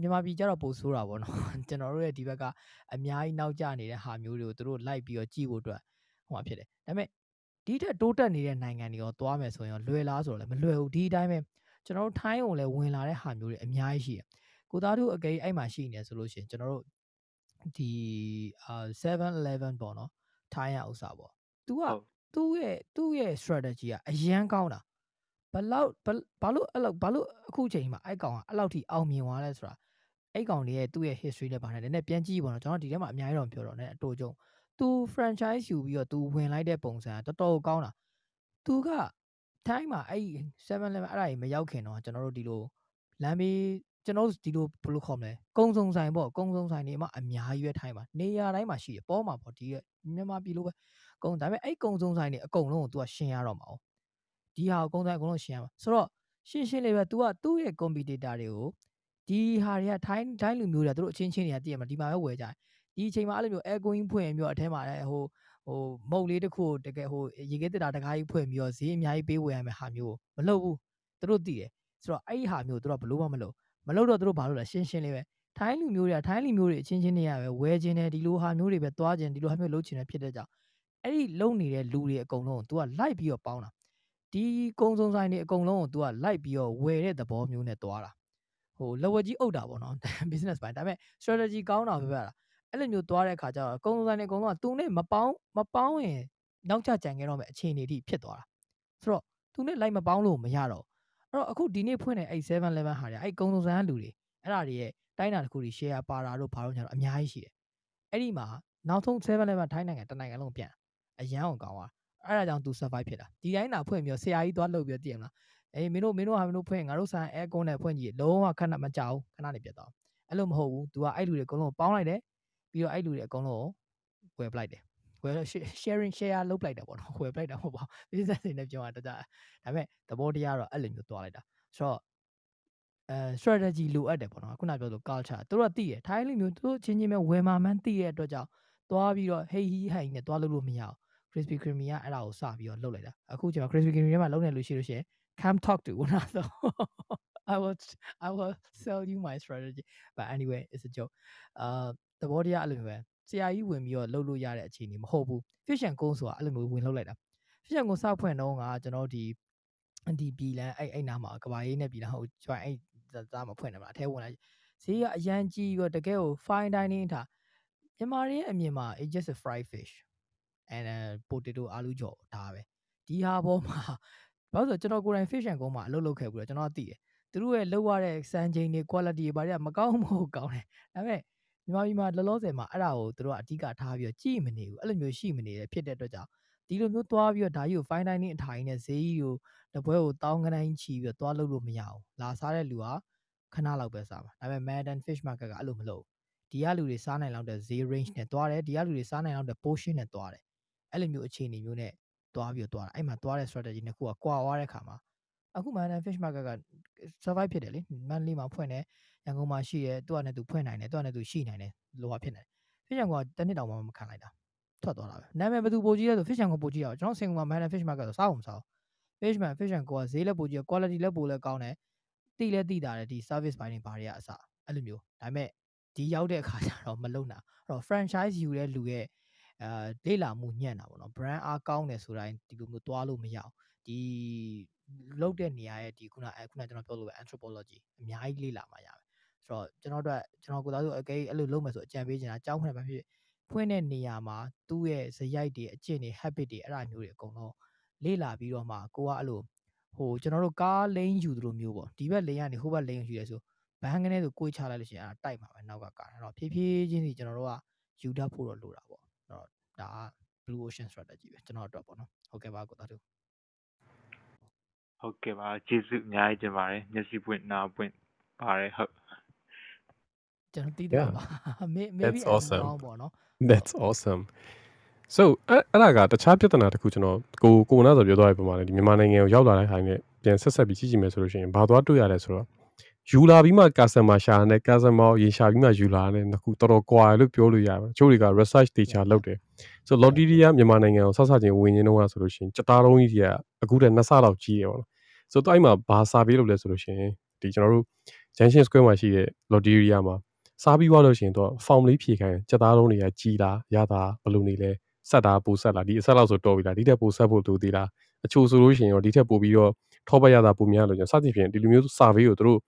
မြန်မာပြည်ကျတော့ပိုဆိုးတာပေါ့နော်ကျွန်တော်တို့ရဲ့ဒီဘက်ကအများကြီးနောက်ကျနေတဲ့ဟာမျိုးတွေကိုသူတို့လိုက်ပြီးတော့ကြည့်ဖို့အတွက်ဟိုမှာဖြစ်တယ်ဒါပေမဲ့ဒီထက်တိုးတက်နေတဲ့နိုင်ငံတွေရောသွားမယ်ဆိုရင်လွယ်လားဆိုတော့လည်းမလွယ်ဘူးဒီအတိုင်းပဲကျွန်တော်တို့ထိုင်းကိုလည်းဝင်လာတဲ့ဟာမျိုးတွေအများကြီးရှိတယ်ကိုသားတို့အကေအဲ့မှာရှိနေဆိုလို့ရှိရင်ကျွန်တော်တို့ဒီအာ7-11ပေါ့နော်ထိုင်းရဥစ္စာပေါ့ तू ကသူ့ရဲ့သူ့ရဲ့ strategy ကအရန်ကောင်းတာ ဘလောက်ဘာလို့အဲ့လောက်ဘာလို့အခုချိန်မှာအဲ့ကောင်ကအဲ့လောက်ထိအောင်မြင်သွားလဲဆိုတာအဲ့ကောင်တွေရဲ့သူ့ရဲ့ history နဲ့ပါတယ်နည်းနည်းပြန်ကြည့်ပါတော့ကျွန်တော်ဒီထဲမှာအများကြီးတော့ပြောတော့ ਨੇ အတူကြုံ तू franchise ယူပြီးတော့ तू ဝင်လိုက်တဲ့ပုံစံကတော်တော်ကောင်းတာ तू ကတိုင်းမှာအဲ့7-11အဲ့ဒါကြီးမရောက်ခင်တော့ကျွန်တော်တို့ဒီလိုလမ်းဘေးကျွန်တော်ဒီလိုဘယ်လိုခေါ်မလဲကုံစုံဆိုင်ပေါ့ကုံစုံဆိုင်တွေမှာအများကြီးပဲထိုင်းမှာနေရာတိုင်းမှာရှိတယ်ပေါ်မှာပေါ့ဒီမြန်မာပြည်လိုပဲကုံဒါပေမဲ့အဲ့ကုံစုံဆိုင်တွေအကုန်လုံးကို तू ကရှင်းရတော့မှာ哦 ဒီဟာကိုကုံဆိုင်အကုန်လုံးရှင်းရမှာဆိုတော့ရှင်းရှင်းလေးပဲ तू ကသူ့ရဲ့ competitor တွေကိုဒီဟာတွေကထိုင်းထိုင်းလူမျိုးတွေကသူတို့အချင်းချင်းတွေကတည်ရမှာဒီမှာပဲဝယ်ကြတယ်ဒီအချိန်မှာအဲ့လိုမျိုး air going ဖွင့်ပြီးတော့အထဲမှာလည်းဟိုဟိုမုတ်လေးတစ်ခုတကယ်ဟိုရေခဲတက်တာတကားကြီးဖွင့်ပြီးတော့ဈေးအများကြီးပေးဝယ်ရမယ့်ဟာမျိုးမလုပ်ဘူးသူတို့တည်တယ်ဆိုတော့အဲ့ဒီဟာမျိုးသူတို့ဘလို့မှမလုပ်မလုပ်တော့သူတို့ဘာလို့လဲရှင်းရှင်းလေးပဲထိုင်းလူမျိုးတွေကထိုင်းလူမျိုးတွေအချင်းချင်းတွေကပဲဝယ်ခြင်းတယ်ဒီလိုဟာမျိုးတွေပဲသွားခြင်းဒီလိုဟာမျိုးလုပ်ခြင်းတယ်ဖြစ်တဲ့ကြောင့်အဲ့ဒီလုံနေတဲ့လူတွေအကုန်လုံး तू ကလိုက်ပြီးတော့ပေါင်းတာ ဒီကုံစုံဆိုင်တွေအကုန်လုံးကို तू ကလိုက်ပြီးတော့ဝယ်တဲ့သဘောမျိုးနဲ့သွားတာဟိုလက်ဝက်ကြီးအုပ်တာပေါ့နော် business ပိုင်းဒါပေမဲ့ strategy ကောင်းတာပဲပြတာအဲ့လိုမျိုးသွားတဲ့အခါကျတော့ကုံစုံဆိုင်တွေအကုန်လုံးက तू နဲ့မပေါင်းမပေါင်းရင်နောက်ကျကြံခဲ့တော့မယ်အခြေအနေတိဖြစ်သွားတာဆိုတော့ तू နဲ့လိုက်မပေါင်းလို့မရတော့အဲ့တော့အခုဒီနေ့ဖွင့်တဲ့အဲ့7-11ဟာတွေအဲ့ကုံစုံဆိုင်ကလူတွေအဲ့ဒါတွေရဲ့တိုင်းတာတစ်ခုတွေ share ပါတာတို့ဘာလို့ညာတော့အများကြီးရှိတယ်အဲ့ဒီမှာနောက်ဆုံး7-11ထိုင်းနိုင်ငံတနိုင်ငံလုံးပြန်အရန်အောင်ကောင်းသွား အဲ့ဒါကြောင့် तू survive ဖြစ်တာဒီတိုင်းတာဖွင့်ပြီးတော့ဆရာကြီးသွားလှုပ်ပြီးတော့တည်မလားအေးမင်းတို့မင်းတို့ဟာမင်းတို့ဖွင့်ငါတို့ဆိုင်အဲကွန်းနဲ့ဖွင့်ကြည့်လုံးဝခဏမကြောက်ခဏနေပြတ်သွားအဲ့လိုမဟုတ်ဘူး तू ကအဲ့လူတွေအကုန်လုံးပေါင်းလိုက်တယ်ပြီးတော့အဲ့လူတွေအကုန်လုံးကိုဝယ်ပလိုက်တယ်ဝယ် sharing share လုပ်ပလိုက်တာပေါ့နော်ဝယ်ပလိုက်တာမဟုတ်ပါဘူး business တွေနဲ့ပြောတာတကြဒါပေမဲ့သဘောတရားတော့အဲ့လိုမျိုးသွားလိုက်တာဆိုတော့အဲ strategy လိုအပ်တယ်ပေါ့နော်ခုနပြောလို့ culture သူတို့ကသိရထိုင်းလိုမျိုးသူတို့ချင်းချင်းပဲဝယ်မှာမှန်းသိရတဲ့အတွက်ကြောင့်သွားပြီးတော့ hey he hey နဲ့သွားလို့လို့မရအောင် Krispy Kreme ကအဲ့ဒါကိုစပြီးတော့လုပ်လိုက်တာအခုကျွန်တော် Krispy Kreme ထဲမှာလုပ်နေလို့ရှိလို့ရှိရင် come talk to one another I will I will sell you my strategy but anyway it's a joke အာသဘောတရားအဲ့လိုမျိုးပဲဆရာကြီးဝင်ပြီးတော့လှုပ်လို့ရတဲ့အခြေအနေမဟုတ်ဘူး fish and co ဆိုတာအဲ့လိုမျိုးဝင်လှုပ်လိုက်တာ fish and co စဖွင့်တော့ကကျွန်တော်ဒီဒီဘီလန်အဲ့အဲ့နားမှာကဘာရေးနဲ့ဘီလန်ဟိုကျွန်တော်အဲ့သားမဖွင့်တယ်မလားအထဲဝင်လိုက်ဈေးကအရန်ကြီးပြီးတော့တကယ်ကို fine dining ထားမြန်မာရင်းအမြင်မှာ it just a fried fish and uh, potato အာလူကြော်ဒါပဲဒီဟာပေါ်မှာဘာလို့ဆိုကျွန်တော်ကိုယ်တိုင် fish and co မှာအလုပ်လုပ်ခဲ့ပြီးတော့ကျွန်တော်သိတယ်သူတို့ရဲ့လောက်ရတဲ့စံချိန်တွေ quality တွေဘာတွေကမကောင်းမဟုတ်ကောင်းတယ်ဒါပေမဲ့မြန်မာပြည်မှာလောလောဆယ်မှာအဲ့ဒါကိုသူတို့ကအဓိကထားပြီးတော့ကြည့်မနေဘူးအဲ့လိုမျိုးရှိမနေတယ်ဖြစ်တဲ့အတွက်ကြောင့်ဒီလိုမျိုးသွားပြီးတော့ဒါကြီးကို fine dining အထိုင်နဲ့ဈေးကြီးကိုတပွဲကိုတောင်းကတိုင်းချီပြီးတော့သွားလုပ်လို့မရအောင်လာစားတဲ့လူကခဏလောက်ပဲစားမှာဒါပေမဲ့ Madden Fish Market ကအဲ့လိုမလုပ်ဒီကလူတွေစားနိုင်လောက်တဲ့ဈေး range နဲ့သွားတယ်ဒီကလူတွေစားနိုင်လောက်တဲ့ portion နဲ့သွားတယ် အဲ့လိုမျိုးအခြေအနေမျိုးနဲ့သွားပြီးတော့သွားတာအဲ့မှာသွားတဲ့ strategy နှစ်ခုကကွာသွားတဲ့ခါမှာအခု Madden Fish Market က survive ဖြစ်တယ်လေ Manly မှာဖွင့်တယ်ရန်ကုန်မှာရှိတယ်သူကနဲ့သူဖွင့်နိုင်တယ်သူကနဲ့သူရှိနိုင်တယ်လိုဟာဖြစ်နေတယ် Fish and Co ကတနစ်တောင်မှမခံလိုက်တာထွက်သွားတာပဲနာမည်ဘယ်သူပိုကြီးလဲဆို Fish and Co ပိုကြီးရအောင်ကျွန်တော်စင်ကာပူမှာ Madden Fish Market ဆိုစားအောင်မစားဘူး Fish Man Fish and Co ကဈေးလည်းပိုကြီး quality လည်းပိုလည်းကောင်းတယ်တိလည်းတိတာတယ်ဒီ service ဘိုင်းတွေဘာတွေကအစအဲ့လိုမျိုးဒါပေမဲ့ဒီရောက်တဲ့အခါကျတော့မလုံတာအဲ့တော့ franchise ယူတဲ့လူရဲ့ အာလေ့လာမှုညံ့တာပေါ့နော် brand အားကောင်းတယ်ဆိုတိုင်းဒီလိုမျိုးသွားလို့မရအောင်ဒီလောက်တဲ့နေရာရဲ့ဒီခုနအဲခုနကျွန်တော်ပြောလို့ပဲ anthropology အများကြီးလေ့လာမှရမယ်ဆိုတော့ကျွန်တော်တို့ကျွန်တော်ကိုသားတို့အကဲအဲ့လိုလုပ်မယ်ဆိုအကြံပေးချင်တာအကြောင်းခွင့်ပဲဖြစ်ဖွင့်တဲ့နေရာမှာသူ့ရဲ့ဇယိုက်တွေအကျင့်တွေ habit တွေအဲ့ဒါမျိုးတွေအကုန်လုံးလေ့လာပြီးတော့မှကိုကအဲ့လိုဟိုကျွန်တော်တို့ကားလိန်ယူသလိုမျိုးပေါ့ဒီဘက်လိန်ကနေဟိုဘက်လိန်ယူရဲဆိုဘန်းကနေဆိုကိုချလိုက်လို့ရှိရင်အဲ့ဒါတိုက်မှာပဲနောက်ကကားအဲ့တော့ဖြည်းဖြည်းချင်းစီကျွန်တော်တို့ကယူတတ်ဖို့တော့လိုတာပေါ့အဲ့ တော့ဒါက blue ocean strategy ပဲကျွန်တော်အတွက်ပေါ့နော်ဟုတ်ကဲ့ပါကိုသားတို့ဟုတ်ကဲ့ပါကျေးဇူးအများကြီးတင်ပါတယ်မျက်စိပွင့်နားပွင့်ပါတယ်ဟုတ်ကျွန်တော်သိတယ်ပါ maybe awesome ပေါ့နော် That's awesome so အဲ့အဲ့ဒါကတခြားပြဿနာတစ်ခုကျွန်တော်ကိုကိုနာဆိုပြောသွားပြီပုံမှန်လေဒီမြန်မာနိုင်ငံကိုရောက်လာတဲ့ခိုင်နဲ့ပြန်ဆက်ဆက်ပြီးကြည့်ကြည့်မယ်ဆိုလို့ရှိရင်ဘာသွားတွေ့ရလဲဆိုတော့ ယူလာပြီးမှ customer ရှာနဲ့ customer ရေရှာပြီးမှယူလာတဲ့နှစ်ခုတော်တော်ကွာလို့ပြောလို့ရတယ်။ချို့တွေက research data လုပ်တယ်။ဆို Lotteria မြန်မာနိုင်ငံကိုဆက်ဆက်ချင်းဝင်ရင်းတော့ဆိုလို့ရှိရင်ကြတားလုံးကြီးကအခုတည်းနှစ်ဆလောက်ကြီးရပါတော့။ဆိုတော့အဲ့မှာဘာ survey လုပ်လဲဆိုလို့ရှိရင်ဒီကျွန်တော်တို့ Junction Square မှာရှိတဲ့ Lotteria မှာစားပြီးသွားလို့ရှိရင်တော့ form လေးဖြည့်ခိုင်းကြတားလုံးတွေကကြီးလားရတာဘယ်လိုနေလဲဆက်တာပိုဆက်လာဒီအဆက်လောက်ဆိုတော်ပြီလားဒီထက်ပိုဆက်ဖို့လိုသေးလားအချို့ဆိုလို့ရှိရင်ရောဒီထက်ပိုပြီးတော့ထောပတ်ရတာပိုများလို့ကျွန်တော်စသဖြင့်ဒီလိုမျိုး survey ကိုတို့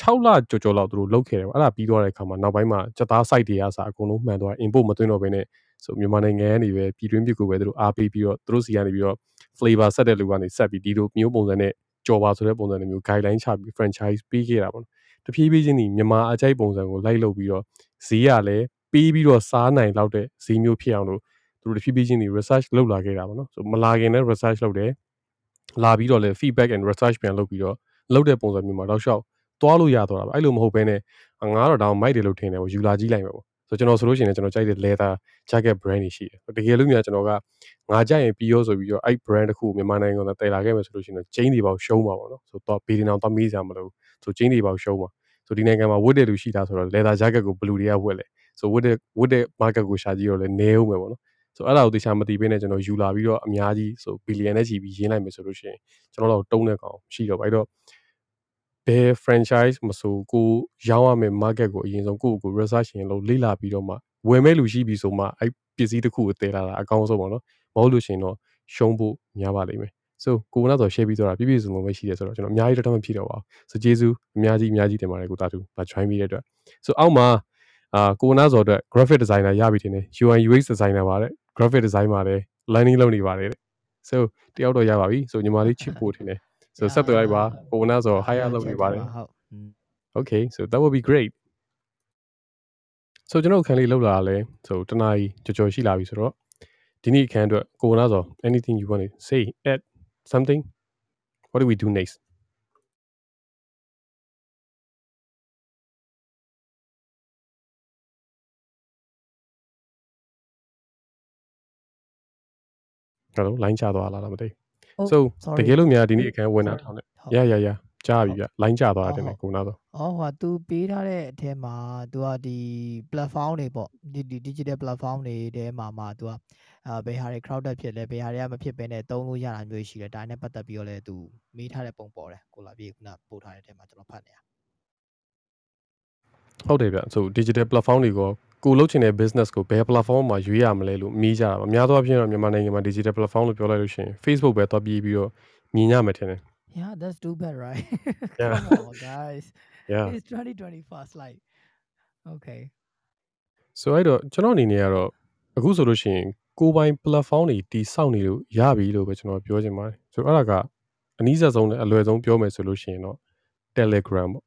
6လကြော်ကြော်လောက်သူတို့လုပ်ခဲ့တယ်ပေါ့အဲ့ဒါပြီးသွားတဲ့အခါမှာနောက်ပိုင်းမှာစက်သား site တွေကစာအကုန်လုံးမှန်သွား import မသွင်းတော့ဘဲနဲ့ဆိုမြန်မာနိုင်ငံကနေပဲပြည်တွင်းပြည်ကိုပဲသူတို့အားပေးပြီးတော့သူတို့စီကနေပြီးတော့ flavor ဆက်တဲ့လူကနေဆက်ပြီးဒီလိုမျိုးပုံစံနဲ့ကြော်ပါဆိုတဲ့ပုံစံမျိုး guideline ချပြီး franchise ပေးခဲ့တာပေါ့နော်တဖြည်းဖြည်းချင်းဒီမြန်မာအကြိုက်ပုံစံကိုလိုက်လုပ်ပြီးတော့ဈေးရလည်းပေးပြီးတော့စားနိုင်လောက်တဲ့ဈေးမျိုးဖြစ်အောင်လို့သူတို့တဖြည်းဖြည်းချင်းဒီ research လုပ်လာခဲ့တာပေါ့နော်ဆိုမလာခင်နဲ့ research လုပ်တယ်လာပြီးတော့လည်း feedback and research ပြန်လုပ်ပြီးတော့လုပ်တဲ့ပုံစံမျိုးမှာတော့ရှောက် သွားလို့ရတော့တာပါအဲ့လိုမဟုတ်ဘဲနဲ့ငါတော့ဒါမိုက်တယ်လို့ထင်တယ်ပေါ့ယူလာကြည့်လိုက်မှာပေါ့ဆိုကျွန်တော်ဆိုလို့ရှိရင်ကျွန်တော်ကြိုက်တဲ့ leather jacket brand တွေရှိတယ်တကယ်လို့များကျွန်တော်ကငါကြိုက်ရင်ပြီးရောဆိုပြီးတော့အဲ့ brand တစ်ခုမြန်မာနိုင်ငံကတည်လာခဲ့မယ်ဆိုလို့ရှိရင်ကျင်းတွေပေါက်ရှုံးမှာပေါ့နော်ဆိုတော့ဘေးတင်အောင်တော့မေးစရာမလိုဆိုကျင်းတွေပေါက်ရှုံးမှာဆိုဒီနိုင်ငံမှာဝတ်တဲ့လူရှိတာဆိုတော့ leather jacket ကိုဘလူတွေကဝတ်လဲဆိုဝတ်တဲ့ဝတ်တဲ့ market ကိုရှာကြည့်တော့လဲနေဦးမယ်ပေါ့နော်ဆိုအဲ့ဒါကိုတေချာမသိဘဲနဲ့ကျွန်တော်ယူလာပြီးတော့အများကြီးဆိုဘီလီယံနဲ့ချီပြီးရင်းလိုက်မယ်ဆိုလို့ရှိရင်ကျွန်တော်တို့တုံးတဲ့ကောင်ရှိတော့ဘာလို့ ဘယ် franchise မဆိုကိုရောင်းရမယ့် market ကိုအရင်ဆုံးကိုယ့်ကို research ရင်လို့လေ့လာပြီးတော့မှဝယ်မဲ့လူရှိပြီဆိုမှအဲ့ပစ္စည်းတစ်ခုကိုတည်လာတာအကောင်းဆုံးပေါ့နော်မဟုတ်လို့ရှိရင်တော့ရှုံးဖို့များပါလိမ့်မယ် so ကိုနာဆို share ပြီးတော့ပြည့်ပြည့်စုံစုံပဲရှိတယ်ဆိုတော့ကျွန်တော်အများကြီးတော့မဖြစ်တော့ပါဘူး so ကျေးဇူးအများကြီးအများကြီးတင်ပါတယ်ကိုတာတူဗာ join ပြီးတဲ့အတွက် so အောက်မှာအာကိုနာဆိုအတွက် graphic designer ရပြီတင်တယ် UI UX designer ပါတဲ့ graphic design ပါတဲ့ learning လုပ်နေပါတယ်တဲ့ so တယောက်တော့ရပါပြီ so ညီမလေးချစ်ဖို့တင်တယ် so ဆက်သွယ်လိုက်ပါကိုနာဆို hire လုပ်နေပါတယ် ဟုတ် okay so that would be great so ကျွန်တော်အခန်းလေးလောက်လာလဲဆိုတနားကြီးကြော်ကြော်ရှိလာပြီဆိုတော့ဒီနေ့အခန်းအတွက်ကိုနာဆို anything you want to say add something what do we do next ဟယ်လို line ချသွားလားလားမသိ so တကယ်လို့များဒီနေ့အခန်းဝင်တာထောင်းတယ် yeah yeah yeah ကြားပြီဗျ line ချသွားတယ်နဲ့ကိုနာဆိုအော်ဟိုသူပေးထားတဲ့အထဲမှာသူကဒီ platform တွေပေါ့ဒီဒီ digital platform တွေထဲမှာမှာသူကအာဘယ်ဟာတွေ crowded ဖြစ်လဲဘယ်ဟာတွေကမဖြစ်ဘဲနဲ့သုံးလို့ရတာမျိုးရှိတယ်ဒါနဲ့ပတ်သက်ပြီးတော့လည်းသူမေးထားတဲ့ပုံပေါ်တယ်ကိုလာပြေခုနပို့ထားတဲ့အထဲမှာကျွန်တော်ဖတ်နေရဟုတ်တယ်ဗျ so digital platform တွေကို ကိုလုပ်ချင်တဲ့ business ကိုဘယ် platform မှာရွေးရမလဲလို့မေးကြတာပါအများသောအားဖြင့်တော့မြန်မာနိုင်ငံမှာ digital platform လို့ပြောလိုက်လို့ရှိရင် Facebook ပဲသွားပြီးပြီးတော့မြင်ရမယ်ထင်တယ် Yeah, that's too bad, right? Yeah. Come on, guys. yeah It's 2021 like okay. so အဲ့တော့ကျွန်တော်အနေနဲ့ကတော့အခုဆိုလို့ရှိရင်ကိုယ်ပိုင် platform တွေတီစောက်နေလို့ရပြီလို့ပဲကျွန်တော်ပြောချင်ပါတယ်ဆိုတော့အဲ့ဒါကအနည်းဆက်ဆုံးနဲ့အလွယ်ဆုံးပြောမယ်ဆိုလို့ရှိရင်တော့ Telegram ပေါ့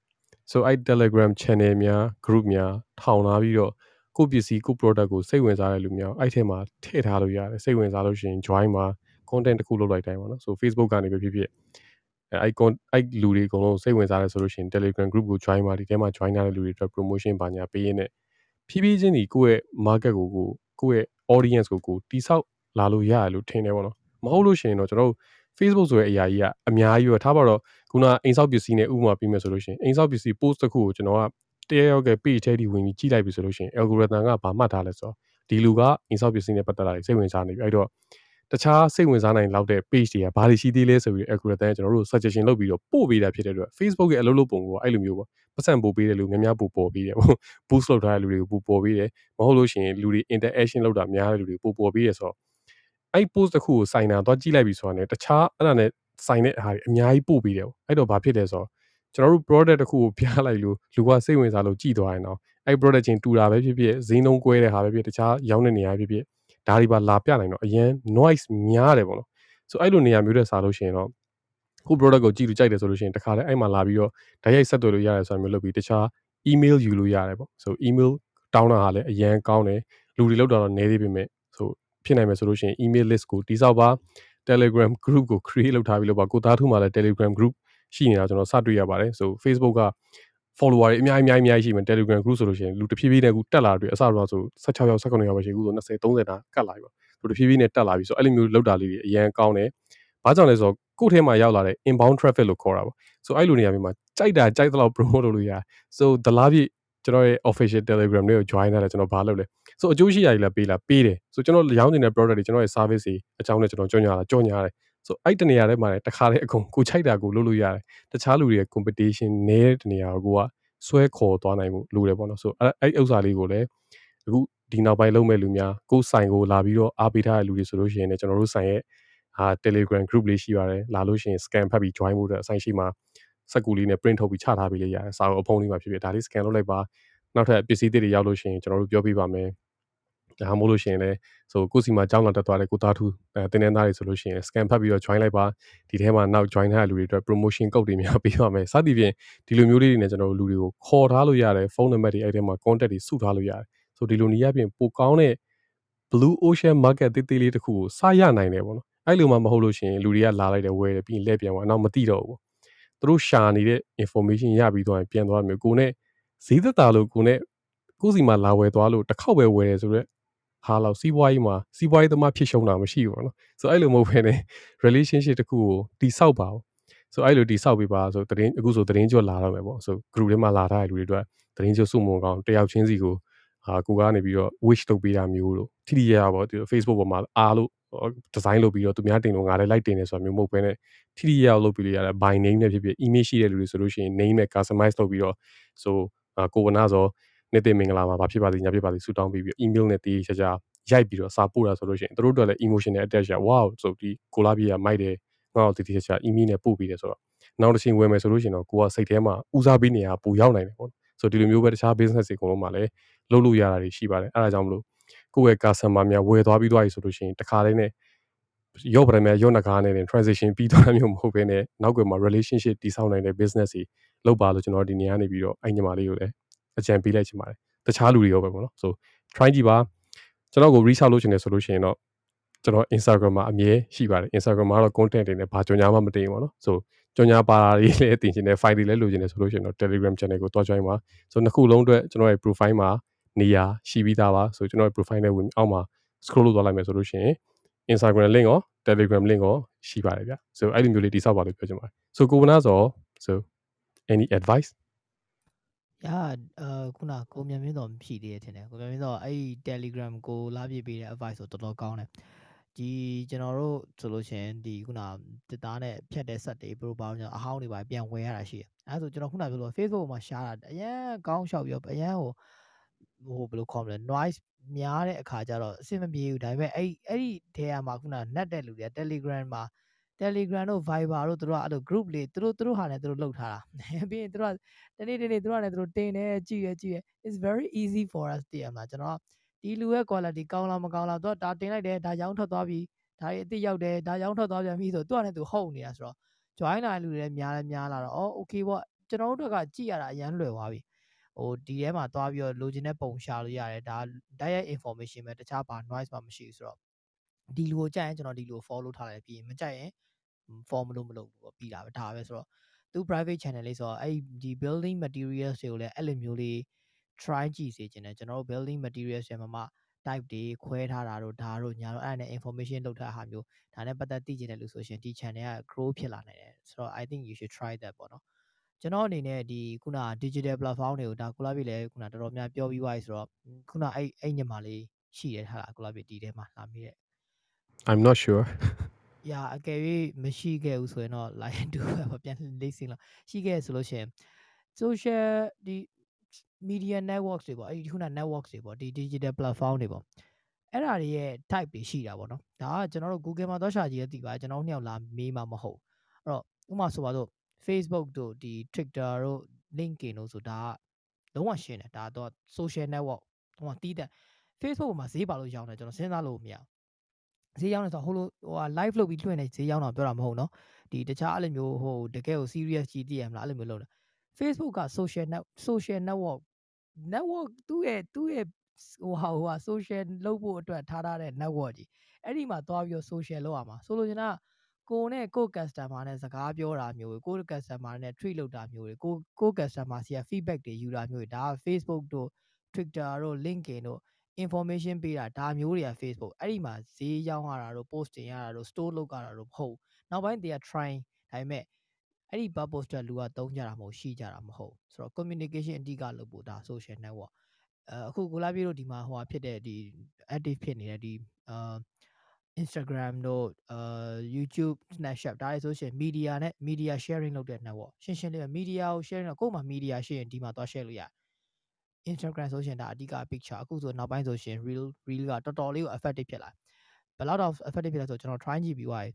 so အဲ့ Telegram channel များ group များထောင်လာပြီးတော့ ကိုယ့်ပစ္စည်းကိုယ့် product ကိုစိတ်ဝင်စားတဲ့လူများအဲ့ထဲမှာထည့်ထားလို့ရတယ်စိတ်ဝင်စားလို့ရှိရင် join မှာ content တစ်ခုလုပ်လိုက်တိုင်းပါနော် so Facebook ကနေပဲဖြစ်ဖြစ်အဲ icon အဲ့လူတွေအကုန်လုံးစိတ်ဝင်စားတယ်ဆိုလို့ရှိရင် Telegram group ကို join ပါဒီထဲမှာ join ထားတဲ့လူတွေအတွက် promotion ပါညာပေးရင်းနဲ့ဖြည်းဖြည်းချင်းဒီကိုယ့်ရဲ့ market ကိုကိုကိုယ့်ရဲ့ audience ကိုကိုတိဆောက်လာလို့ရတယ်လို့ထင်တယ်ပေါ့နော်မဟုတ်လို့ရှိရင်တော့ကျွန်တော်တို့ Facebook ဆိုတဲ့အရာကြီးကအများကြီးပဲထားပါတော့ခုနအိမ်ဆောက်ပစ္စည်းနဲ့ဥပမာပြီးမယ်ဆိုလို့ရှိရင်အိမ်ဆောက်ပစ္စည်း post တစ်ခုကိုကျွန်တော်က တရရောက်က page ထဲဒီဝင်ပြီးကြည့်လိုက်ပြီဆိုလို့ရှိရင် algorithm ကဘာမှတ်ထားလဲဆိုတော့ဒီလူကအိမ်ဆောက်ပစ္စည်းနဲ့ပတ်သက်လာစိတ်ဝင်စားနေပြီအဲ့တော့တခြားစိတ်ဝင်စားနိုင်လောက်တဲ့ page တွေကဘာတွေရှိသေးလဲဆိုပြီး algorithm ကကျွန်တော်တို့ suggestion လုပ်ပြီးတော့ပို့ပေးတာဖြစ်တဲ့အတွက် Facebook ရဲ့အလုပ်လုပ်ပုံကအဲ့လိုမျိုးပေါ့ပတ်စံပို့ပေးတဲ့လူများများပို့ပေါ်ပေးတယ်ပေါ့ boost လုပ်ထားတဲ့လူတွေကိုပို့ပေါ်ပေးတယ်မဟုတ်လို့ရှိရင်လူတွေ interaction လုပ်တာများတဲ့လူတွေပို့ပေါ်ပေးရဆိုတော့အဲ့ post တစ်ခုကိုစိုင်တာသွားကြည့်လိုက်ပြီဆိုတာ ਨੇ တခြားအဲ့ဒါ ਨੇ စိုင်တဲ့အားတွေအများကြီးပို့ပေးတယ်ပေါ့အဲ့တော့ဘာဖြစ်လဲဆိုတော့ ကျွန်တော်တို့ product တစ်ခုကိုပြလိုက်လို့လူကစိတ်ဝင်စားလို့ကြည့်သွားရင်တော့အဲ့ product ချင်းတူတာပဲဖြစ်ဖြစ်ဈေးနှုန်းကွဲတဲ့ဟာပဲဖြစ်တခြားရောင်းတဲ့နေရာဖြစ်ဖြစ်ဒါတွေပါလာပြနိုင်တော့အရင် noise များတယ်ပေါ့နော်ဆိုအဲ့လိုနေရာမျိုးတဲ့စားလို့ရှိရင်တော့ခု product ကိုကြည့်လို့ကြိုက်တယ်ဆိုလို့ရှိရင်တခါတည်းအဲ့မှာလာပြီးတော့ဓာတ်ရိုက်ဆက်သွယ်လို့ရတယ်ဆိုတာမျိုးလုပ်ပြီးတခြား email ယူလို့ရတယ်ပေါ့ဆို email တောင်းတာဟာလည်းအရန်ကောင်းတယ်လူတွေလောက်တာတော့နည်းသေးပေမဲ့ဆိုဖြစ်နိုင်မယ်ဆိုလို့ရှိရင် email list ကိုတိစောက်ပါ Telegram group ကို create လုပ်ထားပြီးလို့ပါကိုသားထုမှာလည်း Telegram group ရှိနေတာကျွန်တော်စတွေ့ရပါတယ်ဆို Facebook က follower တွေအများကြီးအများကြီးအများကြီးရှိမယ် Telegram group ဆိုလို့ရှိရင်လူတစ်ဖြည်းဖြည်းနဲ့အခုတက်လာတွေ့အစတော့ဆို16ယောက်19ယောက်ပဲရှိအခုဆို20 30တာကတ်လာပြီပေါ့လူတစ်ဖြည်းဖြည်းနဲ့တက်လာပြီဆိုအဲ့လိုမျိုးလောက်တာလေးတွေအရန်ကောင်းတယ်ဘာကြောင့်လဲဆိုတော့ကိုယ့်ထဲမှာရောက်လာတဲ့ inbound traffic လို့ခေါ်တာပေါ့ဆိုအဲ့လိုနေရာမျိုးမှာကြိုက်တာကြိုက်သလောက် promote လုပ်လို့ရတယ် so ဒလားပြည့်ကျွန်တော်ရဲ့ official telegram လေးကို join ရတယ်ကျွန်တော်ဘာလုပ်လဲ so အကျိုးရှိရည်လည်းပေးလားပေးတယ် so ကျွန်တော်ရောင်းနေတဲ့ product တွေကျွန်တော်ရဲ့ service တွေအကြောင်းနဲ့ကျွန်တော်ကြော်ညာတာကြော်ညာရတယ် so အဲ့တနေရာထဲမှာတခါတည်းအကုန်ကိုချိုက်တာကိုလုပ်လို့ရတယ်တခြားလူတွေရဲ့ competition နေတဲ့တနေရာကိုကဆွဲခေါ်သွားနိုင်မှုလိုတယ်ပေါ့နော် so အဲ့အဲ့ဥစ္စာလေးကိုလည်းအခုဒီနောက်ပိုင်းလုံးမဲ့လူများကိုဆိုင်ကိုလာပြီးတော့အားပေးထားတဲ့လူတွေဆိုလို့ရှိရင်လည်းကျွန်တော်တို့ဆိုင်ရဲ့အာ Telegram group လေးရှိပါတယ်လာလို့ရှိရင် scan ဖတ်ပြီး join ဖို့အတွက်အဆိုင်ရှိမှာစက်ကူလေးနဲ့ print ထုတ်ပြီးချထားပေးလို့ရတယ်စာအုပ်အဖုံးလေးမှာဖြစ်ဖြစ်ဒါလေး scan လုပ်လိုက်ပါနောက်ထပ်ပစ္စည်းတွေရောက်လို့ရှိရင်ကျွန်တော်တို့ပြောပြပါမယ် ဒါမှမဟုတ်လို့ရှိရင်လည်းဆိုကိုစီမှာကြောင်းလာတက်သွားတဲ့ကိုသားထူအဲတင်းတင်းသားတွေဆိုလို့ရှိရင် scan ဖတ်ပြီးတော့ join လိုက်ပါဒီထဲမှာနောက် join ထားတဲ့လူတွေအတွက် promotion code တွေများပေးပါမယ်စသည်ဖြင့်ဒီလိုမျိုးလေးတွေနဲ့ကျွန်တော်တို့လူတွေကိုခေါ်ထားလို့ရတယ်ဖုန်းနံပါတ်တွေအဲ့ထဲမှာ contact တွေစုထားလို့ရတယ်ဆိုဒီလိုနေရာပြင်ပိုကောင်းတဲ့ blue ocean market တေးသေးလေးတစ်ခုကိုစရနိုင်တယ်ပေါ့နော်အဲ့လိုမှမဟုတ်လို့ရှိရင်လူတွေကလာလိုက်တယ်ဝယ်တယ်ပြီးရင်လက်ပြန်သွားအနောက်မသိတော့ဘူးသူတို့ရှာနေတဲ့ information ရပြီးသွားရင်ပြန်သွားမျိုးကိုနဲ့ဈေးသက်သာလို့ကိုနဲ့ကိုစီမှာလာဝယ်သွားလို့တစ်ခေါက်ပဲဝယ်တယ်ဆိုတော့ ဟာလောက်စီးပွားရေးမှာစီးပွားရေးသမားဖြစ်ရှုံးတာမရှိဘူးပေါ့နော်ဆိုအဲ့လိုမဟုတ်ဘဲနဲ့ relationship တစ်ခုကိုတိဆောက်ပါဘူးဆိုအဲ့လိုတိဆောက်ပေးပါဆိုတရင်အခုဆိုတရင်ကျွတ်လာတော့မယ်ပေါ့ဆို group ထဲမှာလာထားတဲ့လူတွေအတွက်တရင်ကျွတ်စုမုံကောင်တယောက်ချင်းစီကိုအာကိုကနေပြီးတော့ wish လုပ်ပေးတာမျိုးလို့ထိထိရရပေါ့ဒီ Facebook ပေါ်မှာအားလို့ design လုပ်ပြီးတော့သူများတင်လို့ငါလည်း like တင်နေဆိုတာမျိုးမဟုတ်ဘဲနဲ့ထိထိရရလုပ်ပြီးလို့ရတယ် by name နဲ့ဖြစ်ဖြစ် image ရှိတဲ့လူတွေဆိုလို့ရှိရင် name နဲ့ customize လုပ်ပြီးတော့ဆိုကိုဝနာဆို နေ့တင်မင်္ဂလာပါဘာဖြစ်ပါစေညာဖြစ်ပါစေဆူတောင်းပြီးပြီး email နဲ့တည်ချာချာရိုက်ပြီးတော့စာပို့တာဆိုလို့ရှိရင်တို့တို့လည်း emotion နဲ့ attach ရ wow ဆိုဒီကိုလာပြေးကမိုက်တယ်ငါ့ကိုတည်တည်ချာ email နဲ့ပို့ပေးတယ်ဆိုတော့နောက်တစ်ချိန်ဝယ်မယ်ဆိုလို့ရှိရင်တော့ကိုကစိတ်ထဲမှာဦးစားပေးနေရပူရောက်နိုင်တယ်ပေါ့ဆိုဒီလိုမျိုးပဲတခြား business တွေအကုန်လုံးမှာလည်းလုပ်လို့ရတာတွေရှိပါတယ်အဲဒါကြောင့်မလို့ကိုယ့်ရဲ့ customer များဝယ်သွားပြီးသွားပြီဆိုလို့ရှိရင်တခါတည်းနဲ့ရော့ပရမယ်ရော့နဂါနဲ့ transition ပြီးသွားမျိုးမဟုတ်ဘဲနဲ့နောက်ကွယ်မှာ relationship တည်ဆောက်နိုင်တဲ့ business တွေလုပ်ပါလို့ကျွန်တော်ဒီနေရာနေပြီးတော့အဲ့ညီမလေးကိုလည်း အကြံပေးလိုက်ချင်ပါတယ်တခြားလူတွေရောပဲပေါ့နော် so try ကြည့်ပါကျွန်တော်ကို reach out လုပ်ချင်တယ်ဆိုလို့ရှိရင်တော့ကျွန်တော် Instagram မှာအမြဲရှိပါတယ် Instagram မှာတော့ content တွေနဲ့ဘာကြော်ညာမှမတင်ဘူးပေါ့နော် so ကြော်ညာပါတာတွေလည်းတင်ချင်တယ် file တွေလည်းလိုချင်တယ်ဆိုလို့ရှိရင်တော့ Telegram channel ကိုတွား join ပါ so နှစ်ခုလုံးအတွက်ကျွန်တော်ရဲ့ profile မှာနေရာရှိပြီးသားပါ so ကျွန်တော်ရဲ့ profile နဲ့ဝင်အောက်မှာ scroll လုပ်သွားလိုက်မယ်ဆိုလို့ရှိရင် Instagram link ရော Telegram link ရောရှိပါတယ်ဗျ so အဲ့ဒီမျိုးလေးတိစောက်ပါလို့ပြောချင်ပါတယ် so ကိုဝနာစော so any advice ရာအာခုနကိုမြန်မင်းတော်ဖြည့်သေးတယ်ထင်တယ်ကိုမြန်မင်းတော်အဲ့ဒီ Telegram ကိုလာပြပေးတဲ့ advice ဆိုတော်တော်ကောင်းတယ်ဒီကျွန်တော်တို့ဆိုလို့ရှိရင်ဒီခုနတစ်သားနဲ့ဖြတ်တဲ့ set တွေ profile ကျွန်တော်အဟောင်းတွေပါပြန်ဝယ်ရတာရှိတယ်အဲဆိုကျွန်တော်ခုနပြောလို့ Facebook မှာ share တာအရင်ကောင်းရှောက်ပြီးတော့အရင်ဟိုဟိုဘယ်လိုခေါ်မလဲ noise များတဲ့အခါကျတော့အဆင်မပြေဘူးဒါပေမဲ့အဲ့အဲ့ဒီထဲမှာခုန net တဲ့လူတွေက Telegram မှာ Telegram တို့ Viber တို့သူတို့ကအဲ့လို group လေးသူတို့သူတို့ဟာနဲ့သူတို့လုပ်ထားတာပြီးရင်သူတို့ကတနေ့တနေ့သူတို့ကလည်းသူတို့တင်တယ်ကြည့်တယ်ကြည့်တယ် it's very easy for us တည်ရမှာကျွန်တော်ဒီလူရဲ့ quality ကောင်းလားမကောင်းလားသူကဒါတင်လိုက်တယ်ဒါရောင်းထွက်သွားပြီဒါတွေအစ်ရောက်တယ်ဒါရောင်းထွက်သွားပြန်ပြီဆိုသူကလည်းသူဟုတ်နေတာဆိုတော့ join လာတဲ့လူတွေလည်းများလည်းများလာတော့အော် okay ပေါ့ကျွန်တော်တို့ကကြည့်ရတာအရန်လွယ်သွားပြီဟိုဒီထဲမှာသွားပြီးတော့လိုချင်တဲ့ပုံရှာလို့ရတယ်ဒါ direct information ပဲတခြားဘာ noise မှမရှိဘူးဆိုတော့ ဒီလူကိုကြိုက်ရင်ကျွန်တော်ဒီလူကို follow ထားလိုက်ပြီးရင်မကြိုက်ရင် form လို့မလုပ်ဘူးပေါ့ပြီးတာပဲဒါပဲဆိုတော့သူ private channel လေးဆိုတော့အဲ့ဒီ building materials တွေကိုလည်းအဲ့လိုမျိုးလေး try ကြည့်စေချင်တယ်ကျွန်တော်တို့ building materials တွေမှာမှ type တွေခွဲထားတာတို့ဒါတို့ညာတို့အဲ့ဒါနဲ့ information လောက်ထားတာမျိုးဒါနဲ့ပတ်သက်သိချင်တဲ့လူဆိုရှင်ဒီ channel က grow ဖြစ်လာနိုင်တယ်ဆိုတော့ I think you should try that ပေါ့နော်ကျွန်တော်အနေနဲ့ဒီခုန digital platform တွေကိုဒါကိုလာပြီလဲခုနတော်တော်များပြောပြီးသွားပြီဆိုတော့ခုနအဲ့အဲ့ညမှာလေးရှိတယ်ဟာလားကိုလာပြီဒီထဲမှာလာမိတဲ့ I'm not sure ရာအကယ်၍မရှိခဲ့ဘူးဆိုရင်တော့ lion 2ပဲပြန်လိမ့်စင်လို့ရှိခဲ့ဆိုလို့ရှိရင် social ဒီ media networks တွေပေါ့အဲ့ဒီခုန networks တွေပေါ့ဒီ digital platform တွေပေါ့အဲ့ဒါတွေရဲ့ type တွေရှိတာပေါ့နော်ဒါကကျွန်တော်တို့ Google မှာသွားရှာကြည့်ရသိပါကျွန်တော်တို့နှစ်ယောက်လာမေးမှာမဟုတ်အဲ့တော့ဥပမာဆိုပါတော့ Facebook တို့ဒီ Twitter တို့ LinkedIn တို့ဆိုဒါကလုံးဝရှင်းတယ်ဒါတော့ social network ဟိုမှာတီးတဲ့ Facebook မှာဈေးပါလို့ရောင်းတယ်ကျွန်တော်စဉ်းစားလို့မရ ဈေးရောင်းတယ်ဆိုတော့ဟိုလိုဟိုဟာ live လုပ်ပြီးလွှင့်နေဈေးရောင်းတာပြောတာမဟုတ်နော်ဒီတခြားအဲ့လိုမျိုးဟိုတကယ်ကို serious ကြီးတည်ရမလားအဲ့လိုမျိုးလုပ်တာ Facebook က social net social network network သူ့ရဲ့သူ့ရဲ့ဟိုဟာဟိုဟာ social လုပ်ဖို့အတွက်ထားထားတဲ့ network ကြီးအဲ့ဒီမှာသွားပြီးတော့ social လုပ်ရမှာဆိုလိုချင်တာကိုနဲ့ကို customer နဲ့စကားပြောတာမျိုးကို customer နဲ့ treat လုပ်တာမျိုးတွေကိုကို customer စီက feedback တွေယူတာမျိုးတွေဒါက Facebook တို့ Twitter တို့ LinkedIn တို့ information ပေးတာဒါမျိုးတွေက Facebook အဲ့ဒီမှာဈေးရောင်းရတာတို့ post တင်ရတာတို့ store လုပ်ရတာတို့မဟုတ်နောက်ပိုင်းတည်းက try ဒါပေမဲ့အဲ့ဒီ purpose အတွက်လူကသုံးကြတာမဟုတ်ရှိကြတာမဟုတ်ဆိုတော့ communication အဓိကလုပ်ဖို့ဒါ social network အခုကိုလာပြေတို့ဒီမှာဟိုဟာဖြစ်တဲ့ဒီ active ဖြစ်နေတဲ့ဒီအာ Instagram တို့အာ YouTube Snapchat ဒါတွေဆိုရှင် media နဲ့ media sharing လုပ်တဲ့ network ရှင်းရှင်းလေးပဲ media ကို sharing တော့ကို့မှာ media ရှိရင်ဒီမှာသွား share လို့ရတယ် Instagram ဆိုရှင်ဒါအဓိက picture အခုဆိုနောက်ပိုင်းဆိုရှင် reel reel ကတော်တော်လေးကို effective ဖြစ်လာဘယ်လောက်တော့ effective ဖြစ်လဲဆိုကျွန်တော် try ကြည့်ပြီးသွားပြီ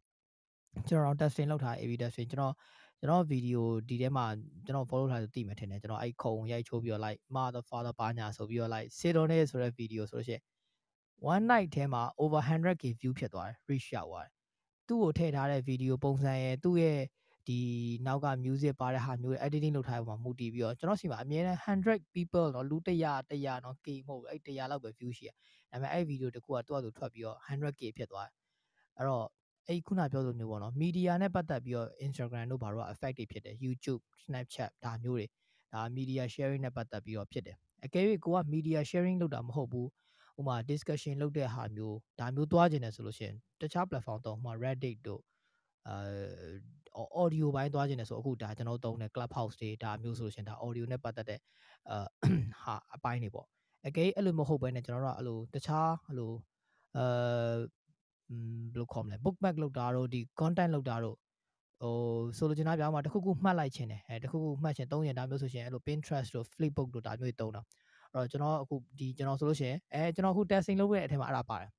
ကျွန်တော် testing လုပ်ထား AB testing ကျွန်တော်ကျွန်တော်ဗီဒီယိုဒီထဲမှာကျွန်တော် follow ထားဆိုသိမှထင်တယ်ကျွန်တော်အဲ့ခုံရိုက်ချိုးပြီးတော့ like mother father ပါညာဆိုပြီးတော့ like sit on it ဆိုတဲ့ဗီဒီယိုဆိုလို့ရှိရင် one night ထဲမှာ over 100k view ဖြစ်သွားတယ် reach ရောက်သွားတယ်သူ့ကိုထည့်ထားတဲ့ဗီဒီယိုပုံစံရဲ့သူ့ရဲ့ ဒီနောက်က music ပါတဲ့ဟာမျိုး editing လုပ်ထားရမှာမူတည်ပြီးတော့ကျွန်တော်စီမှာအမြဲတမ်း100 people เนาะလူ100 100เนาะ k မဟုတ်အဲ့100လောက်ပဲ view ရှိရဒါပေမဲ့အဲ့ဗီဒီယိုတကူကသူ့အတူထွက်ပြီးတော့ 100k ဖြစ်သွားတယ်အဲ့တော့အဲ့ခုနပြောလိုမျိုးပေါ့နော် media နဲ့ပတ်သက်ပြီးတော့ Instagram တို့ဘာလို့ effect တွေဖြစ်တယ် YouTube Snapchat ဒါမျိုးတွေဒါ media sharing နဲ့ပတ်သက်ပြီးတော့ဖြစ်တယ်အကယ်၍ကိုက media sharing လုပ်တာမဟုတ်ဘူးဥမာ discussion လုပ်တဲ့ဟာမျိုးဒါမျိုးသွားကျင်တယ်ဆိုလို့ရှိရင်တခြား platform တော့ဥမာ Reddit တို့အာ audio ဘိုင်းသွားကျင်တယ်ဆိုအခုဒါကျွန်တော်သုံးတဲ့ Clubhouse တွေဒါမျိုးဆိုလို့ရှိရင်ဒါ audio နဲ့ပတ်သက်တဲ့အာဟာအပိုင်းတွေပေါ့အကယ်အဲ့လိုမဟုတ်ဘဲနဲ့ကျွန်တော်တို့ကအဲ့လိုတခြားအဲ့လိုအာဘယ်လိုခေါ်မလဲ bookmark လောက်တာတို့ဒီ content လောက်တာတို့ဟိုဆိုလိုချင်တာပြောင်းမှာတခုခုမှတ်လိုက်ခြင်းတယ်အဲတခုခုမှတ်ခြင်းသုံးရင်ဒါမျိုးဆိုရှင်အဲ့လို Pinterest တို့ Flipbook တို့ဒါမျိုးတွေသုံးတာအဲ့တော့ကျွန်တော်အခုဒီကျွန်တော်ဆိုလို့ရှိရင်အဲကျွန်တော်အခု testing လုပ်တဲ့အထက်မှာအဲ့ဒါပါတယ်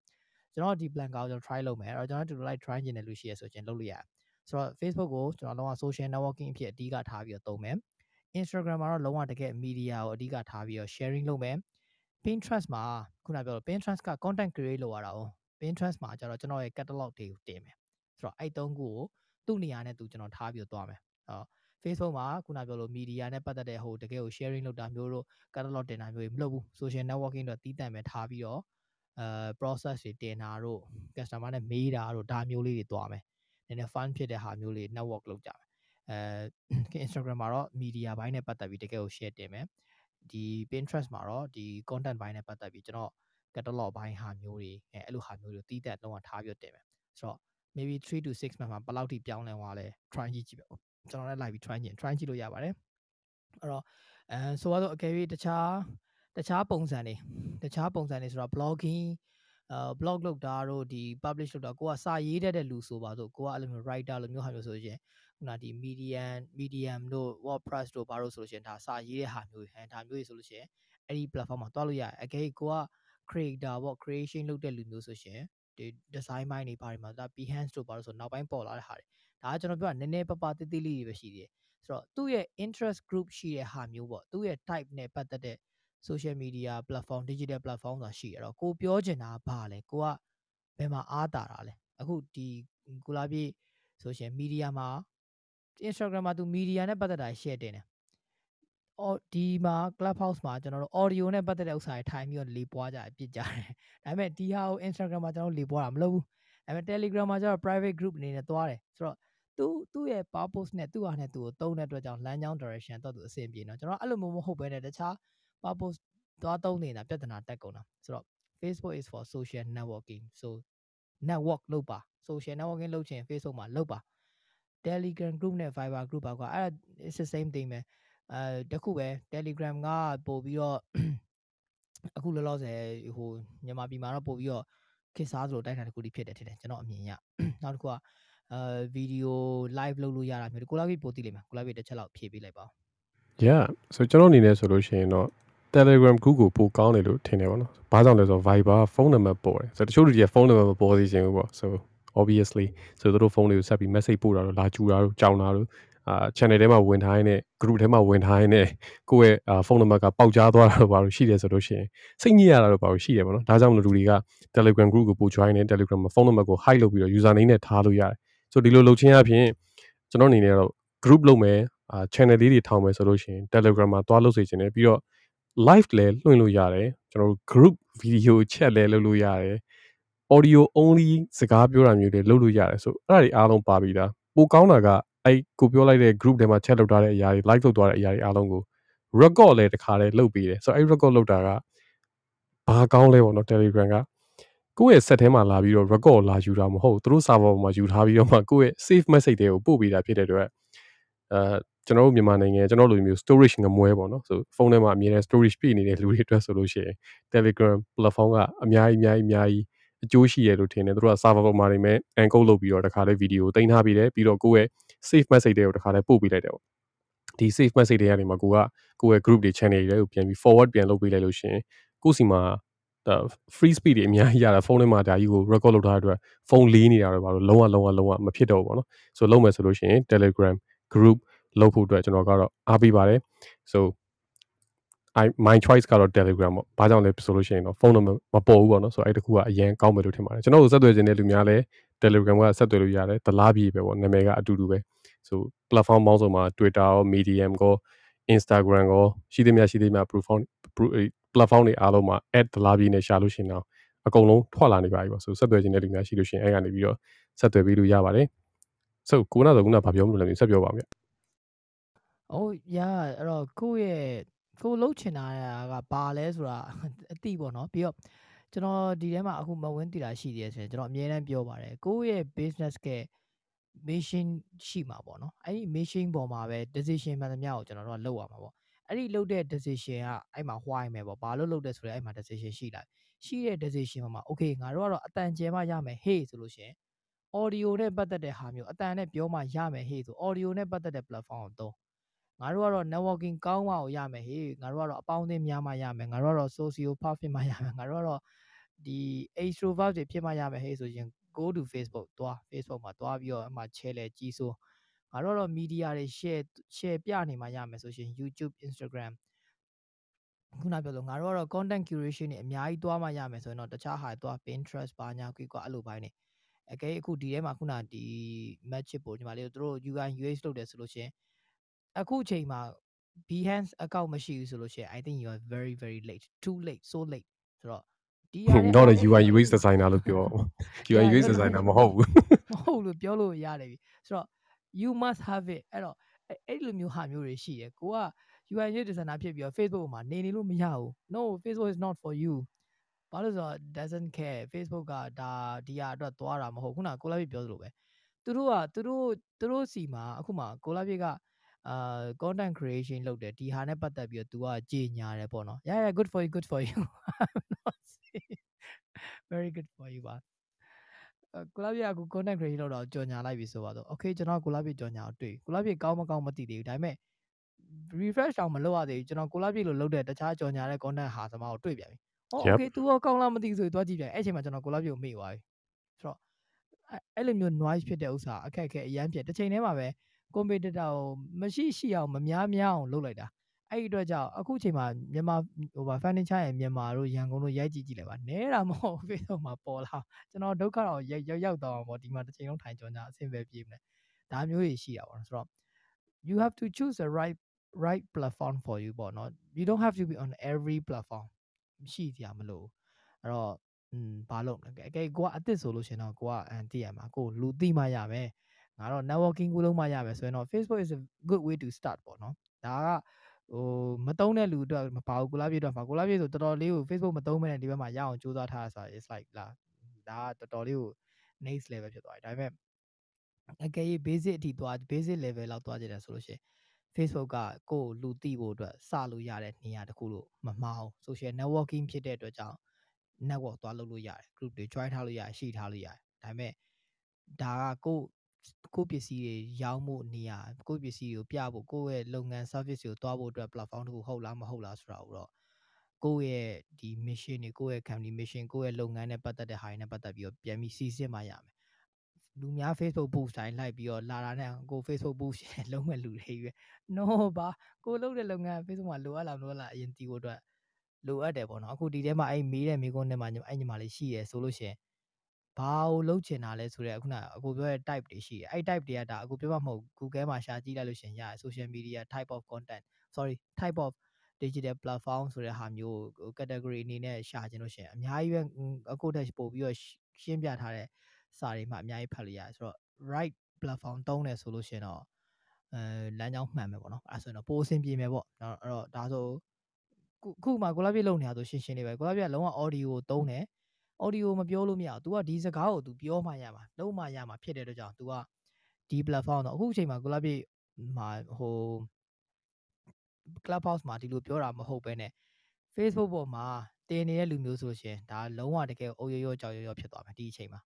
ကျွန်တော်ဒီ plan ကောကျွန်တော် try လုပ်မယ်အဲ့တော့ကျွန်တော်တူတူ like try ကျင်တဲ့လူရှိရဆိုရင်လုပ်လို့ရတယ် ဆိုတော့ Facebook ကိုကျွန်တော်လုံးဝ social networking အဖြစ်အဓိကထားပြီးတော့သုံးမယ် Instagram မှာတော့လုံးဝတကယ် media ကိုအဓိကထားပြီးတော့ sharing လုပ်မယ် Pinterest မှာခုနပြောလို့ Pinterest က content create လုပ်ရတာ哦 Pinterest မှာကျတော့ကျွန်တော်ရဲ့ catalog တွေကိုတင်မယ်ဆိုတော့အဲ့သုံးခုကိုသူ့နေရာနဲ့သူကျွန်တော်ထားပြီးတော့သွားမယ်အော် Facebook မှာခုနပြောလို့ media နဲ့ပတ်သက်တဲ့ဟိုတကယ်ကို sharing လုပ်တာမျိုးတို့ catalog တင်တာမျိုးတွေမလုပ်ဘူး social networking တော့တီးတန့်ပဲထားပြီးတော့အဲ process တွေတင်တာတို့ customer နဲ့မေးတာတို့ဒါမျိုးလေးတွေတွားမယ်န ည်းနည်း fun ဖြစ်တဲ့ဟာမျိုးလေး network လုပ်ကြမယ်အဲ Instagram မှာတော့ media ဘိုင်းနဲ့ပတ်သက်ပြီးတကယ်ကို share တင်မယ်ဒီ Pinterest မှာတော့ဒီ content ဘိုင်းနဲ့ပတ်သက်ပြီးကျွန်တော် catalog ဘိုင်းဟာမျိုးတွေအဲအဲ့လိုဟာမျိုးတွေတီးတန့်လုံးဝထားပြီးတင်မယ်ဆိုတော့ maybe 3 to 6 month မှာဘယ်လောက်ထိပြောင်းလဲသွားလဲ try ကြည့်ကြည့်ပဲကျွန်တော်လည်းလိုက်ပြီး try ကြည့် try ကြည့်လို့ရပါတယ်အဲ့တော့အဲဆိုတော့အကယ်၍တခြားတခြားပုံစံတွေတခြားပုံစံတွေဆိုတော့ blogging အာ blog လုပ်တာတို့ဒီ publish လုပ်တာကိုကစာရေးတတ်တဲ့လူဆိုပါဆိုကိုကအဲ့လိုမျိုး writer လိုမျိုးဟာမျိုးဆိုရင်ခုနဒီ medium medium တို့ wordpress တို့ဘာလို့ဆိုလို့ရှိရင်ဒါစာရေးတဲ့ဟာမျိုးဟန်ဒါမျိုးတွေဆိုလို့ရှိရင်အဲ့ဒီ platform မှာတွားလို့ရတယ်အကယ်ကိုက creator ပေါ့ creation လုပ်တဲ့လူမျိုးဆိုရှင်ဒီ design ပိုင်းတွေဘာတွေမှာဒါ behance တို့ဘာလို့ဆိုနောက်ပိုင်းပေါ်လာတဲ့ဟာတွေဒါကကျွန်တော်ပြောတာနည်းနည်းပပတိတိလေးတွေပဲရှိသေးတယ်ဆိုတော့သူ့ရဲ့ interest group ရှိတဲ့ဟာမျိုးပေါ့သူ့ရဲ့ type နဲ့ပတ်သက်တဲ့ social media platform digital platform ဆိုတာရှိရတော့ကိုပြောချင်တာဘာလဲကိုကဘယ်မှာအားတာတာလဲအခုဒီကိုလာပြေ social media မှာ Instagram မှာသူ media နဲ့ပတ်သက်တာ share တင်တယ်အော်ဒီမှာ clubhouse မှာကျွန်တော်တို့ audio နဲ့ပတ်သက်တဲ့ဥစ္စာတွေထိုင်ပြီးတော့လေပွားကြအပြစ်ကြတယ်ဒါပေမဲ့ဒီဟာကို Instagram မှာကျွန်တော်လေပွားတာမလုပ်ဘူးဒါပေမဲ့ Telegram မှာကျတော့ private group အနေနဲ့သွားတယ်ဆိုတော့သူသူ့ရဲ့ purpose နဲ့သူ့ဟာနဲ့သူ့ကိုတုံးတဲ့အတွက်ကြောင့်လမ်းကြောင်း direction တော့သူအဆင်ပြေနော်ကျွန်တော်အဲ့လိုမျိုးမဟုတ်ဘဲနဲ့တခြား purpose သွားသုံးနေတာပြဿနာတက်ကုန်တာဆိုတော့ Facebook is for social networking so network လုပ်ပါ social networking လုပ်ချင် Facebook မှာလုပ်ပါ Telegram group နဲ့ Viber group ပါကွာအဲ့ဒါ it's the same thing ပဲအဲတခုပဲ Telegram ကပို့ပြီးတော့အခုလောလောဆယ်ဟိုမြန်မာပြည်မှာတော့ပို့ပြီးတော့ခေတ်စားသလိုတိုက်ထိုင်တစ်ခုတည်းဖြစ်တယ်ထင်တယ်ကျွန်တော်အမြင်ရနောက်တစ်ခုကအဲဗီဒီယို live လုပ်လို့ရတာမျိုးကိုလာပြီပို့သိလိမ့်မယ်ကိုလာပြီတစ်ချက်လောက်ဖြည့်ပေးလိုက်ပါဦး Yeah so ကျွန်တော်အနေနဲ့ဆိုလို့ရှိရင်တော့ Telegram group ကိုပိုကောင်းတယ်လို့ထင်တယ်ပေါ့နော်။ဘာကြောင့်လဲဆိုတော့ Viber ဖုန်းနံပါတ်ပေါ်တယ်။ဆိုတော့တချို့လူတွေကဖုန်းနံပါတ်မပေါ်သေးချင်ဘူးပေါ့။ so obviously ဆိုတော့တို့ဖုန်းတွေကိုဆက်ပြီး message ပို့တာတော့လာကြူတာတို့ကြောင်တာတို့အာ channel ထဲမှာဝင်ထားရင်နဲ့ group ထဲမှာဝင်ထားရင်နဲ့ကိုယ့်ရဲ့ဖုန်းနံပါတ်ကပေါက်ကြားသွားတာတော့ဘာလို့ရှိတယ်ဆိုလို့ရှိရင်စိတ်ညစ်ရတာတော့ဘာလို့ရှိတယ်ပေါ့နော်။ဒါကြောင့်မလို့လူတွေက Telegram group ကိုပို join နေ Telegram မှာဖုန်းနံပါတ်ကို hide လုပ်ပြီးတော့ user name နဲ့ထားလို့ရတယ်။ဆိုဒီလိုလုပ်ချင်းအပြင်ကျွန်တော်အနေနဲ့တော့ group လုပ်မယ်အာ channel လေးတွေထောင်မယ်ဆိုလို့ရှိရင် Telegram မှာတွားလုပ်စေချင်တယ်ပြီးတော့ live လည်းလွှင့်လို့ရတယ်ကျွန်တော်တို့ group video chat လည်းလုပ်လို့ရတယ် audio only စကားပြောတာမျိုးတွေလုပ်လို့ရတယ်ဆိုအဲ့ဒါတွေအားလုံးပါပြီးသားပိုကောင်းတာကအဲ့ကိုပြောလိုက်တဲ့ group ထဲမှာ chat လုပ်ထားတဲ့အရာတွေ live လုပ်သွားတဲ့အရာတွေအားလုံးကို record လည်းတစ်ခါလည်းလုပ်ပေးတယ်ဆိုတော့အဲ့ record လုပ်တာကဘာကောင်းလဲပေါ့နော် Telegram ကကိုယ့်ရဲ့ set ထဲမှာလာပြီးတော့ record လာယူတာမဟုတ်သူတို့ server ပေါ်မှာယူထားပြီးတော့မှကိုယ့်ရဲ့ save message တွေကိုပို့ပေးတာဖြစ်တဲ့အတွက်အဲ ကျွန်တော်တို့မြန်မာနိုင်ငံကျွန်တော်လိုမျိုး storage ငမွဲပေါ့နော်ဆိုဖုန်းထဲမှာအမြဲတမ်း storage ပြည့်နေတဲ့လူတွေအတွက်ဆိုလို့ရှိရင် Telegram platform ကအများကြီးအများကြီးအများကြီးအကျိုးရှိရလို့ထင်တယ်သူတို့က server ပေါ်မှာနေမဲ့ encode လုပ်ပြီးတော့တခါလေးဗီဒီယိုတင်ထားပြီးတယ်ပြီးတော့ကိုယ့်ရဲ့ save message တွေကိုတခါလေးပို့ပေးလိုက်တယ်ပေါ့ဒီ save message တွေကနေမှကိုကကိုယ့်ရဲ့ group တွေ channel တွေကိုပြန်ပြီး forward ပြန်လုပ်ပေးလိုက်လို့ရှိရင်ကိုယ့်စီမှာ free speed တွေအများကြီးရတာဖုန်းထဲမှာဒါကြီးကို record လုပ်ထားတဲ့အတွက်ဖုန်းလေးနေတာတော့ဘာလို့လုံးဝလုံးဝလုံးဝမဖြစ်တော့ဘူးပေါ့နော်ဆိုလုံးမယ်ဆိုလို့ရှိရင် Telegram group လုပ်ဖို့အတွက်ကျွန်တော်ကတော့အားပေးပါတယ် so I my choice ကတော့ Telegram ပေါ့ဘာကြောင့်လဲဆိုလို့ရှိရင်တော့ဖုန်းနံပါတ်မပေါ်ဘူးပေါ့နော်ဆိုတော့အဲ့တခုကအရင်ကောင်းမယ်လို့ထင်ပါတယ်ကျွန်တော်တို့ဆက်သွယ်ခြင်းတဲ့လူများလည်း Telegram ကဆက်သွယ်လို့ရတယ်တလားပြည်ပဲပေါ့နာမည်ကအတူတူပဲ so platform ပေါင်းစုံမှာ Twitter ရော Medium ရော Instagram ရောရှိသမျှရှိသမျှ platform platform တွေအားလုံးမှာ add တလားပြည်နဲ့ရှာလို့ရှိရင်တော့အကုန်လုံးထွက်လာနေပါပြီပေါ့ဆိုဆက်သွယ်ခြင်းတဲ့လူများရှိလို့ရှိရင်အဲ့ကနေပြီးတော့ဆက်သွယ်ပြီးလို့ရပါတယ် so ကိုနာတော့ခုနဘာပြောမလို့လဲဆက်ပြောပါဦးဗျ။ အိုးရအဲ့တော့ကိုယ့်ရဲ့ကိုလှုပ်ချင်တာကဘာလဲဆိုတာအတိပေါ့နော်ပြီးတော့ကျွန်တော်ဒီထဲမှာအခုမဝင်းတည်တာရှိသေးတယ်ဆိုရင်ကျွန်တော်အမြဲတမ်းပြောပါတယ်ကိုယ့်ရဲ့ business က mission ရှိမှာပေါ့နော်အဲ့ဒီ mission ပေါ်မှာပဲ decision မှန်သမျှကိုကျွန်တော်တို့ကလုပ်ရမှာပေါ့အဲ့ဒီလုပ်တဲ့ decision ကအဲ့မှာ why မယ်ပေါ့ဘာလို့လုပ်တယ်ဆိုလဲအဲ့မှာ decision ရှိလာရှိတဲ့ decision မှာ okay ငါတို့ကတော့အတန်ကျဲမှရမယ် hey ဆိုလို့ရှိရင် audio နဲ့ပတ်သက်တဲ့ဟာမျိုးအတန်နဲ့ပြောမှရမယ် hey ဆို audio နဲ့ပတ်သက်တဲ့ platform ကိုသုံး ငါတို့ကတော့ networking ကောင်းမှကိုရမယ်ဟေးငါတို့ကတော့အပေါင်းအသင်းများမှရမယ်ငါတို့ကတော့ socio path ဖြစ်မှရမယ်ငါတို့ကတော့ဒီ extrovert တွေဖြစ်မှရမယ်ဟေးဆိုရင် go to Facebook သွား Facebook မှာသွားပြီးတော့အမှ share လဲကြီးစိုးငါတို့တော့ media တွေ share share ပြနေမှရမယ်ဆိုရှင် YouTube Instagram ခုနပြောလို့ငါတို့ကတော့ content curation တွေအများကြီးသွားမှရမယ်ဆိုရင်တော့တခြားဟာသွား Pinterest ဘာညာကွီကွာအဲ့လိုပိုင်းနေအကဲအခုဒီထဲမှာခုနဒီ match ပို့ညီမလေးတို့ UI UX လုပ်တယ်ဆိုလို့ရှင် အခုချိန်မှာ Behance account မရှိဘူးဆိုလို့ရှင် I think you are very very late too late so late ဆိုတော့ဒီ not a UI UX designer လို့ပြော UI UX designer မဟုတ်ဘူးမဟုတ်လို့ပြောလို့ရတယ်ပြီဆိုတော့ you must have it အဲ့တော့အဲ့လိုမျိုးဟာမျိုးတွေရှိတယ်ကိုက UI UX designer ဖြစ်ပြီးတော့ Facebook မှာနေနေလို့မရဘူး no Facebook is not for you ဘာလို့ဆိုတော့ doesn't care Facebook ကဒါဒီဟာအတွက်သွားတာမဟုတ်ခုနကိုလာပြပြောသလိုပဲသူတို့ကသူတို့သူတို့စီမှာအခုမှကိုလာပြက အာ content creation လုပ်တယ်ဒီဟာနဲ့ပတ်သက်ပြီးတော့ तू ကကြေညာတယ်ပေါ့နော် yeah yeah good for you good for you very good for you ပါကိုလာပြအခု content creation လုပ်တော့ကြော်ညာလိုက်ပြီဆိုပါတော့ okay ကျွန်တော်ကိုလာပြကြော်ညာကိုတွေ့ကိုလာပြကောင်းမကောင်းမသိသေးဘူးဒါပေမဲ့ refresh တောင်မလုပ်ရသေးဘူးကျွန်တော်ကိုလာပြလို့လုပ်တဲ့တခြားကြော်ညာတဲ့ content ဟာသမားကိုတွေ့ပြန်ပြီ။ Oh okay သူရောကောင်းလားမသိဘူးဆိုပြီးသွားကြည့်ပြန်အဲ့ချိန်မှာကျွန်တော်ကိုလာပြကိုမေ့သွားပြီ။ဆိုတော့အဲ့လိုမျိုး noise ဖြစ်တဲ့ဥစ္စာအခက်အခဲအရန်ဖြစ်တစ်ချိန်တည်းမှာပဲ competitor ကိုမရှိရှိအောင်မများများအောင်လုပ်လိုက်တာ။အဲ့ဒီအတွက်ကြောင့်အခုချိန်မှာမြန်မာဟိုဗာ furniture ရဲ့မြန်မာတို့ရန်ကုန်တို့ရိုက်ကြည့်ကြည့်လိုက်ပါနဲတာမဟုတ် Facebook မှာပေါ်လာကျွန်တော်ဒုက္ခတော့ရောက်ရောက်တော့ပေါ့ဒီမှာတစ်ချိန်လုံးထိုင်ကြောညာအဆင်ပဲပြေးမလဲဒါမျိုးတွေရှိတာပေါ့ဆိုတော့ you have to choose the right right platform for you ပေါ့နော် you don't have to be on every platform ရှိစရာမလိုအဲ့တော့อืมဘာလို့လဲအကဲကိုကအစ်စ်ဆိုလို့ရှင်တော့ကိုကအန်သိရမှာကိုလူသိမှရမယ် ငါတော့ networking ကိုလုံးမှရမယ်ဆိုရင်တော့ Facebook is a good way to start ပေါ့နော်ဒါကဟိုမတုံးတဲ့လူအတွက်မပါဘူးကိုလာပြေတော့မှာကိုလာပြေဆိုတော်တော်လေးကို Facebook မတုံးမဲနဲ့ဒီဘက်မှာရအောင်ကြိုးစားထားတာဆိုတာ is like လာဒါကတော်တော်လေးကို next level ဖြစ်သွားတယ်ဒါပေမဲ့အကယ်၍ basic အထိသွား basic level လောက်သွားကြတယ်ဆိုလို့ရှိရင် Facebook ကကိုယ်လူသိဖို့အတွက်စလို့ရတဲ့နေရာတစ်ခုလို့မမှားဘူး social networking ဖြစ်တဲ့အတွက်ကြောင့် network သွားလုပ်လို့ရတယ် group တွေ join ထားလို့ရတယ်ရှိထားလို့ရတယ်ဒါပေမဲ့ဒါကကို ကိုပစ္စည်းတွေရောင်းဖို့နေရာကိုပစ္စည်းကိုပြဖို့ကိုရဲ့လုပ်ငန်း service ကိုသွားဖို့အတွက် platform တစ်ခုဟုတ်လားမဟုတ်လားဆိုတာကိုတော့ကိုယ့်ရဲ့ဒီ mission တွေကိုယ့်ရဲ့ company mission ကိုယ့်ရဲ့လုပ်ငန်းနဲ့ပတ်သက်တဲ့ဟာတွေနဲ့ပတ်သက်ပြီးတော့ပြန်ပြီးစီစစ်မှရမယ်လူများ Facebook post တိုင်းလိုက်ပြီးတော့လာတာနဲ့ကို Facebook post လုံးမဲ့လူတွေပဲ no ဘာကိုလုပ်တဲ့လုပ်ငန်း Facebook မှာလိုအပ်လားမလိုအပ်လားအရင်တီးဖို့အတွက်လိုအပ်တယ်ပေါ့နော်အခုဒီထဲမှာအဲ့မေးတဲ့မေးခွန်းထဲမှာအဲ့ညီမလေးရှိရဆိုလို့ရှိရင် ဘာကိုလုပ်ချင်တာလဲဆိုတော့ခုနအကိုပြောတဲ့ type တွေရှိတယ်အဲ့ type တွေကဒါအကိုပြောမှမဟုတ် Google မှာရှာကြည့်လိုက်လို့ရှင်ရတယ် social media type of content sorry type of digital platform ဆိုတဲ့ဟာမျိုး category အနေနဲ့ရှာခြင်းလို့ရှင်အများကြီးပဲအခုတက်ပို့ပြီးတော့ရှင်းပြထားတဲ့စာတွေမှအများကြီးဖတ်လို့ရတယ်ဆိုတော့ right platform တုံးတယ်ဆိုလို့ရှင်တော့အဲလမ်းကြောင်းမှန်မယ်ပေါ့နော်အဲဆိုရင်တော့ပိုအဆင်ပြေမယ်ပေါ့နော်အဲ့တော့ဒါဆိုခုမှကိုလာပြလုံနေတာဆိုရှင်းရှင်းလေးပဲကိုလာပြလုံးဝ audio ကိုတုံးတယ် audio မပြောလို့မရဘူး तू ကဒီစကားကို तू ပြောမှရမှာလုံးမှရမှာဖြစ်တဲ့အတွက်ကြောင့် तू ကဒီ platform တော့အခုအချိန်မှာကိုလာပြမှာဟို clubhouse မှာဒီလိုပြောတာမဟုတ်ပဲね Facebook ပေါ်မှာတင်နေတဲ့လူမျိုးဆိုလို့ရှင်ဒါလုံးဝတကယ်အုပ်ရောရောကြောက်ရောရောဖြစ်သွားမယ်ဒီအချိန်မှာ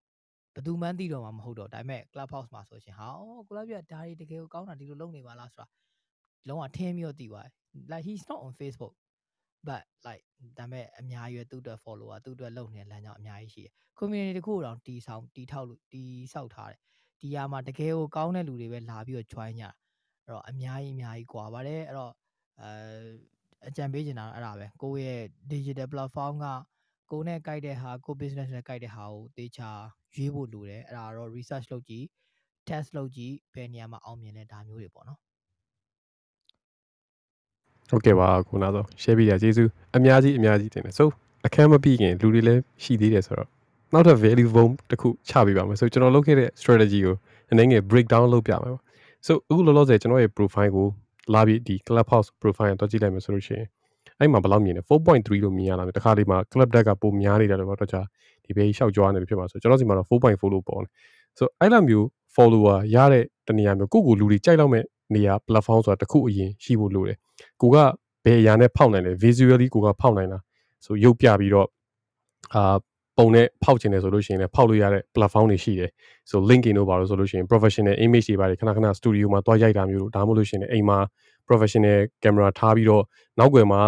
ဘယ်သူမှန်းသိတော့မှာမဟုတ်တော့ဒါပေမဲ့ clubhouse မှာဆိုရှင်ဟာအော်ကိုလာပြဒါတွေတကယ်ကိုကောင်းတာဒီလိုလုပ်နေပါလားဆိုတာလုံးဝထင်းပြီးတော့သိသွားတယ် like he's not on Facebook but like ဒါပေမဲ့အများကြီးပဲသူ့အတွက် follower သူ့အတွက်လုပ်နေတဲ့လမ်းကြောင်းအများကြီးရှိတယ် community တခုတော့တီဆောင်တီထောက်လို့တီဆောက်ထားတယ်ဒီဟာမှာတကယ်ကိုကောင်းတဲ့လူတွေပဲလာပြီးတော့ join ကြအဲ့တော့အများကြီးအများကြီးကွာပါတယ်အဲ့တော့အဲအကြံပေးချင်တာအဲ့ဒါပဲကိုယ့်ရဲ့ digital platform ကကိုယ်နဲ့ကြိုက်တဲ့ဟာကို business နဲ့ကြိုက်တဲ့ဟာကိုတေချာရွေးဖို့လိုတယ်အဲ့ဒါတော့ research လုပ်ကြည့် test လုပ်ကြည့်ဘယ်နေရာမှာအောင်မြင်လဲဒါမျိုးတွေပေါ့နော် ဟုတ်ကဲ့ပါခုနတော့ share ပေးတာကျေးဇူးအများကြီးအများကြီးတင်တယ်ဆိုအခန်းမပြီးခင်လူတွေလည်းရှိသေးတယ်ဆိုတော့နောက်ထပ် value bomb တစ်ခုချပေးပါမယ်ဆိုကျွန်တော်လုပ်ခဲ့တဲ့ strategy ကိုအနေငယ် break down လုပ်ပြမယ်ပေါ့ဆိုအခုလောလောဆယ်ကျွန်တော်ရဲ့ profile ကိုလာပြီးဒီ clubhouse profile ကိုတွက်ကြည့်လိုက်မယ်ဆိုလို့ရှိရင်အဲ့မှာဘယ်လောက်မြင်လဲ4.3လို့မြင်ရတာတခါလေးမှာ club deck ကပိုများနေတယ်လို့တော့ကြာဒီဘေးရှောက်ကြွားနေတယ်ဖြစ်မှာဆိုကျွန်တော်စီမှာတော့4.4လို့ပေါ်တယ်ဆိုအဲ့လိုမျိုး follower ရတဲ့တနေရာမျိုးကိုကိုလူတွေကြိုက်လောက်မဲ့ နေရာ platform ဆိုတာတခုအရင်ရှိဖို့လိုတယ်ကိုကဘယ်အရာနဲ့ဖောက်နိုင်လဲ visually ကိုကဖောက်နိုင်တာဆိုရုပ်ပြပြီးတော့အာပုံနဲ့ဖောက်ချင်တယ်ဆိုလို့ရှိရင်လည်းဖောက်လို့ရတဲ့ platform တွေရှိတယ်ဆို LinkedIn တို့ပါလို့ဆိုလို့ရှိရင် professional image တွေပါတယ်ခဏခဏ studio မှာတွားရိုက်တာမျိုးတို့ဒါမှမဟုတ်လို့ရှိရင်အိမ်မှာ professional camera ထားပြီးတော့နောက်ွယ်မှာ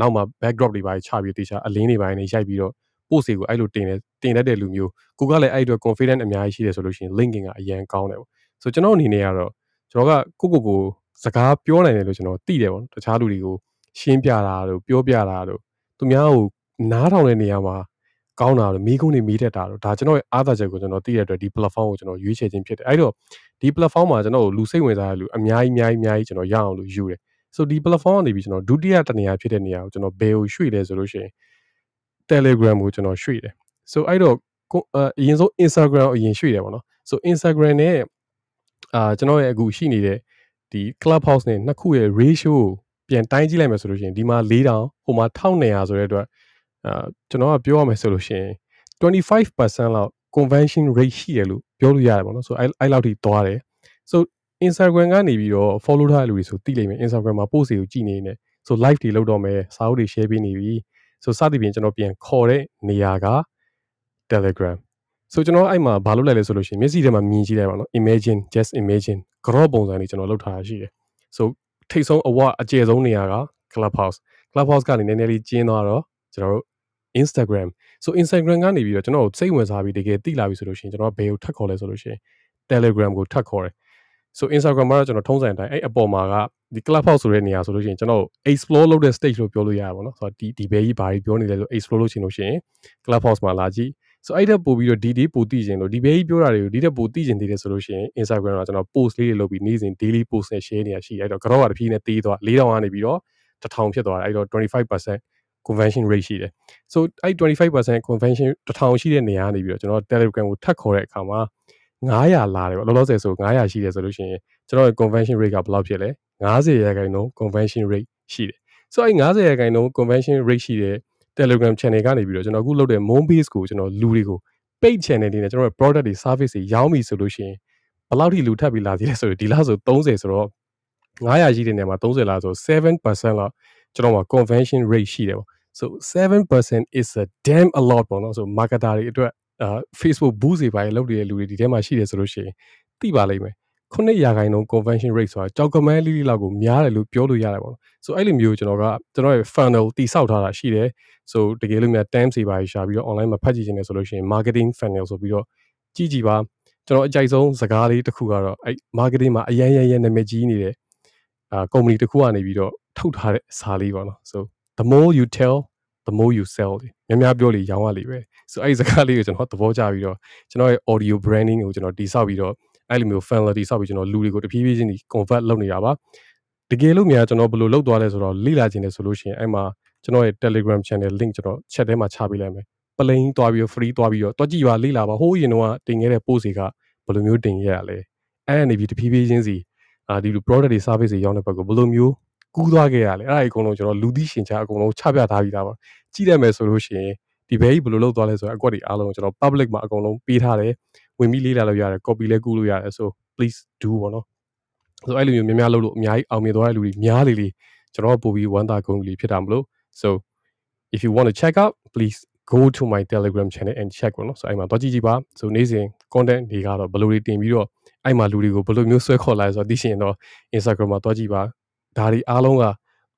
နောက်မှာ backdrop တွေပါချပြီးတေချာအလင်းတွေပါနေရိုက်ပြီးတော့ post တွေကိုအဲ့လိုတင်တယ်တင်တတ်တဲ့လူမျိုးကိုကလည်းအဲ့အတွက် confident အများကြီးရှိတယ်ဆိုလို့ရှိရင် linking ကအရန်ကောင်းတယ်ပေါ့ဆိုတော့ကျွန်တော်အနေနဲ့ကတော့ ကျွန်တော်ကကိုကိုကိုစကားပြောနိုင်တယ်လို့ကျွန်တော်သိတယ်ပေါ့တခြားလူတွေကိုရှင်းပြတာတို့ပြောပြတာတို့သူများကိုနားထောင်တဲ့နေရာမှာကောင်းတာတို့မိကုန်းနေမိတတ်တာတို့ဒါကျွန်တော်ရဲ့အားသာချက်ကိုကျွန်တော်သိရတဲ့အတွက်ဒီ platform ကိုကျွန်တော်ရွေးချယ်ခြင်းဖြစ်တယ်အဲ့တော့ဒီ platform မှာကျွန်တော်လူစိတ်ဝင်စားတဲ့လူအများကြီးအများကြီးအများကြီးကျွန်တော်ရအောင်လို့ယူတယ်ဆိုဒီ platform ကနေပြီးကျွန်တော်ဒုတိယတနေရာဖြစ်တဲ့နေရာကိုကျွန်တော်ဘယ်ကိုရွှေ့လဲဆိုလို့ရှိရင် Telegram ကိုကျွန်တော်ရွှေ့တယ်ဆိုအဲ့တော့အရင်ဆုံး Instagram အရင်ရွှေ့တယ်ပေါ့နော်ဆို Instagram နဲ့ အာကျွန်တော်ရဲ့အခုရှိနေတဲ့ဒီ Clubhouse နဲ့နှစ်ခုရဲ့ ratio ကိုပြန်တိုင်းကြည့်လိုက်မယ်ဆိုလို့ရှိရင်ဒီမှာ4000ဟိုမှာ1200ဆိုတဲ့အတွက်အာကျွန်တော်ကပြောရမယ်ဆိုလို့ရှိရင်25%လောက် convention rate ရှိတယ်လို့ပြောလို့ရတယ်ပေါ့နော်ဆိုအဲ့အဲ့လောက်ထိသွားတယ် so Instagram ကနေပြီးတော့ follow ထားတဲ့လူတွေဆိုသိလိမ့်မယ် Instagram မှာ post တွေကိုကြည့်နေနေဆို live တွေလုပ်တော့မယ်စာအုပ်တွေ share ပေးနေပြီဆိုစသဖြင့်ကျွန်တော်ပြန်ခေါ်တဲ့နေရာက Telegram ဆိုကျွန်တော်အဲ့မှာဘာလုပ်လိုက်လဲဆိုလို့ရှိရင်မျက်စိထဲမှာမြင်ကြည့်လိုက်ပါနော် imagine just imagine ကတော့ပုံစံလေးကျွန်တော်လုပ်ထားတာရှိတယ်ဆိုထိတ်ဆုံးအဝအကျယ်ဆုံးနေရာက clubhouse clubhouse ကနေနည်းနည်းလေးကျင်းသွားတော့ကျွန်တော်တို့ Instagram ဆို Instagram ကနေပြီးတော့ကျွန်တော်စိတ်ဝင်စားပြီးတကယ်တိလာပြီဆိုလို့ရှိရင်ကျွန်တော်ဘယ်ကိုထပ်ခေါ်လဲဆိုလို့ရှိရင် Telegram ကိုထပ်ခေါ်တယ်ဆို Instagram မှာတော့ကျွန်တော်ထုံးစံအတိုင်းအဲ့အပေါ်မှာကဒီ clubhouse ဆိုတဲ့နေရာဆိုလို့ရှိရင်ကျွန်တော် explore လုပ်တဲ့ stage လို့ပြောလို့ရတာပေါ့နော်ဆိုတော့ဒီဒီဘဲကြီးဘာကြီးပြောနေလဲလို့ explore လုပ်ချင်လို့ရှိရင် clubhouse မှာလာကြည့် ဆိုအဲ့တက်ပို့ပြီးတော့ဒီဒီပို့သိချင်လို့ဒီဘဲကြီးပြောတာတွေကိုဒီတက်ပို့သိချင်သေးတယ်ဆိုလို့ရှိရင် Instagram မှာကျွန်တော် post လေးတွေလုပ်ပြီးနေ့စဉ် daily post နဲ့ share နေရရှိအဲ့တော့ကတော့ကတဖြည်းနဲ့တေးသွား4000ကနေပြီးတော့1000ဖြစ်သွားတယ်အဲ့တော့25% convention rate ရှိတယ်။ so အဲ့25% convention 1000ရှိတဲ့နေရာကနေပြီးတော့ကျွန်တော် Telegram ကိုထပ်ခေါ်တဲ့အခါမှာ900လာတယ်ပေါ့လောလောဆယ်ဆို900ရှိတယ်ဆိုလို့ရှိရင်ကျွန်တော်ရဲ့ convention rate ကဘယ်လောက်ဖြစ်လဲ90ရာခိုင်နှုန်း convention rate ရှိတယ်။ so အဲ့90ရာခိုင်နှုန်း convention rate ရှိတဲ့ Telegram channel ကနေပြီးတော့ကျွန်တော်အခုလုပ်တဲ့ Moon Base ကိုကျွန်တော်လူတွေကို paid channel တွေနဲ့ကျွန်တော်ရဲ့ product တွေ service တွေရောင်းပြီဆိုလို့ရှိရင်ဘယ်လောက်ထိလူထပ်ပြီးလာသေးလဲဆိုတော့ဒီလားဆို30ဆိုတော့900ရှိတဲ့နေရာမှာ30လာဆို7%လောက်ကျွန်တော်မှာ convention rate ရှိတယ်ပေါ့ so 7% is a damn a lot ပေါ့နော်ဆို marketer တွေအတွက်အာ Facebook boost တွေပါလုပ်နေတဲ့လူတွေဒီထဲမှာရှိတယ်ဆိုလို့ရှိရင်သိပါလိမ့်မယ် 9ရာခိုင်နှုန်း convention rate ဆိုတာကြောက်ကမန်းလေးလေးလောက်ကိုများတယ်လို့ပြောလို့ရတယ်ပေါ့နော်။ so အဲ့လိုမျိုးကျွန်တော်ကကျွန်တော်ရဲ့ funnel တိဆောက်ထားတာရှိတယ်။ so တကယ်လို့များ terms တွေပါရှာပြီးတော့ online မှာဖတ်ကြည့်နေတယ်ဆိုလို့ရှိရင် marketing funnel ဆိုပြီးတော့ကြည့်ကြည့်ပါကျွန်တော်အကြိုက်ဆုံးစကားလေးတစ်ခုကတော့အဲ့ marketing မှာအရန်ရန်ရန်နာမည်ကြီးနေတဲ့အာ company တစ်ခုကနေပြီးတော့ထုတ်ထားတဲ့စာလေးပေါ့နော် so the more you tell the more you sell များများပြောလေရောင်းရလေပဲ so အဲ့ဒီစကားလေးကိုကျွန်တော်သဘောကျပြီးတော့ကျွန်တော်ရဲ့ audio branding ကိုကျွန်တော်တိဆောက်ပြီးတော့ အဲ့လိုမျိုး funnel တိဆောက်ပြီးကျွန်တော်လူတွေကိုတဖြည်းဖြည်းချင်းဒီ convert လုပ်နေတာပါတကယ်လို့များကျွန်တော်ဘယ်လိုလုပ်သွားလဲဆိုတော့လေ့လာခြင်းလဲဆိုလို့ရှိရင်အဲ့မှာကျွန်တော်ရဲ့ Telegram channel link ကျွန်တော် chat ထဲမှာချပေးလိုက်မယ်ပလိန်သွားပြီးတော့ free သွားပြီးတော့တွက်ကြည့်ပါလေ့လာပါဟိုးရင်တော့တင်ခဲ့တဲ့ post တွေကဘယ်လိုမျိုးတင်ခဲ့ရလဲအဲ့အနေပြီးတဖြည်းဖြည်းချင်းစီအာဒီလို product တွေ service တွေရောင်းတဲ့ဘက်ကိုဘယ်လိုမျိုးကူးသွားခဲ့ရလဲအဲ့ဒါအကုန်လုံးကျွန်တော်လူသိရှင်ချာအကုန်လုံးချပြထားပြီးသားပါကြည့်ရမယ်ဆိုလို့ရှိရင်ဒီဘဲကြီးဘယ်လိုလုပ်သွားလဲဆိုတော့အကွက်တွေအားလုံးကျွန်တော် public မှာအကုန်လုံးပေးထားတယ် ဝင်ပြီးလေ့လာလို့ရတယ် copy လည်းကူးလို့ရတယ်ဆို please do ပေါ့နော်ဆိုအဲ့လိုမျိုးများများလုပ်လို့အများကြီးအောင်မြင်သွားတဲ့လူတွေများလေလေကျွန်တော်ပို့ပြီးဝမ်းသာကုန်လေးဖြစ်တာမလို့ so if you want to check out please go to my telegram channel and check ပေါ့နော်ဆိုအဲ့မှာတော့ကြည့်ကြည့်ပါဆိုနေ့စဉ် content တွေကတော့ဘယ်လိုတွေတင်ပြီးတော့အဲ့မှာလူတွေကိုဘယ်လိုမျိုးဆွဲခေါ်လာလဲဆိုတော့သိရှင်တော့ Instagram မှာတော့ကြည့်ပါဒါတွေအားလုံးက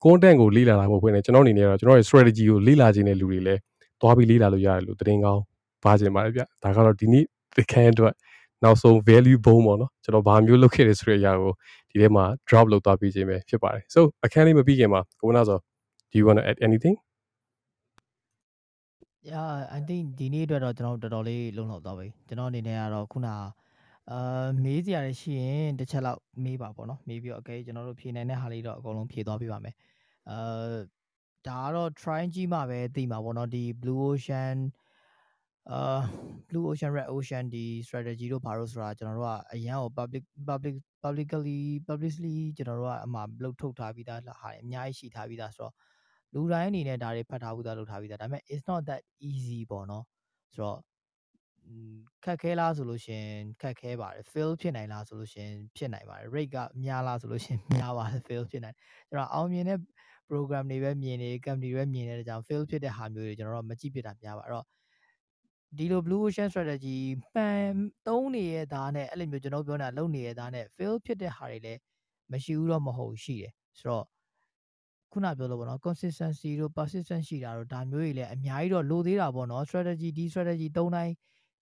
content ကိုလေ့လာတာမဟုတ်ဘဲနဲ့ကျွန်တော်အနေနဲ့တော့ကျွန်တော်ရဲ့ strategy ကိုလေ့လာခြင်းတဲ့လူတွေလည်းသွားပြီးလေ့လာလို့ရတယ်လို့သတင်းကောင်းပါခြင်းပါတယ်ဗျဒါကတော့ဒီနေ့ တခန်းအတွက်နောက်ဆုံး value ဘုံပေါ့နော်ကျွန်တော်ဘာမျိုးလုပ်ခဲ့လဲဆိုတဲ့အရာကိုဒီထဲမှာ drop လုပ်သွားပြီးခြင်းပဲဖြစ်ပါတယ် so အခန်းလေးမပြီးခင်မှာကိုနာဆို do you want to add anything yeah i think ဒီနေ့အတွက်တော့ကျွန်တော်တော်တော်လေးလုံလောက်သွားပြီကျွန်တော်အနေနဲ့ကတော့ခုနအာမေးစရာရှိရင်တစ်ချက်လောက်မေးပါပေါ့နော်မေးပြီးတော့အကဲကျွန်တော်တို့ဖြေနိုင်တဲ့ဟာလေးတော့အကုန်လုံးဖြေသွားပြပါမယ်အာဒါကတော့ try ကြည့်မှပဲသိမှာပေါ့နော်ဒီ blue ocean အာ blue ocean red ocean ဒီ strategy တို့ဘာလို့ဆိုတာကျွန်တော်တို့ကအရန်ကို public public publicly publicly ကျွန်တော်တို့ကအမှလုတ်ထုတ်ထားပြီးသားဟာအများကြီးရှိထားပြီးသားဆိုတော့လူတိုင်းအနေနဲ့ဒါတွေဖတ်ထားဘူးသားလုပ်ထားပြီးသားဒါပေမဲ့ it's not that easy ပေါ့နော်ဆိုတော့ခက်ခဲလားဆိုလို့ရှင်ခက်ခဲပါတယ် fail ဖြစ်နိုင်လားဆိုလို့ရှင်ဖြစ်နိုင်ပါတယ် rate ကများလားဆိုလို့ရှင်များပါတယ် fail ဖြစ်နိုင်ကျွန်တော်အောင်မြင်တဲ့ program တွေပဲမြင်နေ company တွေပဲမြင်နေတဲ့ကြောင့် fail ဖြစ်တဲ့ဟာမျိုးတွေကျွန်တော်တို့မကြည့်ဖြစ်တာများပါအဲ့တော့ ဒီလို blue ocean strategy ပန်သုံးနေရသားနဲ့အဲ့လိုမျိုးကျွန်တော်ပြောနေတာလုံနေရသားနဲ့ fail ဖြစ်တဲ့ဟာတွေလည်းမရှိဘူးတော့မဟုတ်ရှိတယ်ဆိုတော့ခုနပြောလို့ပေါ့နော် consistency တို့ persistence ရှိတာတို့ဒါမျိုးတွေလည်းအများကြီးတော့လိုသေးတာပေါ့နော် strategy ဒီ strategy သုံးတိုင်း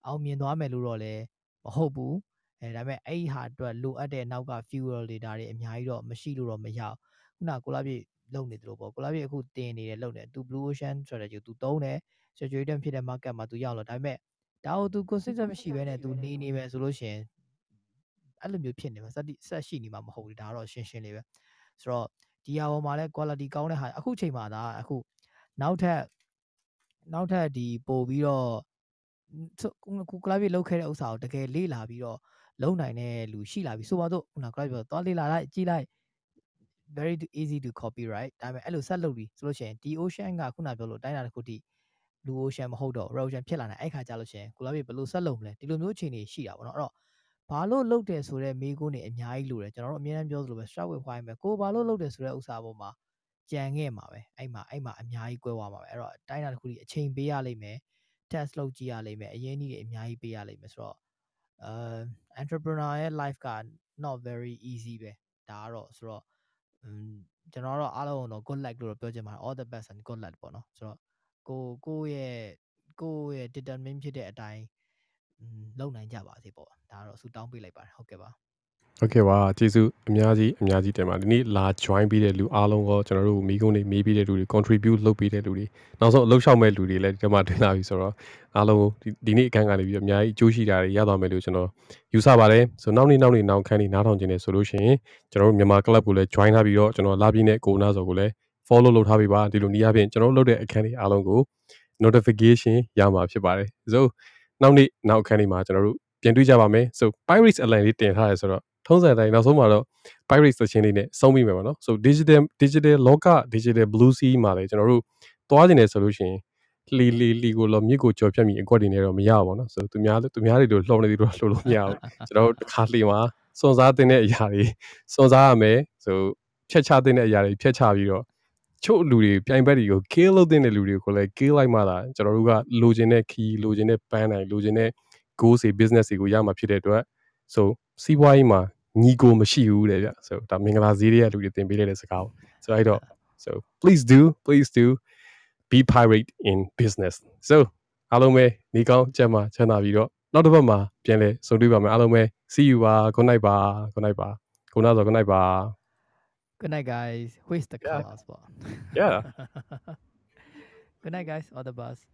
အောင်မြင်သွားမယ်လို့တော့လည်းမဟုတ်ဘူးအဲဒါပေမဲ့အဲ့ဒီဟာအတွက်လိုအပ်တဲ့နောက်က fuel တွေဒါတွေအများကြီးတော့မရှိလို့တော့မရဘူးခုနကိုလာပြည့်လုံနေတယ်လို့ပေါ့ကိုလာပြည့်အခုတင်နေတယ်လုံတယ်သူ blue ocean strategy ကိုသူသုံးတယ် saturated ဖြစ်တဲ့ market မှာသူရောက်လို့ဒါပေမဲ့ဒါကိုသူ consistent မရှိဘဲနဲ့သူနေနေပဲဆိုလို့ရှိရင်အဲ့လိုမျိုးဖြစ်နေမှာစက်ဆက်ရှိနေမှာမဟုတ်ဘူးဒါကတော့ရှင်းရှင်းလေးပဲဆိုတော့ဒီဟာပေါ်မှာလဲ quality ကောင်းတဲ့ဟာအခုချိန်မှာဒါအခုနောက်ထပ်နောက်ထပ်ဒီပို့ပြီးတော့ခုကလပ်ပြေလောက်ခဲ့တဲ့ဥစ္စာကိုတကယ်လေ့လာပြီးတော့လုံနိုင်တဲ့လူရှိလာပြီဆိုပါတော့ခုနကလပ်ပြောသွားလေ့လာလိုက်ကြည့်လိုက် very easy to copy right ဒါပေမဲ့အဲ့လိုဆက်လုပ်ပြီးဆိုလို့ရှိရင်ဒီ ocean ကခုနပြောလို့တိုင်းတာတစ်ခုတည်း blue ocean မဟုတ်တော့ red ocean ဖြစ်လာတယ်အဲ့ခါကြလို့ရှိရင်ကိုလာပြေဘယ်လိုဆက်လုပ်မလဲဒီလိုမျိုးအခြေအနေရှိတာပေါ့နော်အဲ့တော့ဘာလို့လုပ်တယ်ဆိုတော့မိကုန်းနေအများကြီးလိုတယ်ကျွန်တော်တို့အများအားပြောသလိုပဲ start with why ပဲကိုဘာလို့လုပ်တယ်ဆိုတဲ့ဥစ္စာပေါ်မှာကြံခဲ့မှာပဲအဲ့မှာအဲ့မှာအများကြီးကွဲသွားမှာပဲအဲ့တော့တိုင်းတာတစ်ခုဒီအချိန်ပေးရလိမ့်မယ် test လုပ်ကြည့်ရလိမ့်မယ်အရင်ကြီးတွေအများကြီးပေးရလိမ့်မယ်ဆိုတော့အဲ entrepreneur ရဲ့ life က not very easy ပဲဒါကတော့ဆိုတော့ကျွန်တော်တော့အားလုံးတော့ good luck လို့ပြောချင်ပါတယ် all the best and good luck ပေါ့နော်ဆိုတော့ ကိုကိုရဲ့ကိုရဲ့ determine ဖြစ်တဲ့အတိုင်းလုံနိုင်ကြပါစေပေါ့ဒါကတော့ဆူတောင်းပေးလိုက်ပါတယ်ဟုတ်ကဲ့ပါဟုတ်ကဲ့ပါကျေးဇူးအများကြီးအများကြီးတင်ပါဒီနေ့လာ join ပြီးတဲ့လူအားလုံးရောကျွန်တော်တို့မိကုန်းတွေမေးပြီးတဲ့လူတွေ contribute လုပ်ပြီးတဲ့လူတွေနောက်ဆုံးအလုပ်ရှောက်မဲ့လူတွေလည်းဒီမှာတွေ့လာပြီဆိုတော့အားလုံးဒီနေ့အခန်းကနေပြီးတော့အများကြီးအကျိုးရှိတာတွေရသွားမယ်လို့ကျွန်တော်ယူဆပါတယ်ဆိုနောက်နေ့နောက်နေ့နောက်ခန်းနေနားထောင်ခြင်းနဲ့ဆိုလို့ရှိရင်ကျွန်တော်တို့မြန်မာ club ကိုလည်း join ထားပြီးတော့ကျွန်တော်လာပြီးနဲ့ကိုနာဆိုကိုလည်း follow လုပ်ထားပြီးပါဒီလိုနည်းအားဖြင့်ကျွန်တော်တို့လုပ်တဲ့အခန်းတွေအားလုံးကို notification ရမှာဖြစ်ပါတယ်ဆိုနောက်နေ့နောက်အခန်းတွေမှာကျွန်တော်တို့ပြန်တွေ့ကြပါမယ်ဆို Pirates Align လေးတင်ထားရဆိုတော့ထုံးစံတိုင်းနောက်ဆုံးမှာတော့ Pirates သချင်းလေးနဲ့ဆုံးပြီမယ်ပေါ့နော် so digital digital လောက digital blue sea မှာလည်းကျွန်တော်တို့သွားကျင်တယ်ဆိုလို့ရှိရင်လီလီလီကိုလောမြစ်ကိုကြော်ဖြတ်မိအကွက်တွေနဲ့တော့မရပါဘူးနော်ဆိုသူများသူများတွေတို့လှော်နေတွေတော့လှော်လို့မရဘူးကျွန်တော်တို့တစ်ခါလှေမှာစွန်စားတဲ့အရာတွေစွန်စားရမယ်ဆိုဖြတ်ချတဲ့အရာတွေဖြတ်ချပြီးတော့ ချို့လူတွေပြိုင်ဘက်တွေကို kill လုပ်တဲ့လူတွေကိုလည်း kill လိုက်မှသာကျွန်တော်တို့ကလိုချင်တဲ့ key လိုချင်တဲ့ ban နိုင်လိုချင်တဲ့ goal တွေ business တွေကိုရမှာဖြစ်တဲ့အတွက် so စီးပွားရေးမှာညီကိုမရှိဘူးတဲ့ဗျ so ဒါမင်္ဂလာဈေးတွေကလူတွေသင်ပေးလိုက်တဲ့စကားပေါ့ so အဲ့တော့ so please do please do be pirate in business so အားလုံးပဲနေကောင်းကြက်မှာချမ်းသာပြီးတော့နောက်တစ်ပတ်မှာပြန်လဲဆုံတွေ့ပါမယ်အားလုံးပဲ see you ပါ good night ပါ good night ပါကိုနာဆို good night ပါ good night guys where's the class yeah good night guys all the bus